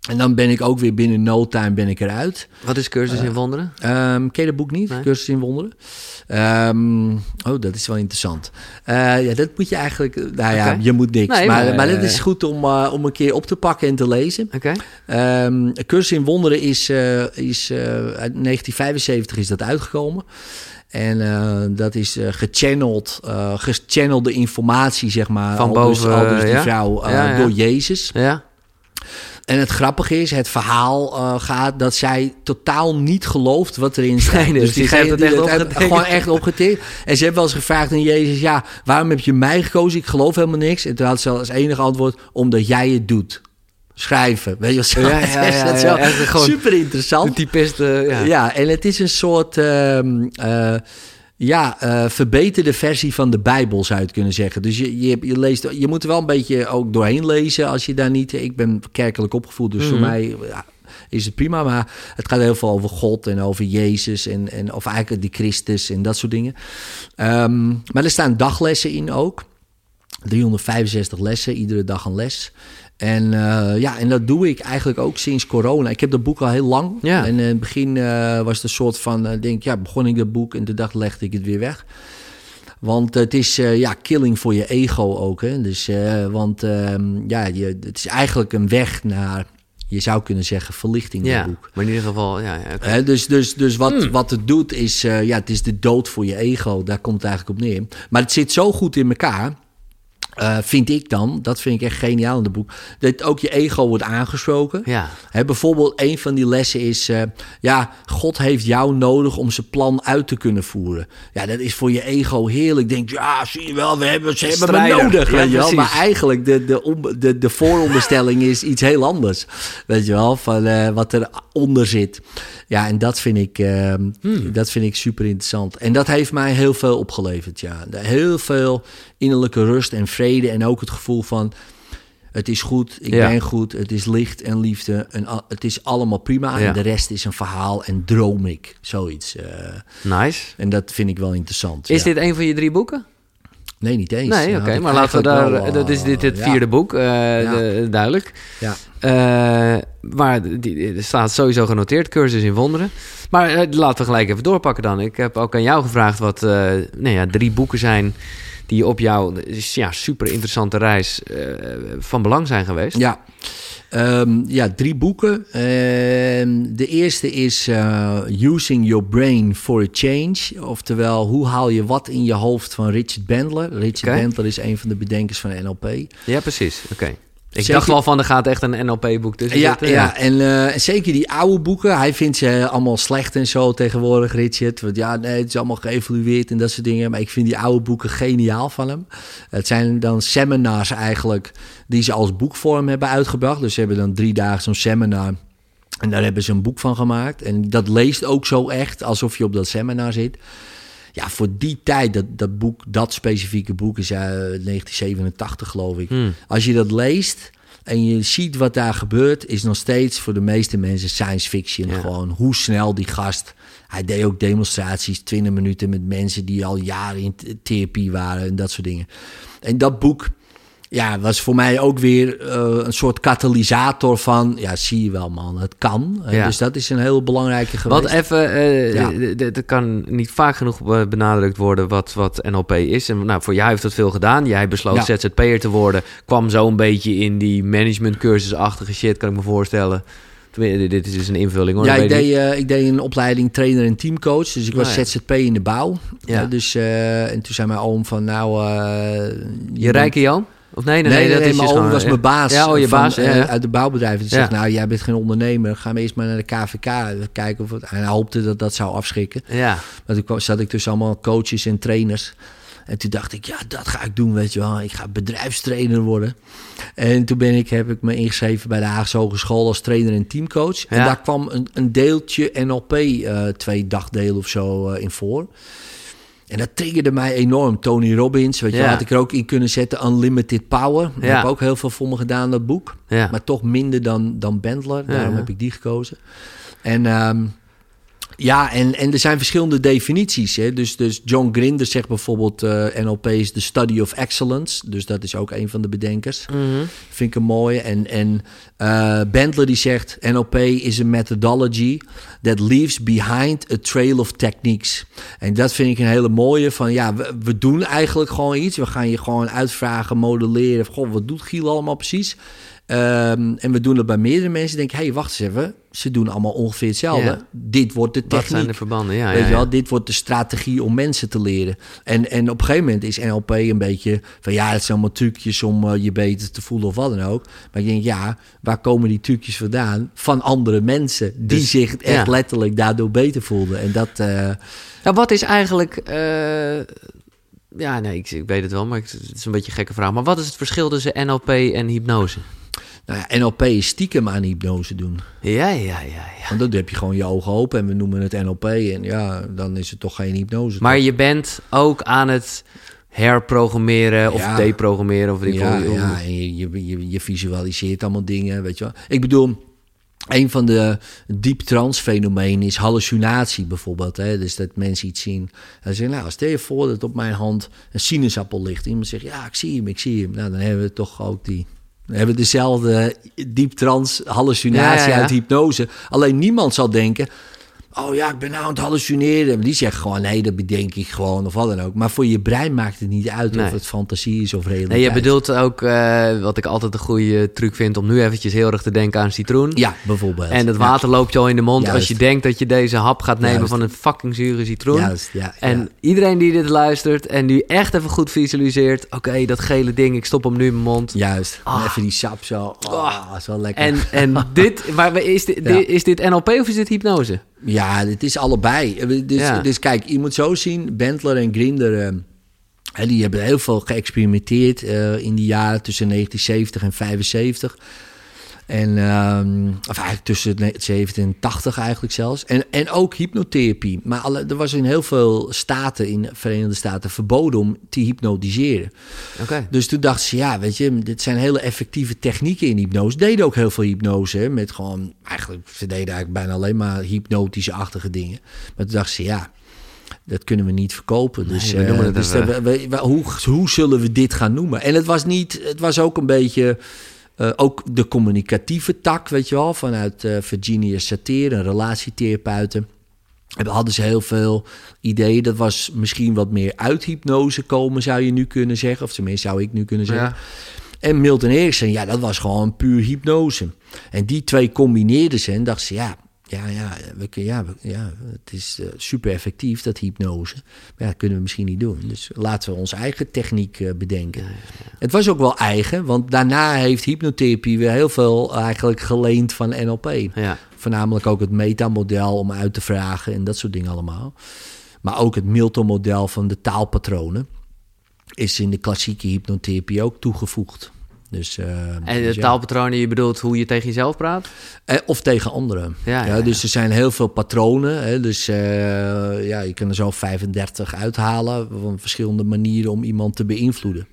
En dan ben ik ook weer binnen no time ben ik eruit. Wat is cursus in wonderen? Ehm ken je dat boek niet? Nee. Cursus in wonderen. Ehm, oh, dat is wel interessant. Eh, ja, dat moet je eigenlijk... Nou ja, je moet niks. Nee, maar, maar, maar, dat eh, is goed om, eh, om een keer op te pakken en te lezen. Oké. Cursus in Wonderen is, eh, is eh, uit 1975 is dat uitgekomen. En eh, dat is eh, gechanneld, eh gechannelde informatie, zeg maar. Van al dus, boven, al dus die ja? vrouw eh, Ja, ja. door Jezus. Ja. En het grappige is, het verhaal gaat dat zij totaal niet gelooft wat erin staat. Nee, nee, dus die heeft het echt. Gewoon echt opgetikt. En ze heeft wel eens gevraagd aan Jezus, ja, waarom heb je mij gekozen? Ik geloof helemaal niks. En toen had ze als enige antwoord, omdat jij het doet. Schrijven, weet je zo? Ja, super interessant. eh, ja. Ja. en het is een soort ehm, eh, ja, eh, verbeterde versie van de Bijbel, zou je het kunnen zeggen. Dus je, je, je, leest, je moet er wel een beetje ook doorheen lezen als je daar niet... Ik ben kerkelijk opgevoed, dus voor Mhm. mij ja, is het prima. Maar het gaat heel veel over God en over Jezus en, en of eigenlijk die Christus en dat soort dingen. Ehm, maar er staan daglessen in ook. 365 lessen, iedere dag een les. En eh, ja, en dat doe ik eigenlijk ook sinds corona. Ik heb dat boek al heel lang. Ja. En in het begin eh, was het een soort van, eh, denk ja, begon ik dat boek en de dag legde ik het weer weg. Want het is eh, ja, killing voor je ego ook. Hè? Dus, eh, want ehm, ja, je, het is eigenlijk een weg naar, je zou kunnen zeggen, verlichting. dat Ja, boek. maar in ieder geval, ja. dus dus, dus wat, Hmm. wat het doet is, eh, ja, het is de dood voor je ego. Daar komt het eigenlijk op neer. Maar het zit zo goed in elkaar, eh, vind ik dan, dat vind ik echt geniaal in het boek, dat ook je ego wordt aangesproken. Ja. Hè, bijvoorbeeld, een van die lessen is: eh, ja, God heeft jou nodig om zijn plan uit te kunnen voeren. Ja, dat is voor je ego heerlijk. Denk, ja, zie je wel, we hebben, ze hebben me nodig. Ja, weet je wel? Maar eigenlijk, de, de, om- de, de vooronderstelling is iets heel anders. Weet je wel, van eh, wat eronder zit. Ja, en dat vind ik, Hmm. dat vind ik super interessant. En dat heeft mij heel veel opgeleverd. Ja. Heel veel innerlijke rust en vrede. En ook het gevoel van. Het is goed, ik Ja. ben goed, het is licht en liefde. En al- het is allemaal prima. Ja. En de rest is een verhaal en droom ik. Zoiets. eh, Nice. en dat vind ik wel interessant. Is ja. dit een van je drie boeken? Nee, niet eens. Nee, oké. maar laten we daar... wel, dat is dit het vierde boek, eh, de- duidelijk. Ja. Eh, maar die, er staat sowieso genoteerd, cursus in wonderen. Maar laten we gelijk even doorpakken dan. Ik heb ook aan jou gevraagd wat nou ja, drie boeken zijn... die op jouw ja, super interessante reis eh, van belang zijn geweest. Ja. Ehm, ja, drie boeken. Ehm, de eerste is eh, Using Your Brain for a Change. Oftewel, hoe haal je wat in je hoofd van Richard Bandler. Richard Oké. Bandler is een van de bedenkers van NLP. Ja, precies. Oké. Ik Zeker- dacht wel van, er gaat echt een NLP-boek tussen Ja, zitten. ja, en eh, zeker die oude boeken. Hij vindt ze allemaal slecht en zo tegenwoordig, Richard. Want ja, nee, het is allemaal geëvolueerd en dat soort dingen. Maar ik vind die oude boeken geniaal van hem. Het zijn dan seminars eigenlijk die ze als boekvorm hebben uitgebracht. Dus ze hebben dan drie dagen zo'n seminar. En daar hebben ze een boek van gemaakt. En dat leest ook zo echt alsof je op dat seminar zit. Ja, voor die tijd, dat, dat boek, dat specifieke boek is uit 1987 geloof ik. Hmm. Als je dat leest en je ziet wat daar gebeurt, is nog steeds voor de meeste mensen science fiction. Ja. Gewoon hoe snel die gast. Hij deed ook demonstraties, 20 minuten met mensen die al jaren in th- therapie waren en dat soort dingen. En dat boek ja, was voor mij ook weer eh, een soort katalysator van, ja, zie je wel man, het kan. Eh, Ja. Dus dat is een heel belangrijke geweest. Wat even, eh, Ja. d- d- er kan niet vaak genoeg benadrukt worden wat, wat NLP is. En nou, voor jou heeft dat veel gedaan. Jij besloot Ja. ZZP'er te worden. Kwam zo een beetje in die managementcursusachtige shit, kan ik me voorstellen. Dit is dus een invulling hoor. Ja, dat ik deed, ik deed een opleiding trainer en teamcoach. Dus ik was Oh, ja. ZZP in de bouw. Ja. Dus, en toen zei mijn oom van, nou... Je rijke Jan? Of nee, nee, Nee, nee, nee, dat is mijn dus oom gewoon- was mijn baas. Ja, oh, je van, baas, ja, eh, uit de bouwbedrijf. Die zegt, nou, jij bent geen ondernemer. Ga maar eerst maar naar de KVK. Kijken of het... En hij hoopte dat dat zou afschrikken. Ja, Maar toen zat ik tussen allemaal coaches en trainers. En toen dacht ik, ja, dat ga ik doen, weet je wel. Ik ga bedrijfstrainer worden. En toen ben ik, heb ik me ingeschreven bij de Haagse Hogeschool als trainer en teamcoach. En daar kwam een, een deeltje NLP, eh, twee dagdelen of zo eh, in voor. En dat triggerde mij enorm. Tony Robbins, weet je, Ja. had ik er ook in kunnen zetten. Unlimited Power. Ik Ja. heb ook heel veel voor me gedaan, dat boek. Ja. Maar toch minder dan, dan Bendler. Daarom heb ik die gekozen. En ehm, ja, en, en er zijn verschillende definities. Hè? Dus, dus John Grinder zegt bijvoorbeeld... eh, NLP is the study of excellence. Dus dat is ook een van de bedenkers. Mhm. Vind ik een mooie. En, en Bendler die zegt... NLP is a methodology that leaves behind a trail of techniques. En dat vind ik een hele mooie. Van ja, we, we doen eigenlijk gewoon iets. We gaan je gewoon uitvragen, modelleren. Goh, wat doet Giel allemaal precies? Ehm, en we doen het bij meerdere mensen. Denk, hé, hey, wacht eens even. Ze doen allemaal ongeveer hetzelfde. Ja. Dit wordt de Wat techniek. zijn de verbanden? Ja, Weet ja, je wel, dit wordt de strategie om mensen te leren. En, en op een gegeven moment is NLP een beetje van ja, het zijn allemaal trucjes om eh, je beter te voelen of wat dan ook. Maar ik denk, ja, waar komen die trucjes vandaan? Van andere mensen die Dus, zich echt ja. letterlijk daardoor beter voelden. En dat, Nou, wat is eigenlijk... eh, ja, nee, ik, ik weet het wel, maar ik- het is een beetje een gekke vraag. Maar wat is het verschil tussen NLP en hypnose? Nou ja, NLP is stiekem aan hypnose doen. Ja, ja, ja, ja. Want dan heb je gewoon je ogen open en we noemen het NLP. En ja, dan is het toch geen hypnose. Maar toch? je bent ook aan het herprogrammeren of Ja. deprogrammeren. Of Ja, ja en je, je, je, visualiseert allemaal dingen, weet je wel. Ik bedoel, een van de diep trance fenomenen is hallucinatie bijvoorbeeld. Hè? Dus dat mensen iets zien. En ze zeggen, nou, stel je voor dat op mijn hand een sinaasappel ligt. Iemand zegt, ja, ik zie hem, ik zie hem. Nou, dan hebben we toch ook die... Dan hebben we dezelfde diep trance hallucinatie Ja, ja, ja. uit hypnose. Alleen niemand zal denken... Oh ja, ik ben nou aan het hallucineren. Die zegt gewoon, nee, dat bedenk ik gewoon of wat dan ook. Maar voor je brein maakt het niet uit Nee. of het fantasie is of realiteit. Nee, je bedoelt ook, eh, wat ik altijd een goede truc vind... om nu eventjes heel erg te denken aan citroen. Ja, bijvoorbeeld. En het Ja, water loopt je al in de mond Juist. als je denkt dat je deze hap gaat nemen Juist. van een fucking zure citroen. Juist, ja. En ja. iedereen die dit luistert en die echt even goed visualiseert... oké, dat gele ding, ik stop hem nu in mijn mond. Juist. Ah. Even die sap zo. Oh, is wel lekker. En, en dit, maar is dit, is dit NLP of is dit hypnose? Ja, het is allebei. Dus, Ja. dus kijk, je moet zo zien. Bentler en Grinder, eh, die hebben heel veel geëxperimenteerd eh, in die jaren tussen 1970 en 75. En, ehm, of eigenlijk tussen 70 en 80 eigenlijk zelfs. En, en ook hypnotherapie. Maar alle, er was in heel veel staten in de Verenigde Staten verboden om te hypnotiseren. Dus toen dachten ze, ja, weet je, dit zijn hele effectieve technieken in hypnose. Deden ook heel veel hypnose, hè, met gewoon, eigenlijk, ze deden eigenlijk bijna alleen maar hypnotische-achtige dingen. Maar toen dachten ze, ja, dat kunnen we niet verkopen. Dus, we eh, dus we- we- hoe, hoe zullen we dit gaan noemen? En het was niet, het was ook een beetje, eh, ook de communicatieve tak, weet je wel, vanuit eh, Virginia Satir, een relatietherapeuten. Hebben- Hadden ze heel veel ideeën. Dat was misschien wat meer uit hypnose komen, zou je nu kunnen zeggen. Of tenminste, zou ik nu kunnen zeggen. Ja. En Milton Erickson, ja, dat was gewoon puur hypnose. En die twee combineerden ze en dachten ze, ja, ja, ja, we, ja, we- ja het is eh, super effectief, dat hypnose. Maar ja, dat kunnen we misschien niet doen. Dus laten we onze eigen techniek eh, bedenken. Het was ook wel eigen, want daarna heeft hypnotherapie weer heel veel eigenlijk geleend van NLP. Ja. Voornamelijk ook het metamodel om uit te vragen en dat soort dingen allemaal. Maar ook het Milton-model van de taalpatronen is in de klassieke hypnotherapie ook toegevoegd. Dus, eh, En dus de ja. taalpatronen, je bedoelt hoe je tegen jezelf praat? Eh, of tegen anderen. Ja, Ja, ja, dus er zijn heel veel patronen. Hè, dus eh, ja, je kan er zo 35 uithalen van verschillende manieren om iemand te beïnvloeden.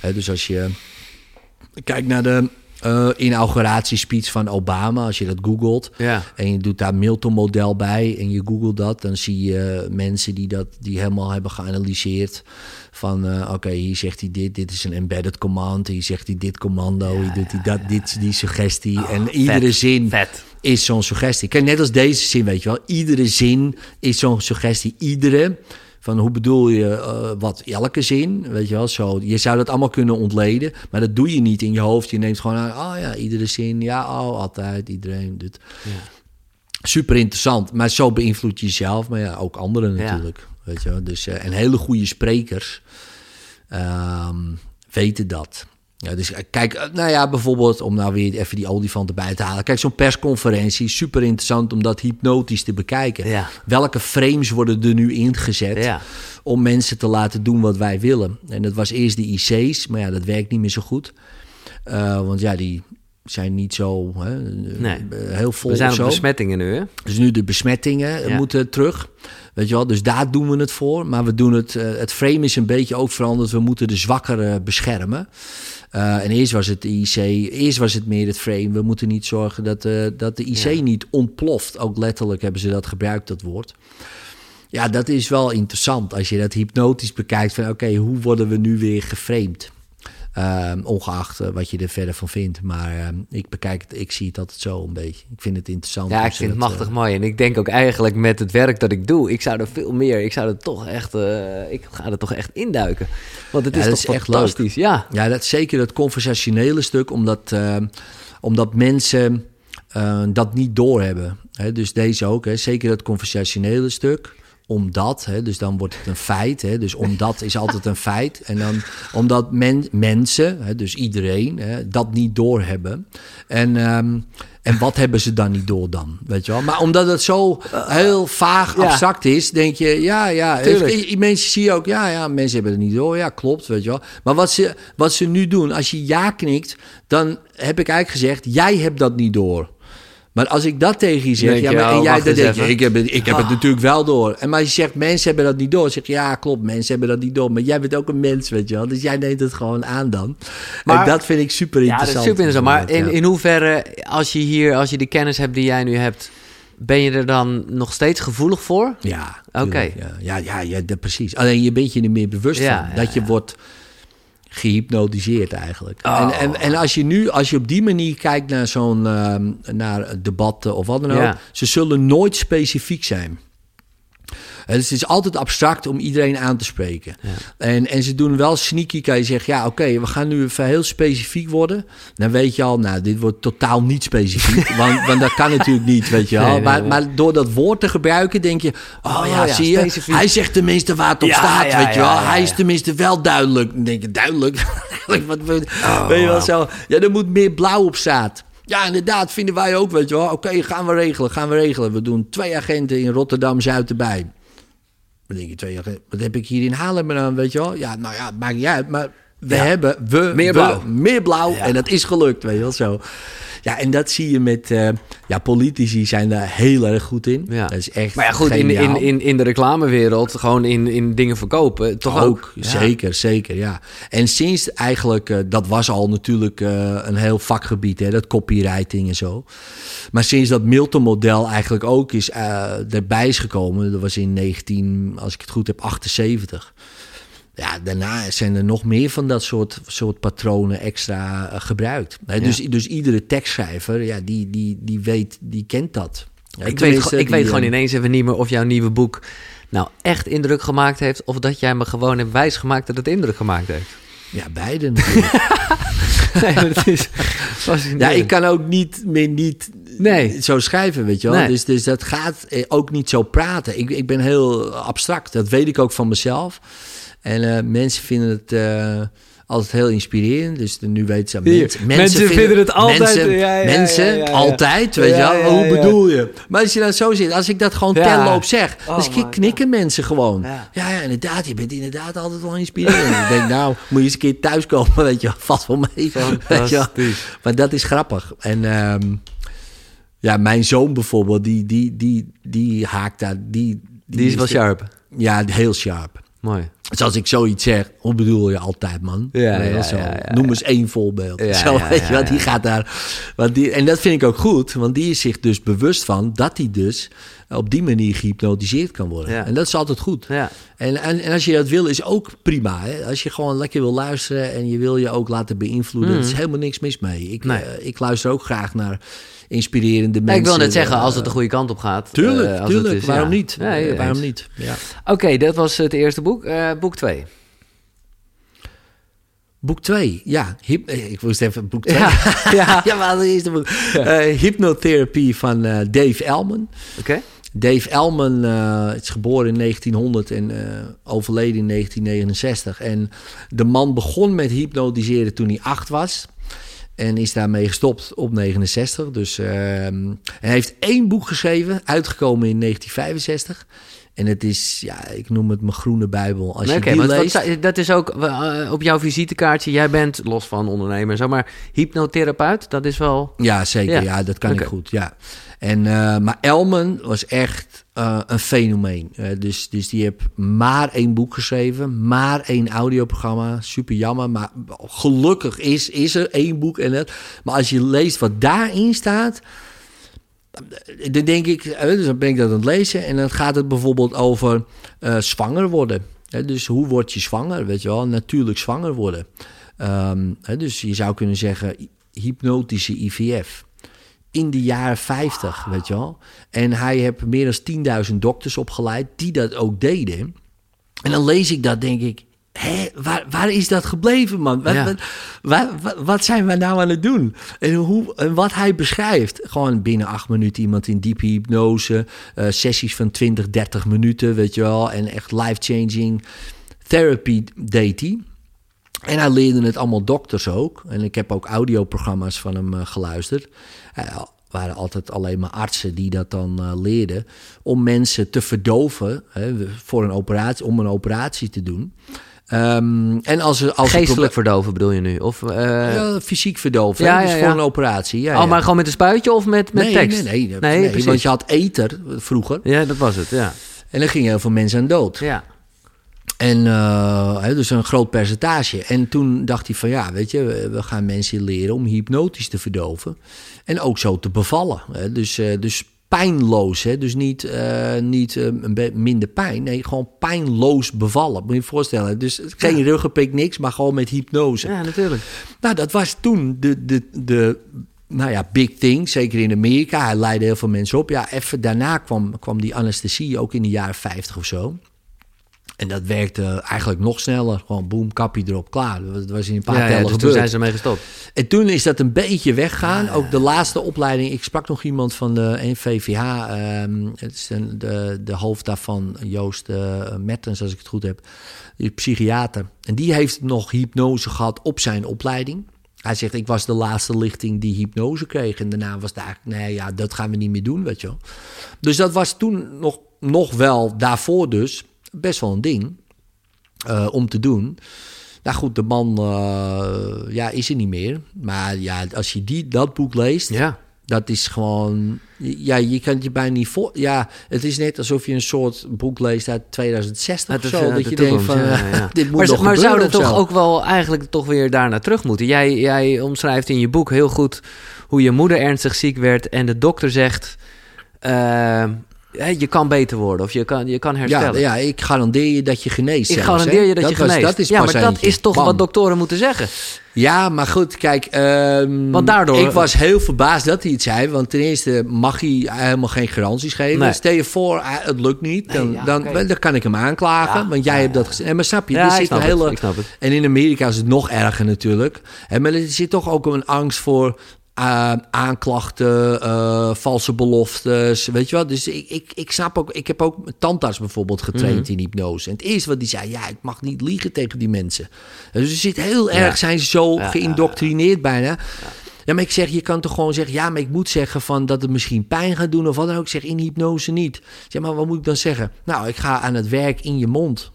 Hè, dus als je kijkt naar de eh, inauguratiespeech van Obama, als je dat googelt, Ja. en je doet daar Milton-model bij en je googelt dat, dan zie je mensen die dat die helemaal hebben geanalyseerd. Van eh, oké, hier zegt hij dit, dit is een embedded command, hier zegt hij dit commando, hier doet hij dat, dit die suggestie. en iedere vet, zin vet. is zo'n suggestie. Kijk, net als deze zin, weet je wel, iedere zin is zo'n suggestie. Iedere. Van hoe bedoel je eh, wat? Elke zin, weet je wel, zo. Je zou dat allemaal kunnen ontleden, maar dat doe je niet in je hoofd. Je neemt gewoon aan, oh ja, iedere zin, ja, oh, altijd, iedereen doet. Super interessant, maar zo beïnvloed je jezelf, maar ja, ook anderen Ja. natuurlijk. Weet je wel? Dus, eh, en hele goede sprekers ehm, weten dat. Ja, dus kijk, eh, nou ja, bijvoorbeeld om nou weer even die olifant erbij te halen. Kijk, zo'n persconferentie, super interessant om dat hypnotisch te bekijken. Ja. Welke frames worden er nu ingezet Ja. om mensen te laten doen wat wij willen? En dat was eerst de IC's, maar ja, dat werkt niet meer zo goed. Eh, want ja, die zijn niet zo hè, Nee. eh, heel vol We zijn op zo. besmettingen nu, hè? Dus nu de besmettingen eh, Ja. moeten terug. Weet je wel, dus daar doen we het voor. Maar we doen het, eh, het frame is een beetje ook veranderd. We moeten de zwakkeren beschermen. Eh, en eerst was het de IC, eerst was het meer het frame. We moeten niet zorgen dat, eh, dat de IC Ja. niet ontploft. Ook letterlijk hebben ze dat gebruikt, dat woord. Ja, dat is wel interessant als je dat hypnotisch bekijkt. Van oké, hoe worden we nu weer geframed? Ehm, ongeacht eh, wat je er verder van vindt. Maar ehm, ik bekijk het, ik zie het altijd zo een beetje. Ik vind het interessant. Ja, ik vind het dat, machtig eh, mooi. En ik denk ook eigenlijk met het werk dat ik doe, ik zou er veel meer, ik zou er toch echt, eh, ik ga er toch echt induiken. Want het Ja, is dat toch is echt fantastisch. Ja, Ja, dat zeker het conversationele stuk, omdat, eh, omdat mensen dat niet doorhebben. Hè, dus deze ook, hè, zeker het conversationele stuk. Omdat, hè, dus dan wordt het een feit. Hè, dus omdat is altijd een feit. En dan omdat men, mensen, hè, dus iedereen, hè, dat niet doorhebben. En, ehm, en wat hebben ze dan niet door dan? Weet je wel? Maar omdat het zo heel vaag Ja. abstract is, denk je, ja, ja. Tuurlijk. Mensen zie je ook, ja, ja, mensen hebben het niet door. Ja, klopt, weet je wel. Maar wat ze, wat ze nu doen, als je ja knikt, dan heb ik eigenlijk gezegd, jij hebt dat niet door. Maar als ik dat tegen je zeg, Denk ja, maar, en oh, jij, wacht dan denk je, ik heb, het, ik heb het Ah. natuurlijk wel door. En maar je zegt, mensen hebben dat niet door, zeg je, ja, klopt, mensen hebben dat niet door. Maar jij bent ook een mens, weet je wel. Dus jij neemt het gewoon aan dan. Maar- en dat vind ik super ja interessant. dat is super interessant. Maar in, Ja. in hoeverre, als je hier, als je die kennis hebt die jij nu hebt, ben je er dan nog steeds gevoelig voor? Ja, Oké. Ja, ja, ja, ja dat, precies. Alleen je bent je er meer bewust Ja, van. ja, dat je ja. wordt gehypnotiseerd eigenlijk. Oh. En, en, en als je nu, als je op die manier kijkt naar zo'n ehm, naar debatten of wat dan ook, Ja. ze zullen nooit specifiek zijn. Eh, Dus het is altijd abstract om iedereen aan te spreken. En, en ze doen wel sneaky, kan je zeggen, ja oké, we gaan nu even heel specifiek worden. Dan weet je al, nou, dit wordt totaal niet specifiek. want, want dat kan natuurlijk niet, weet je wel. Nee, nee, maar, nee. maar door dat woord te gebruiken, denk je, oh, Oh, ja, ja, zie je, hij zegt tenminste waar het op staat, weet je wel. hij is tenminste wel duidelijk. Dan denk je, duidelijk? Wat, Oh, weet je wel zo? Ja, er moet meer blauw op staat. Ja, inderdaad, vinden wij ook, weet je wel. Oké, gaan we regelen, gaan we regelen. We doen twee agenten in Rotterdam-Zuid erbij. Dan denk je, twee agenten, wat heb ik hier in Haarlem aan, weet je wel? Ja, nou ja, maakt niet uit, maar we hebben... We, Meer we- blauw. meer blauw Ja. en dat is gelukt, weet je wel, zo. Ja, en dat zie je met... eh, ja, politici zijn daar heel erg goed in. Ja. Dat is echt Maar ja, goed, in, in, in, in de reclamewereld, gewoon in, in dingen verkopen, toch ook? Ja. Zeker, zeker, ja. En sinds eigenlijk, eh, dat was al natuurlijk eh, een heel vakgebied, hè, dat copywriting en zo. Maar sinds dat Milton-model eigenlijk ook is, erbij is gekomen, dat was in 19, als ik het goed heb, 78. Ja, daarna zijn er nog meer van dat soort, soort patronen extra eh, gebruikt. Dus, dus iedere tekstschrijver, ja, die, die, die weet, die kent dat. Ja, Ik weet, ik weet gewoon eh, ineens even niet meer of jouw nieuwe boek nou echt indruk gemaakt heeft... of dat jij me gewoon hebt wijsgemaakt dat het indruk gemaakt heeft. Ja, beide. Nee, dat is Ja, ik kan ook niet meer niet Nee. zo schrijven, weet je wel. Nee. Dus, dus dat gaat eh, ook niet zo praten. Ik, ik ben heel abstract, dat weet ik ook van mezelf. En eh, mensen vinden het eh, altijd heel inspirerend. Dus nu weten ze... Mensen, mensen vinden het altijd- Mensen, ja, ja, mensen ja, ja, ja. altijd, weet je wel. Hoe bedoel je? Maar als je dat zo zit, als ik dat gewoon Ja. terloop zeg... Oh dus knikken mensen gewoon. Ja. Ja. inderdaad. Je bent inderdaad altijd wel inspirerend. ik denk, nou, moet je eens een keer thuiskomen, weet je wel. Valt wel mee. Weet je. Maar dat is grappig. En ehm, ja, mijn zoon bijvoorbeeld, die, die, die, die haakt daar. Die, Die is wel sharp. Ja, heel sharp. Mooi. Dus als ik zoiets zeg, hoe bedoel je altijd, man? Ja, zo. ja, Noem eens één voorbeeld. Ja, zo, weet je wel, die gaat daar. Want die, en dat vind ik ook goed, want die is zich dus bewust van dat hij dus op die manier gehypnotiseerd kan worden. En dat is altijd goed. Ja. En, en, en als je dat wil, is ook prima. Hè? Als je gewoon lekker wil luisteren en je wil je ook laten beïnvloeden, er is helemaal niks mis mee. Ik, Mm. Nee. eh, ik luister ook graag naar inspirerende mensen. ik wil net zeggen, eh, als het de goede kant op gaat. Tuurlijk, eh, als tuurlijk. het is, waarom niet? Ja, Eh, waarom niet? Ja. Oké, dat was het eerste boek. Boek 2. Boek 2, ja. Hyp- ik moest even boek 2. Ja, ja. ja, maar het eerste boek. Hypnotherapie van Dave Elman. Oké. Dave Elman uh, is geboren in 1900 en overleden in 1969. En de man begon met hypnotiseren toen hij acht was. En is daarmee gestopt op 69. Dus uh, hij heeft één boek geschreven, uitgekomen in 1965. En het is, ja, ik noem het mijn groene bijbel. Als je die leest... Wat, dat is ook uh, op jouw visitekaartje. Jij bent, los van ondernemer, zeg maar, hypnotherapeut. Dat is wel... Ja, zeker. Ja, ja dat kan okay. ik goed, ja. En, uh, maar Elman was echt uh, een fenomeen. dus, dus die heeft maar één boek geschreven, maar één audioprogramma. Super jammer, maar gelukkig is, is er één boek en het. Maar als je leest wat daarin staat dan denk ik, dus dan ben ik dat aan het lezen en dan gaat het bijvoorbeeld over zwanger worden. Dus hoe word je zwanger, weet je wel, natuurlijk zwanger worden. Um, dus je zou kunnen zeggen hypnotische IVF. In de jaren 50, weet je wel. En hij heeft meer dan 10.000 dokters opgeleid die dat ook deden. En dan lees ik dat, denk ik, Hé, waar, waar is dat gebleven, man? Wat, ja. wat, wat, wat, zijn we nou aan het doen? En, hoe, en wat hij beschrijft. Gewoon binnen acht minuten iemand in diepe hypnose. Uh, sessies van 20, 30 minuten, weet je wel. En echt life-changing therapy deed hij. En hij leerde het allemaal dokters ook. En ik heb ook audioprogramma's van hem uh, geluisterd. Uh, waren altijd alleen maar artsen die dat dan uh, leerden. Om mensen te verdoven hè, voor een operatie, om een operatie te doen. Um, en als, als Geestelijk verdoven bedoel je nu? Of, uh... ja, fysiek verdoven, ja, ja, dus voor een operatie. Ja, oh, maar gewoon met een spuitje of met, met nee, tekst? Nee, nee, nee, nee want je had ether vroeger. Ja, dat was het, ja. En dan gingen heel veel mensen aan dood. Ja. En uh, dus een groot percentage. En toen dacht hij van ja, weet je, we gaan mensen leren om hypnotisch te verdoven. En ook zo te bevallen. Dus, uh, dus pijnloos. Hè? Dus niet, uh, niet uh, minder pijn. Nee, gewoon pijnloos bevallen. Moet je je voorstellen. Dus geen ja. ruggenprik, niks, maar gewoon met hypnose. Ja, natuurlijk. Nou, dat was toen de, de, de nou ja, big thing. Zeker in Amerika. Hij leidde heel veel mensen op. Ja, even daarna kwam, kwam die anesthesie ook in de jaren 50 of zo. En dat werkte eigenlijk nog sneller. Gewoon boem, kapje erop, klaar. Dat was in een paar ja, tellen ja, dus gebeurd. toen zijn ze mee gestopt. En toen is dat een beetje weggaan. Ook de laatste opleiding. Ik sprak nog iemand van de NVVH. Um, het is de, de, de, hoofd daarvan, Joost uh, Mertens, als ik het goed heb. Die psychiater. En die heeft nog hypnose gehad op zijn opleiding. Hij zegt, ik was de laatste lichting die hypnose kreeg. En daarna was het eigenlijk, nee ja, dat gaan we niet meer doen, weet je wel. Dus dat was toen nog, nog wel, daarvoor dus best wel een ding uh, om te doen. Nou goed, de man uh, ja, is er niet meer. Maar ja, als je die, dat boek leest, ja. dat is gewoon... Ja, je kan je bijna niet voor... Ja, het is net alsof je een soort boek leest uit 2060 uit de, of zo. Dat je denkt van, ja, ja. dit moet maar, maar zou dat toch ook wel eigenlijk toch weer daarna terug moeten? Jij, jij omschrijft in je boek heel goed hoe je moeder ernstig ziek werd... en de dokter zegt... Uh, je kan beter worden of je kan, je kan herstellen. Ja, ja, ik garandeer je dat je geneest. Ik garandeer je dat, dat je was, geneest. Dat is ja, maar dat is toch Bam. wat doktoren moeten zeggen. Ja, maar goed, kijk. Um, want daardoor... Ik was heel verbaasd dat hij het zei. Want ten eerste mag hij helemaal geen garanties geven. Nee. Stel je voor, het lukt niet. Dan, nee, ja, dan, okay. dan, kan ik hem aanklagen. Ja, want jij ja, hebt dat gezegd. Maar snap je? Er zit een hele... En in Amerika is het nog erger natuurlijk. En maar er zit toch ook een angst voor aanklachten, uh, valse beloftes, weet je wat? Dus ik, ik, ik snap ook, ik heb ook tandarts bijvoorbeeld getraind mm-hmm. in hypnose. En het eerste wat die zei, ja, ik mag niet liegen tegen die mensen. Dus er zit heel ja. erg, zijn ze zo ja, geïndoctrineerd bijna. Ja, maar ik zeg, je kan toch gewoon zeggen, ja, maar ik moet zeggen van dat het misschien pijn gaat doen of wat dan ook. Ik zeg in hypnose niet. Zeg maar, wat moet ik dan zeggen? Nou, ik ga aan het werk in je mond.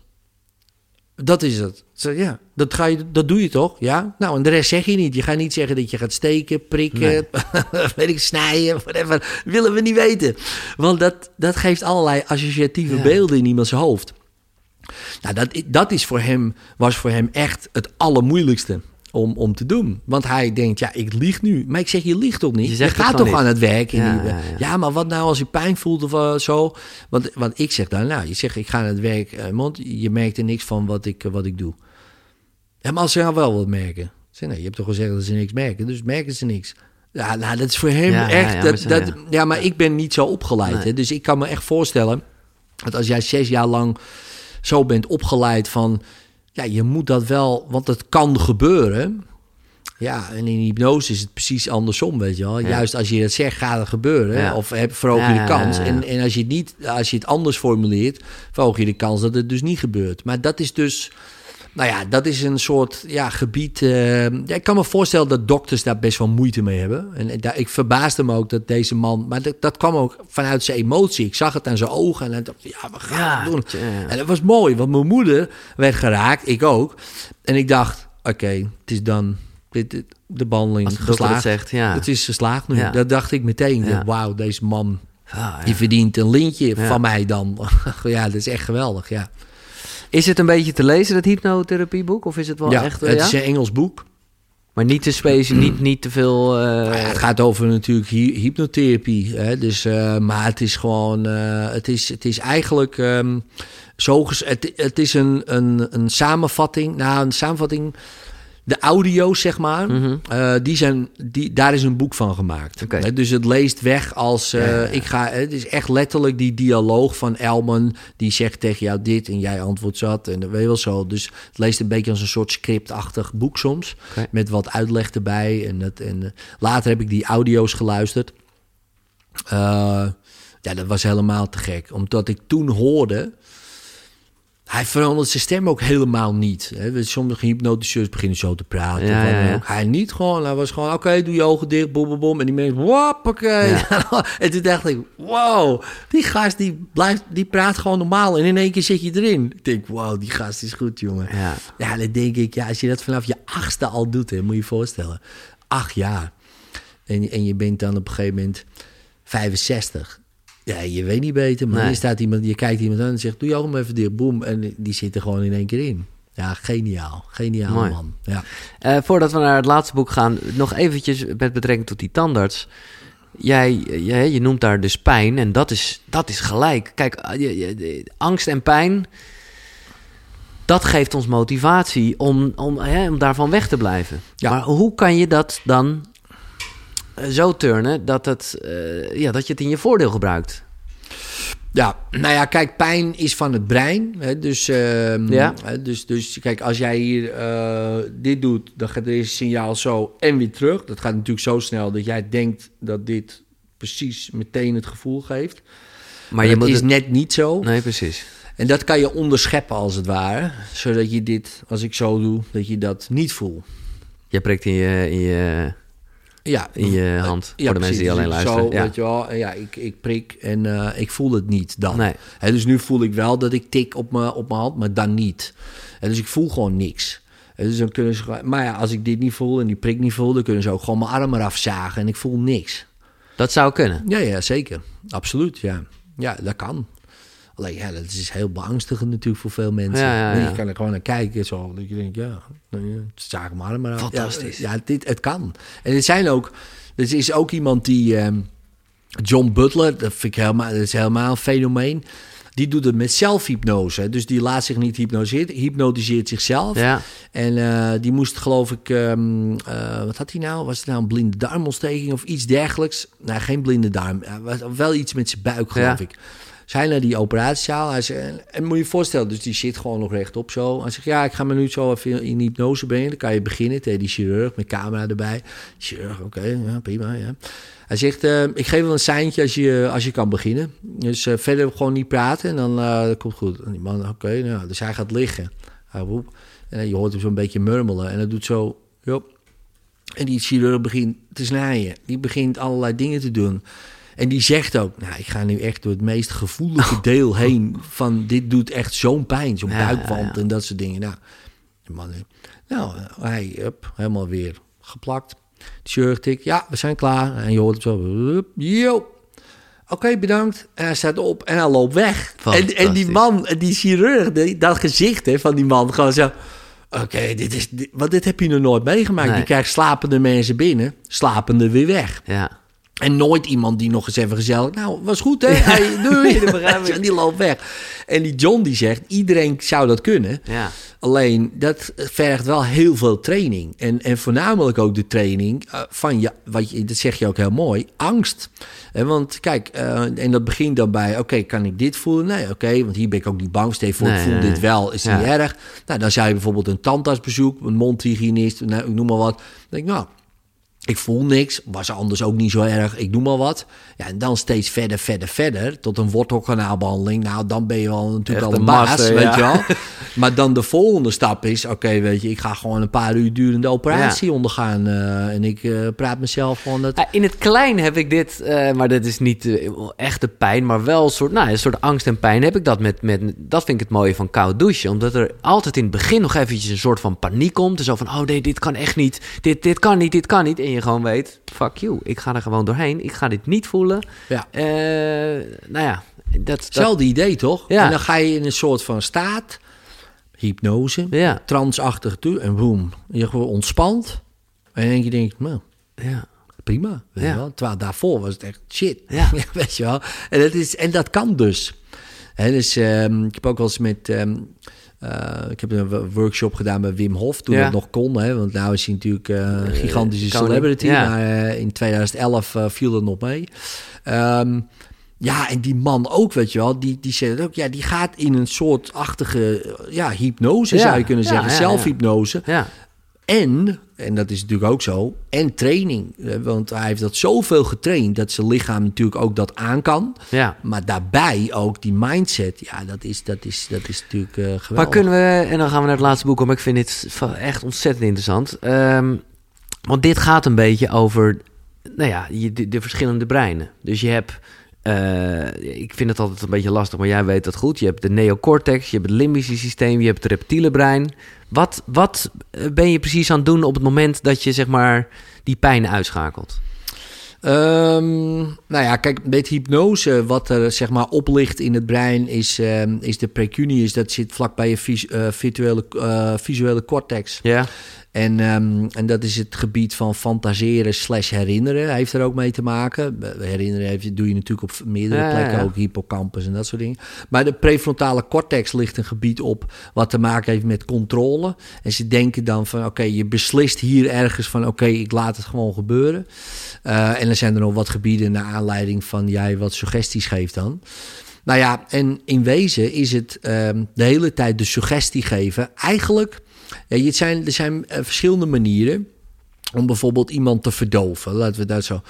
Dat is het. Zeg, ja, dat, ga je, dat doe je toch? Ja? Nou, en de rest zeg je niet. Je gaat niet zeggen dat je gaat steken, prikken, nee. weet ik, snijden, whatever. Willen we niet weten. Want dat, dat geeft allerlei associatieve ja. beelden in iemands hoofd. Nou, dat, dat is voor hem, was voor hem echt het allermoeilijkste om, om te doen. Want hij denkt, ja, ik lieg nu. Maar ik zeg, je liegt toch niet? Je, je gaat toch niet. aan het werk. Ja, ja, ja. ja, maar wat nou als je pijn voelt of uh, zo? Want, want ik zeg dan, nou, je zegt, ik ga aan het werk. Uh, want je merkt er niks van wat ik, uh, wat ik doe. Ja, maar als ze nou wel wat merken. Zeg, nee, je hebt toch gezegd dat ze niks merken. Dus merken ze niks. Ja, nou, dat is voor hem echt... dat, dat, ja. maar ik ben niet zo opgeleid. Nee. Hè, dus ik kan me echt voorstellen... dat als jij zes jaar lang zo bent opgeleid van ja, je moet dat wel, want het kan gebeuren. Ja, en in hypnose is het precies andersom, weet je wel. Ja. Juist als je het zegt, gaat het gebeuren. Ja. Of heb, verhoog je de kans. En, en als, je het niet, als je het anders formuleert, verhoog je de kans dat het dus niet gebeurt. Maar dat is dus... Nou ja, dat is een soort ja, gebied. eh, ja, ik kan me voorstellen dat dokters daar best wel moeite mee hebben. En daar, ik verbaasde me ook dat deze man. Maar dat, dat kwam ook vanuit zijn emotie. Ik zag het aan zijn ogen en dacht: ja, we gaan het doen. ja. En dat was mooi, want mijn moeder werd geraakt, ik ook. En ik dacht: oké, het is dan. De behandeling geslaagd. het zegt, ja. Het is geslaagd nu. Ja. Dat dacht ik meteen. Ja. Wauw, deze man Ah, die verdient een lintje van mij dan. ja, dat is echt geweldig. Ja. Is het een beetje te lezen, dat hypnotherapieboek? Of is het wel ja, echt... eh, het ja? is een Engels boek. Maar niet te specifiek, niet, niet te veel... eh, Nou ja, het gaat over natuurlijk hy- hypnotherapie. Hè? Dus, eh, maar het is gewoon, eh, het, is, het is eigenlijk ehm, zo. Het, het is een, een, een samenvatting. Nou, een samenvatting. De audio's, zeg maar, Mhm. eh, die zijn, die, daar is een boek van gemaakt. Hè, Dus het leest weg als eh, Ja, ja, ja. ik ga. Het is echt letterlijk die dialoog van Elman die zegt tegen jou dit en jij antwoordt dat en dat weet je wel zo. Dus het leest een beetje als een soort scriptachtig boek soms met wat uitleg erbij en dat en eh, later heb ik die audio's geluisterd. Ja, dat was helemaal te gek, omdat ik toen hoorde. Hij verandert zijn stem ook helemaal niet. Hè. Sommige hypnotiseurs beginnen zo te praten. Ja, ja, ook. Hij niet gewoon. Hij was gewoon, oké, doe je ogen dicht, boem, boem. En die mensen, wappakee. en toen dacht ik, wow, die gast die, blijft, die praat gewoon normaal. En in één keer zit je erin. Ik denk, wow, die gast is goed, jongen. Ja. Ja, dan denk ik, ja, als je dat vanaf je achtste al doet, hè, moet je je voorstellen. Acht jaar. En, en je bent dan op een gegeven moment 65. Ja, je weet niet beter, maar Nee. staat iemand, je kijkt iemand aan en zegt, doe je ogen maar even dicht, boem. En die zit er gewoon in één keer in. Ja, geniaal. Geniaal, Mooi. man. Ja. Eh, voordat we naar het laatste boek gaan, nog eventjes met betrekking tot die tandarts. Jij, je, je noemt daar dus pijn en dat is, dat is gelijk. Kijk, eh, je- angst en pijn, dat geeft ons motivatie om, om, hè, om daarvan weg te blijven. Ja. Maar hoe kan je dat dan zo turnen dat, het, eh, ja, dat je het in je voordeel gebruikt? Ja, nou ja, kijk, pijn is van het brein. Hè, dus, ehm, Ja. dus, dus kijk, als jij hier eh, dit doet, dan gaat deze signaal zo en weer terug. Dat gaat natuurlijk zo snel dat jij denkt dat dit precies meteen het gevoel geeft. Maar, Maar je het moet is het- net niet zo. Nee, precies. En dat kan je onderscheppen als het ware. Zodat je dit, als ik zo doe, dat je dat niet voelt. Je prikt in je, in je, Ja, in je hand, voor de mensen die alleen ik luisteren. Zo, ja. weet je wel, ja, ik, ik prik en eh, ik voel het niet dan. Nee. Dus nu voel ik wel dat ik tik op mijn op mijn hand, maar dan niet. En dus ik voel gewoon niks. Dus dan kunnen ze, maar ja, als ik dit niet voel en die prik niet voel, dan kunnen ze ook gewoon mijn arm eraf zagen en ik voel niks. Dat zou kunnen. Ja, ja, zeker. Absoluut, ja. Ja, dat kan. Alleen, ja, dat is heel beangstigend natuurlijk voor veel mensen. Ja. Je kan er gewoon naar kijken, zo. Dat je denkt, ja, nou zaag mijn arm eraf. Fantastisch. Ja, dit, het kan. En het zijn ook... Er is ook iemand die... ehm, John Butler, dat vind ik helemaal, dat is helemaal een fenomeen. Die doet het met zelfhypnose. Dus die laat zich niet hypnoseren, hypnotiseert zichzelf. Ja. En eh, die moest geloof ik, ehm, eh, wat had hij nou? Was het nou een blinde darmontsteking of iets dergelijks? Nou, geen blinde darm. Ja, was wel iets met zijn buik, geloof Ja. ik. Zij naar die operatiezaal. Hij en, moet je je voorstellen, dus die zit gewoon nog rechtop zo. Hij zegt, ja, ik ga me nu zo even in hypnose brengen. Dan kan je beginnen tegen die chirurg met camera erbij. Chirurg, oké, ja, prima, ja. Hij zegt, eh, ik geef wel een seintje als je, als je kan beginnen. Dus eh, verder gewoon niet praten en dan dat komt goed. En die man, oké, nou, dus hij gaat liggen. Hij en je hoort hem zo'n beetje murmelen. En dat doet zo, jop. En die chirurg begint te snijden. Die begint allerlei dingen te doen. En die zegt ook, nou, ik ga nu echt door het meest gevoelige deel heen. Van dit doet echt zo'n pijn, zo'n Ja, buikwand ja, en dat soort dingen. Nou, die man, eh, nou, eh, hij, hup, helemaal weer geplakt. Chirurg tikt, ja, we zijn klaar. En je hoort hem zo, yo. Oké, bedankt. En hij staat op en hij loopt weg. En, en die man, die chirurg, die, dat gezicht hè, van die man, gewoon zo... Oké, dit is, dit, want dit heb je nog nooit meegemaakt. Nee. Je krijgt slapende mensen binnen, slapende weer weg. Ja. En nooit iemand die nog eens even gezellig... Nou, was goed, hè? Hey, doei. en die loopt weg. En die John die zegt... Iedereen zou dat kunnen. Ja. Alleen, dat vergt wel heel veel training. En, en voornamelijk ook de training eh, van... je, wat je, dat zeg je ook heel mooi, angst. En want kijk, eh, en dat begint dan bij... Oké, kan ik dit voelen? Nee, oké, want hier ben ik ook niet bang. Stel voor, Nee, ik voel nee, dit nee. wel. Is Ja. niet erg? Nou, dan zou je bijvoorbeeld een tandartsbezoek... een mondhygiënist, nou, ik noem maar wat. Dan denk ik, nou... Ik voel niks, was anders ook niet zo erg, ik noem maar wat. Ja, en dan steeds verder, verder, verder, tot een wortelkanaalbehandeling. Nou, dan ben je wel natuurlijk Echt al een baas, master, weet ja. je wel. Maar dan de volgende stap is, oké, weet je, ik ga gewoon een paar uur durende operatie ondergaan. eh, en ik eh, praat mezelf gewoon dat... Ja, In het klein heb ik dit, eh, maar dat is niet echte pijn, maar wel een soort, nou, een soort angst en pijn heb ik dat met, met, dat vind ik het mooie van koud douchen. Omdat er altijd in het begin nog eventjes een soort van paniek komt. Zo van, oh nee, dit kan echt niet, dit, dit kan niet, dit kan niet. En je gewoon weet, fuck you, ik ga er gewoon doorheen, ik ga dit niet voelen. Ja. Eh, nou ja, dat... dat Hetzelfde idee, toch? Ja. En dan ga je in een soort van staat, hypnose, ja, transachtig toe, en boem, je gewoon ontspant. En denk je, nou, ja, prima. Weet Ja. je wel? Terwijl daarvoor was het echt shit. Ja. weet je wel. En dat, is, en dat kan dus. Hè, dus ehm, ik heb ook wel eens met... ehm, eh, ik heb een workshop gedaan bij Wim Hof toen Ja. dat nog kon. Hè, want nu is hij natuurlijk eh, een gigantische koning, celebrity. ja. Maar eh, in 2011 eh, viel dat nog mee. Ehm, ja, en die man ook, weet je wel. Die, die zegt ook, ja, die gaat in een soort achtige eh, ja, hypnose, Ja. zou je kunnen zeggen. Zelfhypnose. ja. En, en dat is natuurlijk ook zo, en training. Want hij heeft dat zoveel getraind dat zijn lichaam natuurlijk ook dat aan kan. ja. Maar daarbij ook die mindset, ja, dat is, dat is, dat is natuurlijk eh geweldig. Maar kunnen we, en dan gaan we naar het laatste boek, want ik vind dit echt ontzettend interessant. Ehm, want dit gaat een beetje over, nou ja, de verschillende breinen. Dus je hebt, eh, ik vind het altijd een beetje lastig, maar jij weet dat goed. Je hebt de neocortex, je hebt het limbische systeem, je hebt het reptiele brein. Wat, wat eh, ben je precies aan het doen op het moment dat je, zeg maar, die pijn uitschakelt? Ehm, nou ja, kijk, met hypnose, wat er zeg maar oplicht in het brein, is, ehm, is de precuneus. Dat zit vlakbij je vis, eh, virtuele, eh, visuele cortex. Ja, En, ehm, en dat is het gebied van fantaseren slash herinneren. Heeft er ook mee te maken. Herinneren heeft, doe je natuurlijk op meerdere Ja, plekken, ja. ook hippocampus en dat soort dingen. Maar de prefrontale cortex ligt een gebied op wat te maken heeft met controle. En ze denken dan van, oké, je beslist hier ergens van, oké, ik laat het gewoon gebeuren. Eh, en dan zijn er nog wat gebieden naar aanleiding van jij wat suggesties geeft dan. Nou ja, en in wezen is het ehm, de hele tijd de suggestie geven. Eigenlijk, het zijn, er zijn eh, verschillende manieren om bijvoorbeeld iemand te verdoven. Laten we dat zo.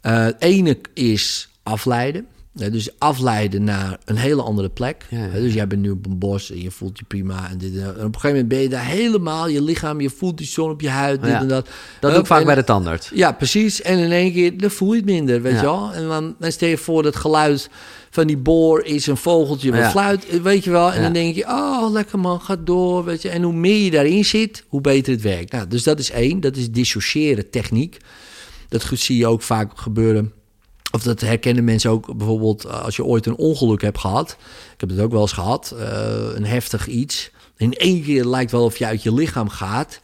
Het ene is afleiden. Ja, dus afleiden naar een hele andere plek. Ja, Dus jij bent nu op een bos en je voelt je prima. En, dit, en op een gegeven moment ben je daar helemaal. Je lichaam, je voelt die zon op je huid. Dit Ja. en dat. dat doe ik vaak en- bij de tandarts. ja, precies. En in één keer, dan voel je het minder, weet Ja. je wel. En dan, dan stel je voor dat geluid van die boor is een vogeltje wat fluit, weet je wel. En dan denk je, oh, lekker man, ga door, weet je. En hoe meer je daarin zit, hoe beter het werkt. Nou, dus dat is één, dat is dissociëren techniek. Dat goed zie je ook vaak gebeuren. Of dat herkennen mensen ook bijvoorbeeld eh, als je ooit een ongeluk hebt gehad. Ik heb het ook wel eens gehad, eh, een heftig iets. In één keer lijkt wel of je uit je lichaam gaat.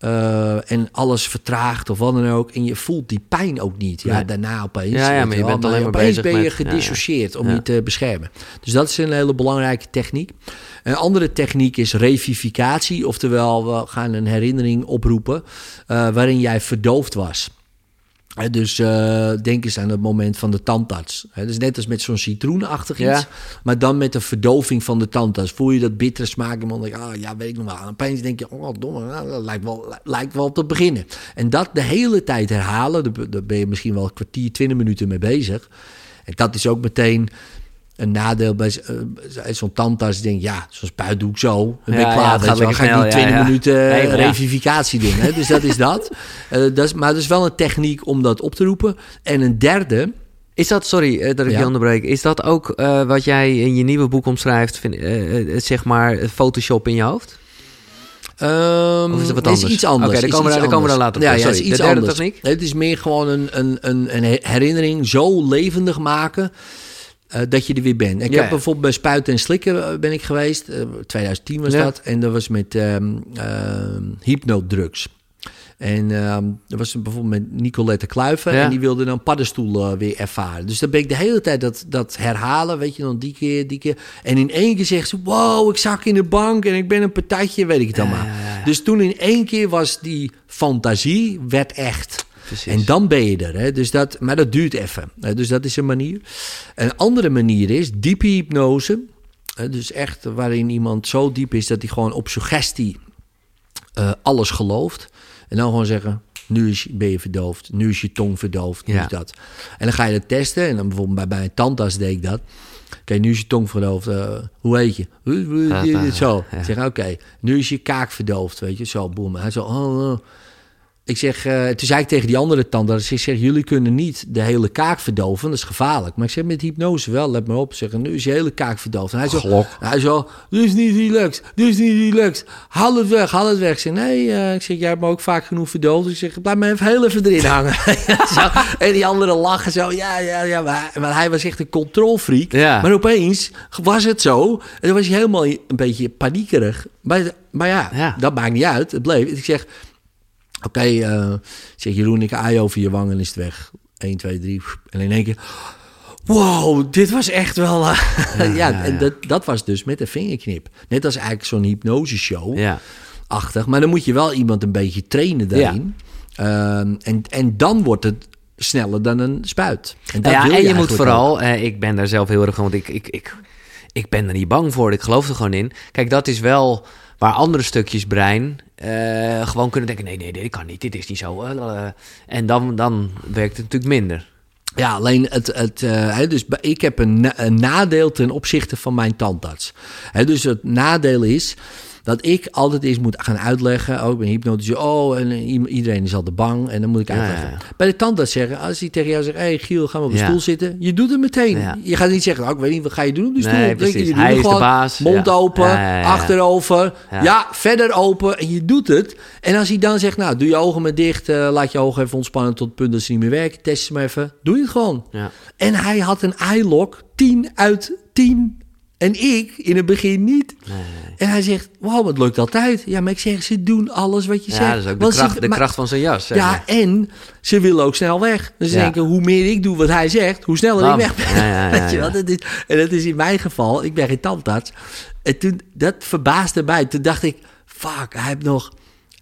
eh, en alles vertraagt of wat dan ook. En je voelt die pijn ook niet. Ja, Nee. daarna opeens. Ja, maar je wel. bent alleen maar bezig ben je met- ja, ja. gedissocieerd om je te beschermen. Dus dat is een hele belangrijke techniek. Een andere techniek is revivificatie. Oftewel, we gaan een herinnering oproepen waarin jij verdoofd was. Dus eh, denk eens aan het moment van de tandarts. Hè, dus net als met zo'n citroenachtig iets. Ja. Maar dan met de verdoving van de tandarts. Voel je dat bittere smaak? En dan denk je, ah, ja, weet ik nog wel. En opeens denk je, oh, domme, nou, dat lijkt wel, lijkt wel op te beginnen. En dat de hele tijd herhalen. Daar daar ben je misschien wel een kwartier, twintig minuten mee bezig. En dat is ook meteen een nadeel bij eh, zo'n tandarts. Die denkt, ja, zo'n spuit doe ik zo. Dan ben Ja, ik ja, klaar. wel. lekker ga ik niet snel, ja, 20 ja. minuten Nee, eh, maar ja. revivicatie doen. Hè? Dus dat is dat. Eh, dat is. Maar dat is wel een techniek om dat op te roepen. En een derde... Is dat, sorry dat ik Ja. je onderbreek, is dat ook wat jij in je nieuwe boek omschrijft, vind, eh, zeg maar, Photoshop in je hoofd? Ehm, Of is wat anders? iets anders. Oké, daar Is komen we- iets daar komen we anders. dan later op. Ja, ja, Sorry, is iets de derde anders. techniek? Het is meer gewoon een, een, een, een herinnering zo levendig maken eh, dat je er weer bent. Ik Ja. heb bijvoorbeeld bij Spuiten en Slikken eh, ben ik geweest. eh, 2010 was Ja. dat. En dat was met ehm hypnodrugs. En ehm er was bijvoorbeeld met Nicolette Kluiven. Ja. En die wilde dan paddenstoelen weer ervaren. Dus dan ben ik de hele tijd dat, dat herhalen. Weet je, dan die keer, die keer. En in één keer zegt ze... Wow, ik zag in de bank en ik ben een partijtje. Weet ik het allemaal. Dus toen in één keer was die fantasie... werd echt... Precies. En dan ben je er. Hè? Dus dat, maar dat duurt even. Dus dat is een manier. Een andere manier is diepe hypnose. Dus echt waarin iemand zo diep is dat hij gewoon op suggestie eh, alles gelooft. En dan gewoon zeggen, nu is, ben je verdoofd. Nu is je tong verdoofd. Nu Ja. is dat. En dan ga je dat testen. En dan bijvoorbeeld bij, bij een tandarts deed ik dat. Oké, nu is je tong verdoofd. Eh, hoe heet je? Ah, Zo. ja. Zeg, oké, nu is je kaak verdoofd. Weet je, zo, boem. Hij zo, oh, oh. Ik zeg, eh, toen zei ik tegen die andere tandarts, ik zeg, jullie kunnen niet de hele kaak verdoven, dat is gevaarlijk. Maar ik zeg, met hypnose wel, let maar op. Zeg, nu is je hele kaak verdoofd. En hij zo, hij zo, dit is niet relaxed, dit is niet relaxed. Haal het weg, haal het weg. Ik zeg, nee, eh, ik zeg, jij hebt me ook vaak genoeg verdoofd. Ik zeg, blijf me even heel even erin hangen. zo, en die anderen lachen zo, ja, ja, ja. Maar, maar hij was echt een controlfreak. Ja. Maar opeens was het zo. En dan was hij helemaal een beetje paniekerig. Maar, maar ja, Ja. dat maakt niet uit. Het bleef. Ik zeg, Oké, eh, zeg Jeroen, ik aai over je wang en is het weg. 1, 2, 3. En in één keer. Wow, dit was echt wel. eh, ja, ja, en ja. Dat, dat was dus met een vingerknip. Net als eigenlijk zo'n hypnoseshow. Ja. Achtig. Maar dan moet je wel iemand een beetje trainen daarin. Ehm, en, en dan wordt het sneller dan een spuit. En, dat Nou ja, wil en je, moet vooral, eh, ik ben daar zelf heel erg van, want ik, ik, ik, ik ben er niet bang voor. Ik geloof er gewoon in. Kijk, dat is wel waar andere stukjes brein eh, gewoon kunnen denken: nee, nee, dit kan niet, dit is niet zo. eh, en dan, dan werkt het natuurlijk minder. Ja, alleen het, het, eh, dus ik heb een, na- een nadeel ten opzichte van mijn tandarts. Dus het nadeel is dat ik altijd eens moet gaan uitleggen. Oh, ik ben hypnotiseur. Oh, en eh, iedereen is altijd bang. En dan moet ik uitleggen. ja, ja. Bij de tandarts zeggen, als hij tegen jou zegt... Hé hey, Giel, gaan we op de Ja. stoel zitten. Je doet het meteen. Je gaat niet zeggen, oh, ik weet niet, wat ga je doen op de Nee, stoel? Je, precies. je Hij is de gewoon. baas. Mond open, achterover. Ja. Verder open. En je doet het. En als hij dan zegt, nou, doe je ogen maar dicht. eh, laat je ogen even ontspannen tot het punt dat ze niet meer werken. Test ze maar even. Doe je het gewoon. En hij had een eye-lock 10 uit 10. En ik in het begin niet. En hij zegt, wow, het lukt altijd. Ja, maar ik zeg, ze doen alles wat je Ja, zegt. dat is ook de, ze- kracht, de maar- kracht van zijn jas. Ja, en ze willen ook snel weg. Dus ze Ja. denken, hoe meer ik doe wat hij zegt, hoe sneller Bam. ik weg ben. Ja, ja, ja, Weet je ja. wel? Dat is, en dat is in mijn geval, ik ben geen tandarts. En toen, dat verbaasde mij. Toen dacht ik, fuck, hij heeft nog...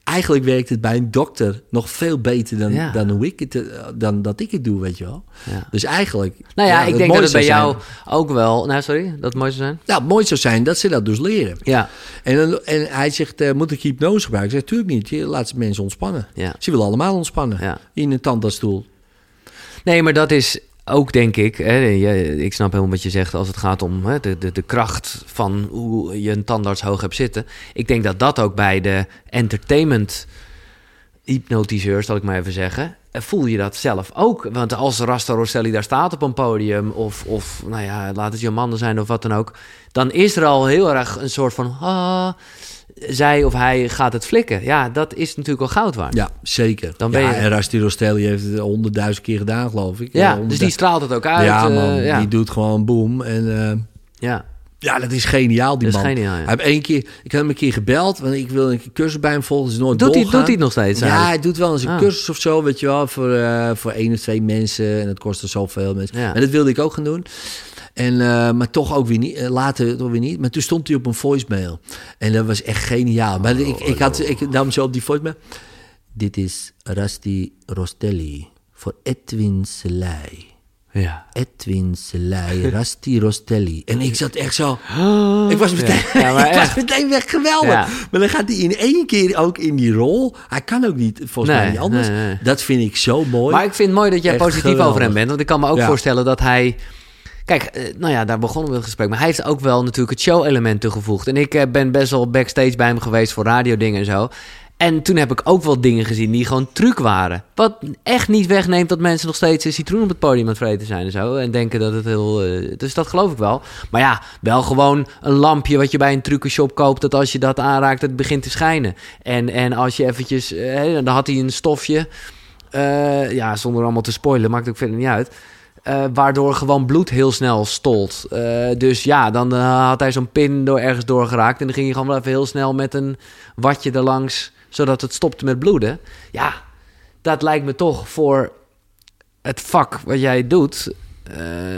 Eigenlijk werkt het bij een dokter nog veel beter dan, Ja. dan, hoe ik het, eh, dan dat ik het doe, weet je wel. Ja. Dus eigenlijk... Nou ja, ik denk dat het bij jou zijn- ook wel... Nou, sorry, dat het mooi zou zijn? Nou, het mooi zou zijn dat ze dat dus leren. Ja. En, en hij zegt, eh, moet ik hypnose gebruiken? Ik zeg, tuurlijk niet. Je laat mensen ontspannen. Ja. Ze willen allemaal ontspannen. Ja. In een tandartsstoel. Nee, maar dat is ook, denk ik... Hè, ik snap helemaal wat je zegt als het gaat om hè, de, de, de kracht van hoe je een tandarts hoog hebt zitten. Ik denk dat dat ook bij de entertainment hypnotiseur, zal ik maar even zeggen... eh, voel je dat zelf ook. Want als Rasta Rosselli daar staat op een podium... of, of nou ja, laat het je mannen zijn of wat dan ook... dan is er al heel erg een soort van... Ah, zij of hij gaat het flikken. Ja, dat is natuurlijk wel goud waard. Ja, zeker. Dan ben ja, je- En Rusty Rostelli heeft het honderdduizend keer gedaan, geloof ik. Ja, Eh, dus die straalt het ook uit. Ja, eh, man. ja. Die doet gewoon boom. En eh, ja. ja, dat is geniaal, die Dat is man. geniaal, ja. Hij heeft één keer... Ik heb hem een keer gebeld, want ik wil een cursus bij hem volgen. Is nooit Doet hij, doet hij het nog steeds? Ja, eigenlijk? hij doet wel eens een Ah. cursus of zo, weet je wel, voor, eh, voor één of twee mensen. En dat kostte zoveel mensen. En dat wilde ik ook gaan doen. En, eh, maar toch ook weer niet, eh, later toch weer niet. Maar toen stond hij op een voicemail. En dat was echt geniaal. Maar ik, ik had ik nam zo op die voicemail. Dit is Rusty Rostelli voor Edwin Selei. Ja. Edwin Selei, Rusty Rostelli. En ik zat echt zo... Ik was meteen, Ja, maar ik was echt. meteen weg, geweldig. Ja. Maar dan gaat hij in één keer ook in die rol. Hij kan ook niet, volgens mij niet anders. nee, nee. Dat vind ik zo mooi. Maar ik vind het mooi dat jij Echt positief geweldig. over hem bent. Want ik kan me ook Ja. voorstellen dat hij... Kijk, eh, nou ja, daar begonnen we het gesprek. Maar hij heeft ook wel natuurlijk het show-element toegevoegd. En ik eh, ben best wel backstage bij hem geweest voor radiodingen en zo. En toen heb ik ook wel dingen gezien die gewoon truc waren. Wat echt niet wegneemt dat mensen nog steeds citroen op het podium aan het vreten zijn en zo. En denken dat het heel... eh, dus dat geloof ik wel. Maar ja, wel gewoon een lampje wat je bij een trucenshop koopt... dat als je dat aanraakt, het begint te schijnen. En, en als je eventjes... dan had hij een stofje... ja, zonder allemaal te spoilen, maakt ook verder niet uit. Eh, waardoor gewoon bloed heel snel stolt. Eh, dus ja, dan eh, had hij zo'n pin door ergens doorgeraakt. En dan ging hij gewoon wel even heel snel met een watje erlangs zodat het stopte met bloeden. Ja, dat lijkt me toch voor het vak wat jij doet.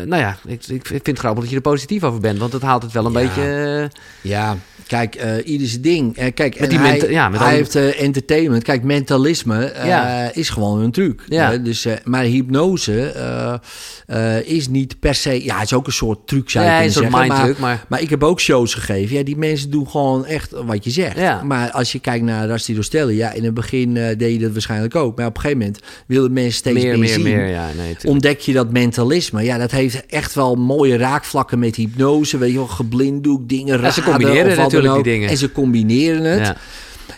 nou ja, ik, ik vind het grappig dat je er positief over bent, want het haalt het wel een Ja. beetje. Ja, kijk, eh ieder zijn ding. Eh, kijk, Met en die hij, ja, met hij al die- heeft eh, entertainment. Kijk, mentalisme eh, Ja. is gewoon een truc. Ja. Eh, dus, eh, maar hypnose eh, eh, is niet per se... Ja, het is ook een soort truc, zou je kunnen zeggen. maar, maar- maar ik heb ook shows gegeven. Ja, die mensen doen gewoon echt wat je zegt. Maar als je kijkt naar Rusty Rostelli... Ja, in het begin eh, deed je dat waarschijnlijk ook. Maar op een gegeven moment wilden mensen steeds meer, zien meer. Ja, nee, ontdek je dat mentalisme. Ja, dat heeft echt wel mooie raakvlakken met hypnose. Weet je wel, geblinddoek, dingen raden. Ze combineren of die dingen. En ze combineren het. Ja.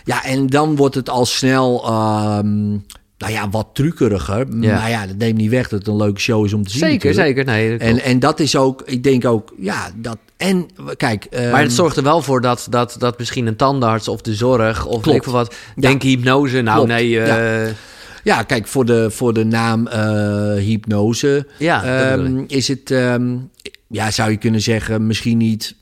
Ja. en dan wordt het al snel... ehm, nou ja, wat truckeriger. Ja. Maar ja, dat neemt niet weg dat het een leuke show is om te zien. Zeker, natuurlijk. zeker. Nee, En, klopt. en dat is ook, ik denk ook, ja, dat... En kijk... maar ehm, het zorgt er wel voor dat, dat, dat misschien een tandarts of de zorg of weet ik wat. Denk hypnose. Nou, Klopt. nee. eh, Ja, kijk, voor de, voor de naam eh, hypnose Ja, ehm, is het, ja, zou je kunnen zeggen, misschien niet.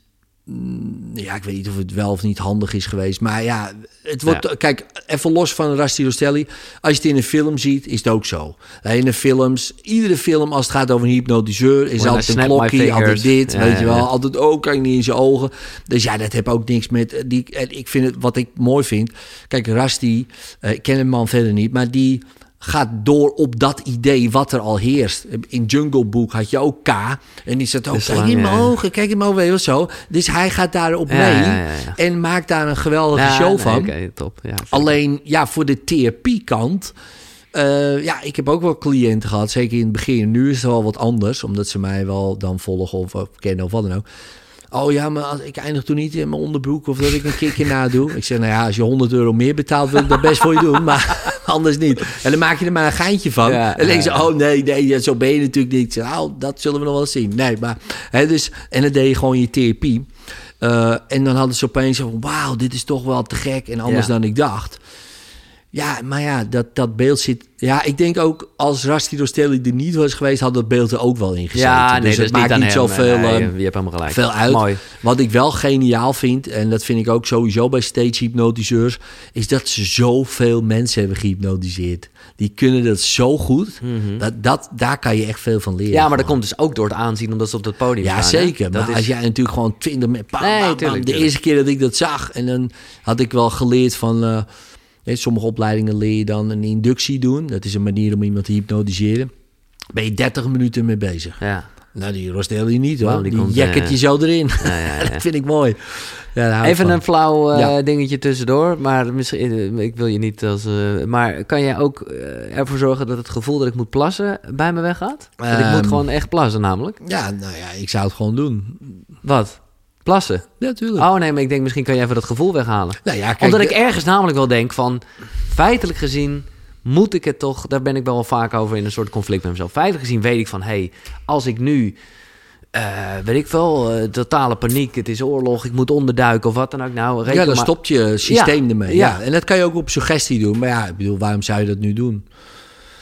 Mm, Ja, ik weet niet of het wel of niet handig is geweest. Maar ja, het wordt. Ja. Kijk, even los van Rasti Rostelli. Als je het in een film ziet, is het ook zo. In de films, iedere film als het gaat over een hypnotiseur, is When altijd een klokje, altijd dit, Ja, weet je wel. Altijd, oh, kan ik niet in zijn ogen. Dus ja, dat heb ook niks met... eh, Die, en ik vind het, wat ik mooi vind... Kijk, Rasti, eh, ik ken hem man verder niet... maar die gaat door op dat idee wat er al heerst. In Jungle Book had je ook K. En die zat ook, De kijk in mijn ogen, kijk in mijn ogen, zo. Dus hij gaat daarop Ja, mee... ja, ja, ja. en maakt daar een geweldige show nee, van. Top. Alleen, ja, voor de therapiekant... eh ja, ik heb ook wel cliënten gehad, zeker in het begin. Nu is het wel wat anders, omdat ze mij wel dan volgen of, of kennen of wat dan ook. Oh ja, maar als, ik eindig toen niet in mijn onderbroek of dat ik een kickje nadoe. Ik zeg, nou ja, als je 100 euro meer betaalt, wil ik dat best voor je doen, maar anders niet. En dan maak je er maar een geintje van. Ja, en dan denk je, ja, oh nee, nee, zo ben je natuurlijk niet. Zeg, nou, dat zullen we nog wel zien. Nee, maar, hè, dus, en dan deed je gewoon je therapie. Eh, en dan hadden ze opeens van, wauw, dit is toch wel te gek en anders Ja. dan ik dacht. Ja, maar ja, dat, dat beeld zit... Ja, ik denk ook als Rasti Rostelli er niet was geweest... had dat beeld er ook wel in gezeten. ja, nee, dus dat het maakt niet hem. zoveel, Nee, ehm, je hebt helemaal gelijk. veel uit. Mooi. Wat ik wel geniaal vind, en dat vind ik ook sowieso bij stage hypnotiseurs... is dat ze zoveel mensen hebben gehypnotiseerd. Die kunnen dat zo goed. dat, dat, daar kan je echt veel van leren. Mhm. Ja, maar dat komt dus ook door het aanzien omdat ze op dat podium Ja, staan. hè? zeker. Maar is- als jij natuurlijk gewoon twintig met bam, Nee, bam, bam. tuurlijk, De tuurlijk. eerste keer dat ik dat zag. En dan had ik wel geleerd van... eh, sommige opleidingen leer je dan een inductie doen. Dat is een manier om iemand te hypnotiseren. Ben je 30 minuten mee bezig. Ja. Nou, die rostel je niet hoor. Wauw, die die jacket eh, je zo erin. Ja, dat vind ik mooi. Ik Even van. een flauw eh, dingetje tussendoor, maar misschien, eh, ik wil je niet als. maar kan jij ook ervoor zorgen dat het gevoel dat ik moet plassen bij me weggaat? Want ik moet Ehm. gewoon echt plassen, namelijk. Ja, nou ja, ik zou het gewoon doen. Wat? Plassen? Ja, natuurlijk. Oh nee, maar ik denk misschien kan je even dat gevoel weghalen. Nou ja, kijk, Omdat ik ergens namelijk wel denk van, feitelijk gezien moet ik het toch, daar ben ik wel vaak over in een soort conflict met mezelf. Feitelijk gezien weet ik van, hé, hey, als ik nu, eh, weet ik wel, eh, totale paniek, het is oorlog, ik moet onderduiken of wat dan ook. Nou, ja, dan maar- stopt je systeem Ja, ermee. ja. Ja. En dat kan je ook op suggestie doen. Maar ja, ik bedoel, waarom zou je dat nu doen?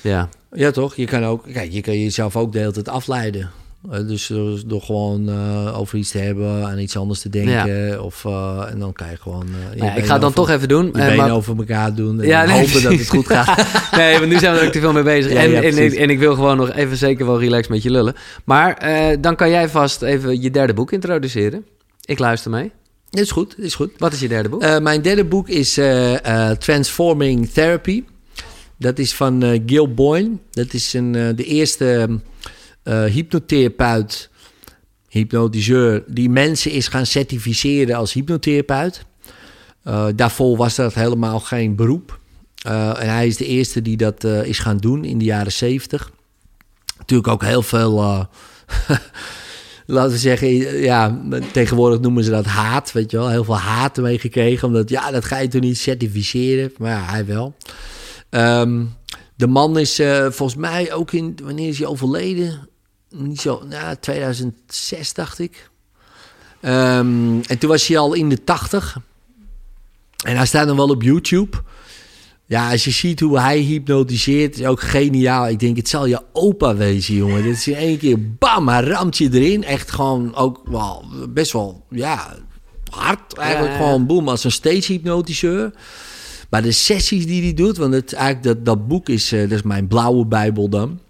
Ja, Ja, toch? Je kan ook, kijk, je kan jezelf ook de hele tijd afleiden. Eh, dus door, door gewoon eh, over iets te hebben, aan iets anders te denken. Of, eh, en dan kan je gewoon. eh, je Nou ja, ik ga het dan over- toch even doen. Je eh, benen maar- over elkaar doen. En Ja, nee, hopen dat het goed gaat. nee, want nu zijn we er ook te veel mee bezig. En, en, en ik wil gewoon nog even zeker wel relaxed met je lullen. Maar eh, dan kan jij vast even je derde boek introduceren. Ik luister mee. Dat is goed, is goed. Wat is je derde boek? Eh, mijn derde boek is eh, eh, Transforming Therapy. Dat is van eh, Gil Boyne. Dat is een, eh, de eerste eh, hypnotherapeut, hypnotiseur... die mensen is gaan certificeren als hypnotherapeut. Eh, daarvoor was dat helemaal geen beroep. Eh, en hij is de eerste die dat is gaan doen in de jaren zeventig. Natuurlijk ook heel veel... laten we zeggen, ja, tegenwoordig noemen ze dat haat, weet je wel. Heel veel haat ermee gekregen, omdat, ja, dat ga je toen niet certificeren. Maar ja, hij wel. Ehm, de man is volgens mij ook in, wanneer is hij overleden? Niet zo, nou, 2006 dacht ik. Ehm, en toen was hij al in de 80. En hij staat dan wel op YouTube. Ja, als je ziet hoe hij hypnotiseert, is ook geniaal. Ik denk, het zal je opa wezen, jongen. Dit is in één keer, bam, hij ramt je erin. Echt gewoon ook wel, best wel, ja, hard. Eigenlijk Ja, ja. gewoon, boem, als een stage hypnotiseur. Maar de sessies die hij doet, want het, eigenlijk dat, dat boek is, eh, dat is mijn blauwe bijbel dan.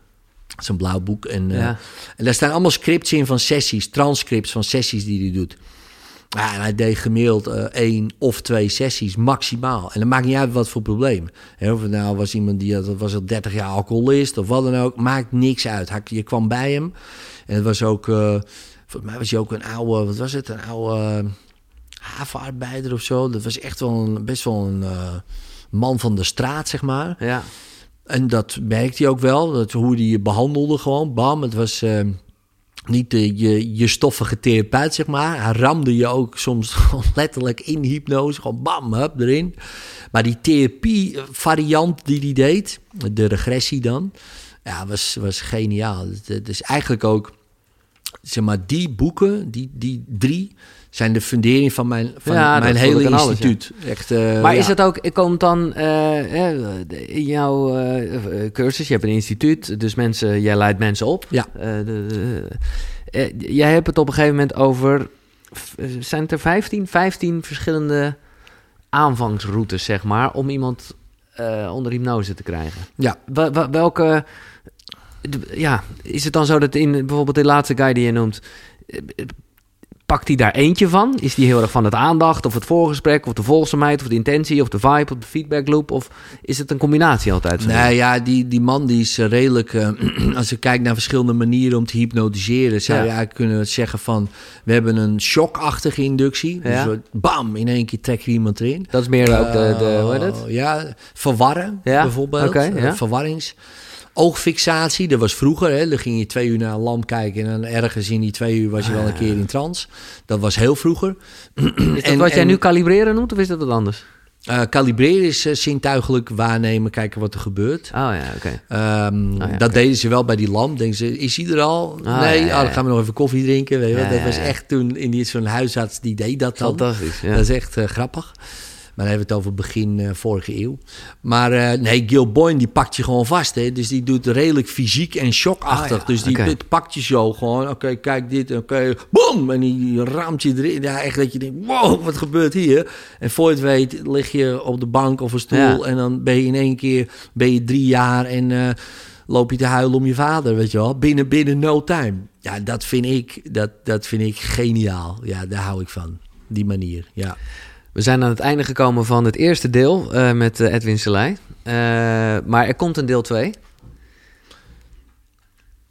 Een blauw boek. En, eh, Ja. en daar staan allemaal scripts in van sessies, transcripts van sessies die hij doet. Ja, en hij deed gemiddeld eh, één of twee sessies maximaal. En dat maakt niet uit wat voor probleem. Hè, of het nou was iemand die had, was al 30 jaar alcoholist of wat dan ook. Maakt niks uit. Hij- Je kwam bij hem. En het was ook, eh, volgens mij was hij ook een oude, wat was het? Een oude eh, havenarbeider of zo. Dat was echt wel een, best wel een man van de straat, zeg maar. Ja. En dat merkte hij ook wel. Dat hoe hij je behandelde gewoon. Bam, het was eh, niet de, je, je stoffige therapeut, zeg maar. Hij ramde je ook soms letterlijk in hypnose. Gewoon bam, hup, erin. Maar die therapie variant die hij deed, de regressie dan... Ja, was, was geniaal. Is eigenlijk ook... Zeg maar, die boeken, die, die drie... zijn de fundering van mijn, van Ja, dat mijn hele alles, instituut. Echt, eh, Maar ja. is het ook, komt dan eh, in jouw eh, cursus, je hebt een instituut, dus mensen, jij leidt mensen op. Ja. De, de- jij hebt het op een gegeven moment over, zijn het er 15? 15 verschillende aanvangsroutes, zeg maar, om iemand onder hypnose te krijgen. Ja. Welke, ja, is het dan zo dat in bijvoorbeeld de laatste guy die je noemt, pakt hij daar eentje van? Is die heel erg van het aandacht of het voorgesprek of de volgzaamheid of de intentie of de vibe of de feedback loop? Of is het een combinatie altijd? van Nee, ja, die, die man die is eh, redelijk... eh, als je kijkt naar verschillende manieren om te hypnotiseren... zou Ja. je eigenlijk kunnen zeggen van... we hebben een shockachtige inductie. Dus Ja. we- bam, in één keer trek je iemand erin. Dat is meer ook de, de hoe heet het? Eh, Ja, verwarren Ja, bijvoorbeeld. Eh, verwarrings. Oogfixatie, dat was vroeger. Hè. Dan ging je twee uur naar een lamp kijken... en dan ergens in die twee uur was je wel een keer in trance. Dat was heel vroeger. Is dat En- wat jij en- nu kalibreren noemt of is dat wat anders? Eh, kalibreren is eh, zintuigelijk waarnemen, kijken wat er gebeurt. Oh ja, oké. Ehm, ja, dat deden ze wel bij die lamp. Denken ze, is hij er al? Ah, nee, ja, ja, oh, dan gaan we nog even koffie drinken. Weet je dat was echt toen in die zo'n huisarts die deed dat dan. Fantastisch. Dat is echt eh, grappig. Maar dan hebben we het over begin eh, vorige eeuw. Maar eh, nee, Gil Boyne die pakt je gewoon vast. Hè? Dus die doet redelijk fysiek en shockachtig. Ah, ja, Dus die dit pakt je zo gewoon. Oké, kijk dit. Oké, boom! En die raamt je erin. Ja, echt dat je denkt, wow, wat gebeurt hier? En voor je het weet lig je op de bank of een stoel. Ja. En dan ben je in één keer ben je drie jaar en... eh, loop je te huilen om je vader, weet je wel. Binnen, binnen no time. Ja, dat vind ik, dat, dat vind ik geniaal. Ja, daar hou ik van. Die manier, ja. We zijn aan het einde gekomen van het eerste deel eh, met eh, Edwin Selei. Eh, maar er komt een deel 2.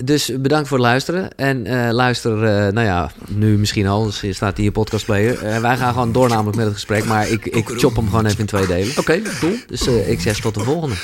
Dus bedankt voor het luisteren. En luister, nou ja, nu misschien al, dus je staat hier je podcastplayer. Wij gaan gewoon door namelijk met het gesprek, maar ik, ik chop hem gewoon even in twee delen. Oké, cool. Dus ik zeg tot de volgende.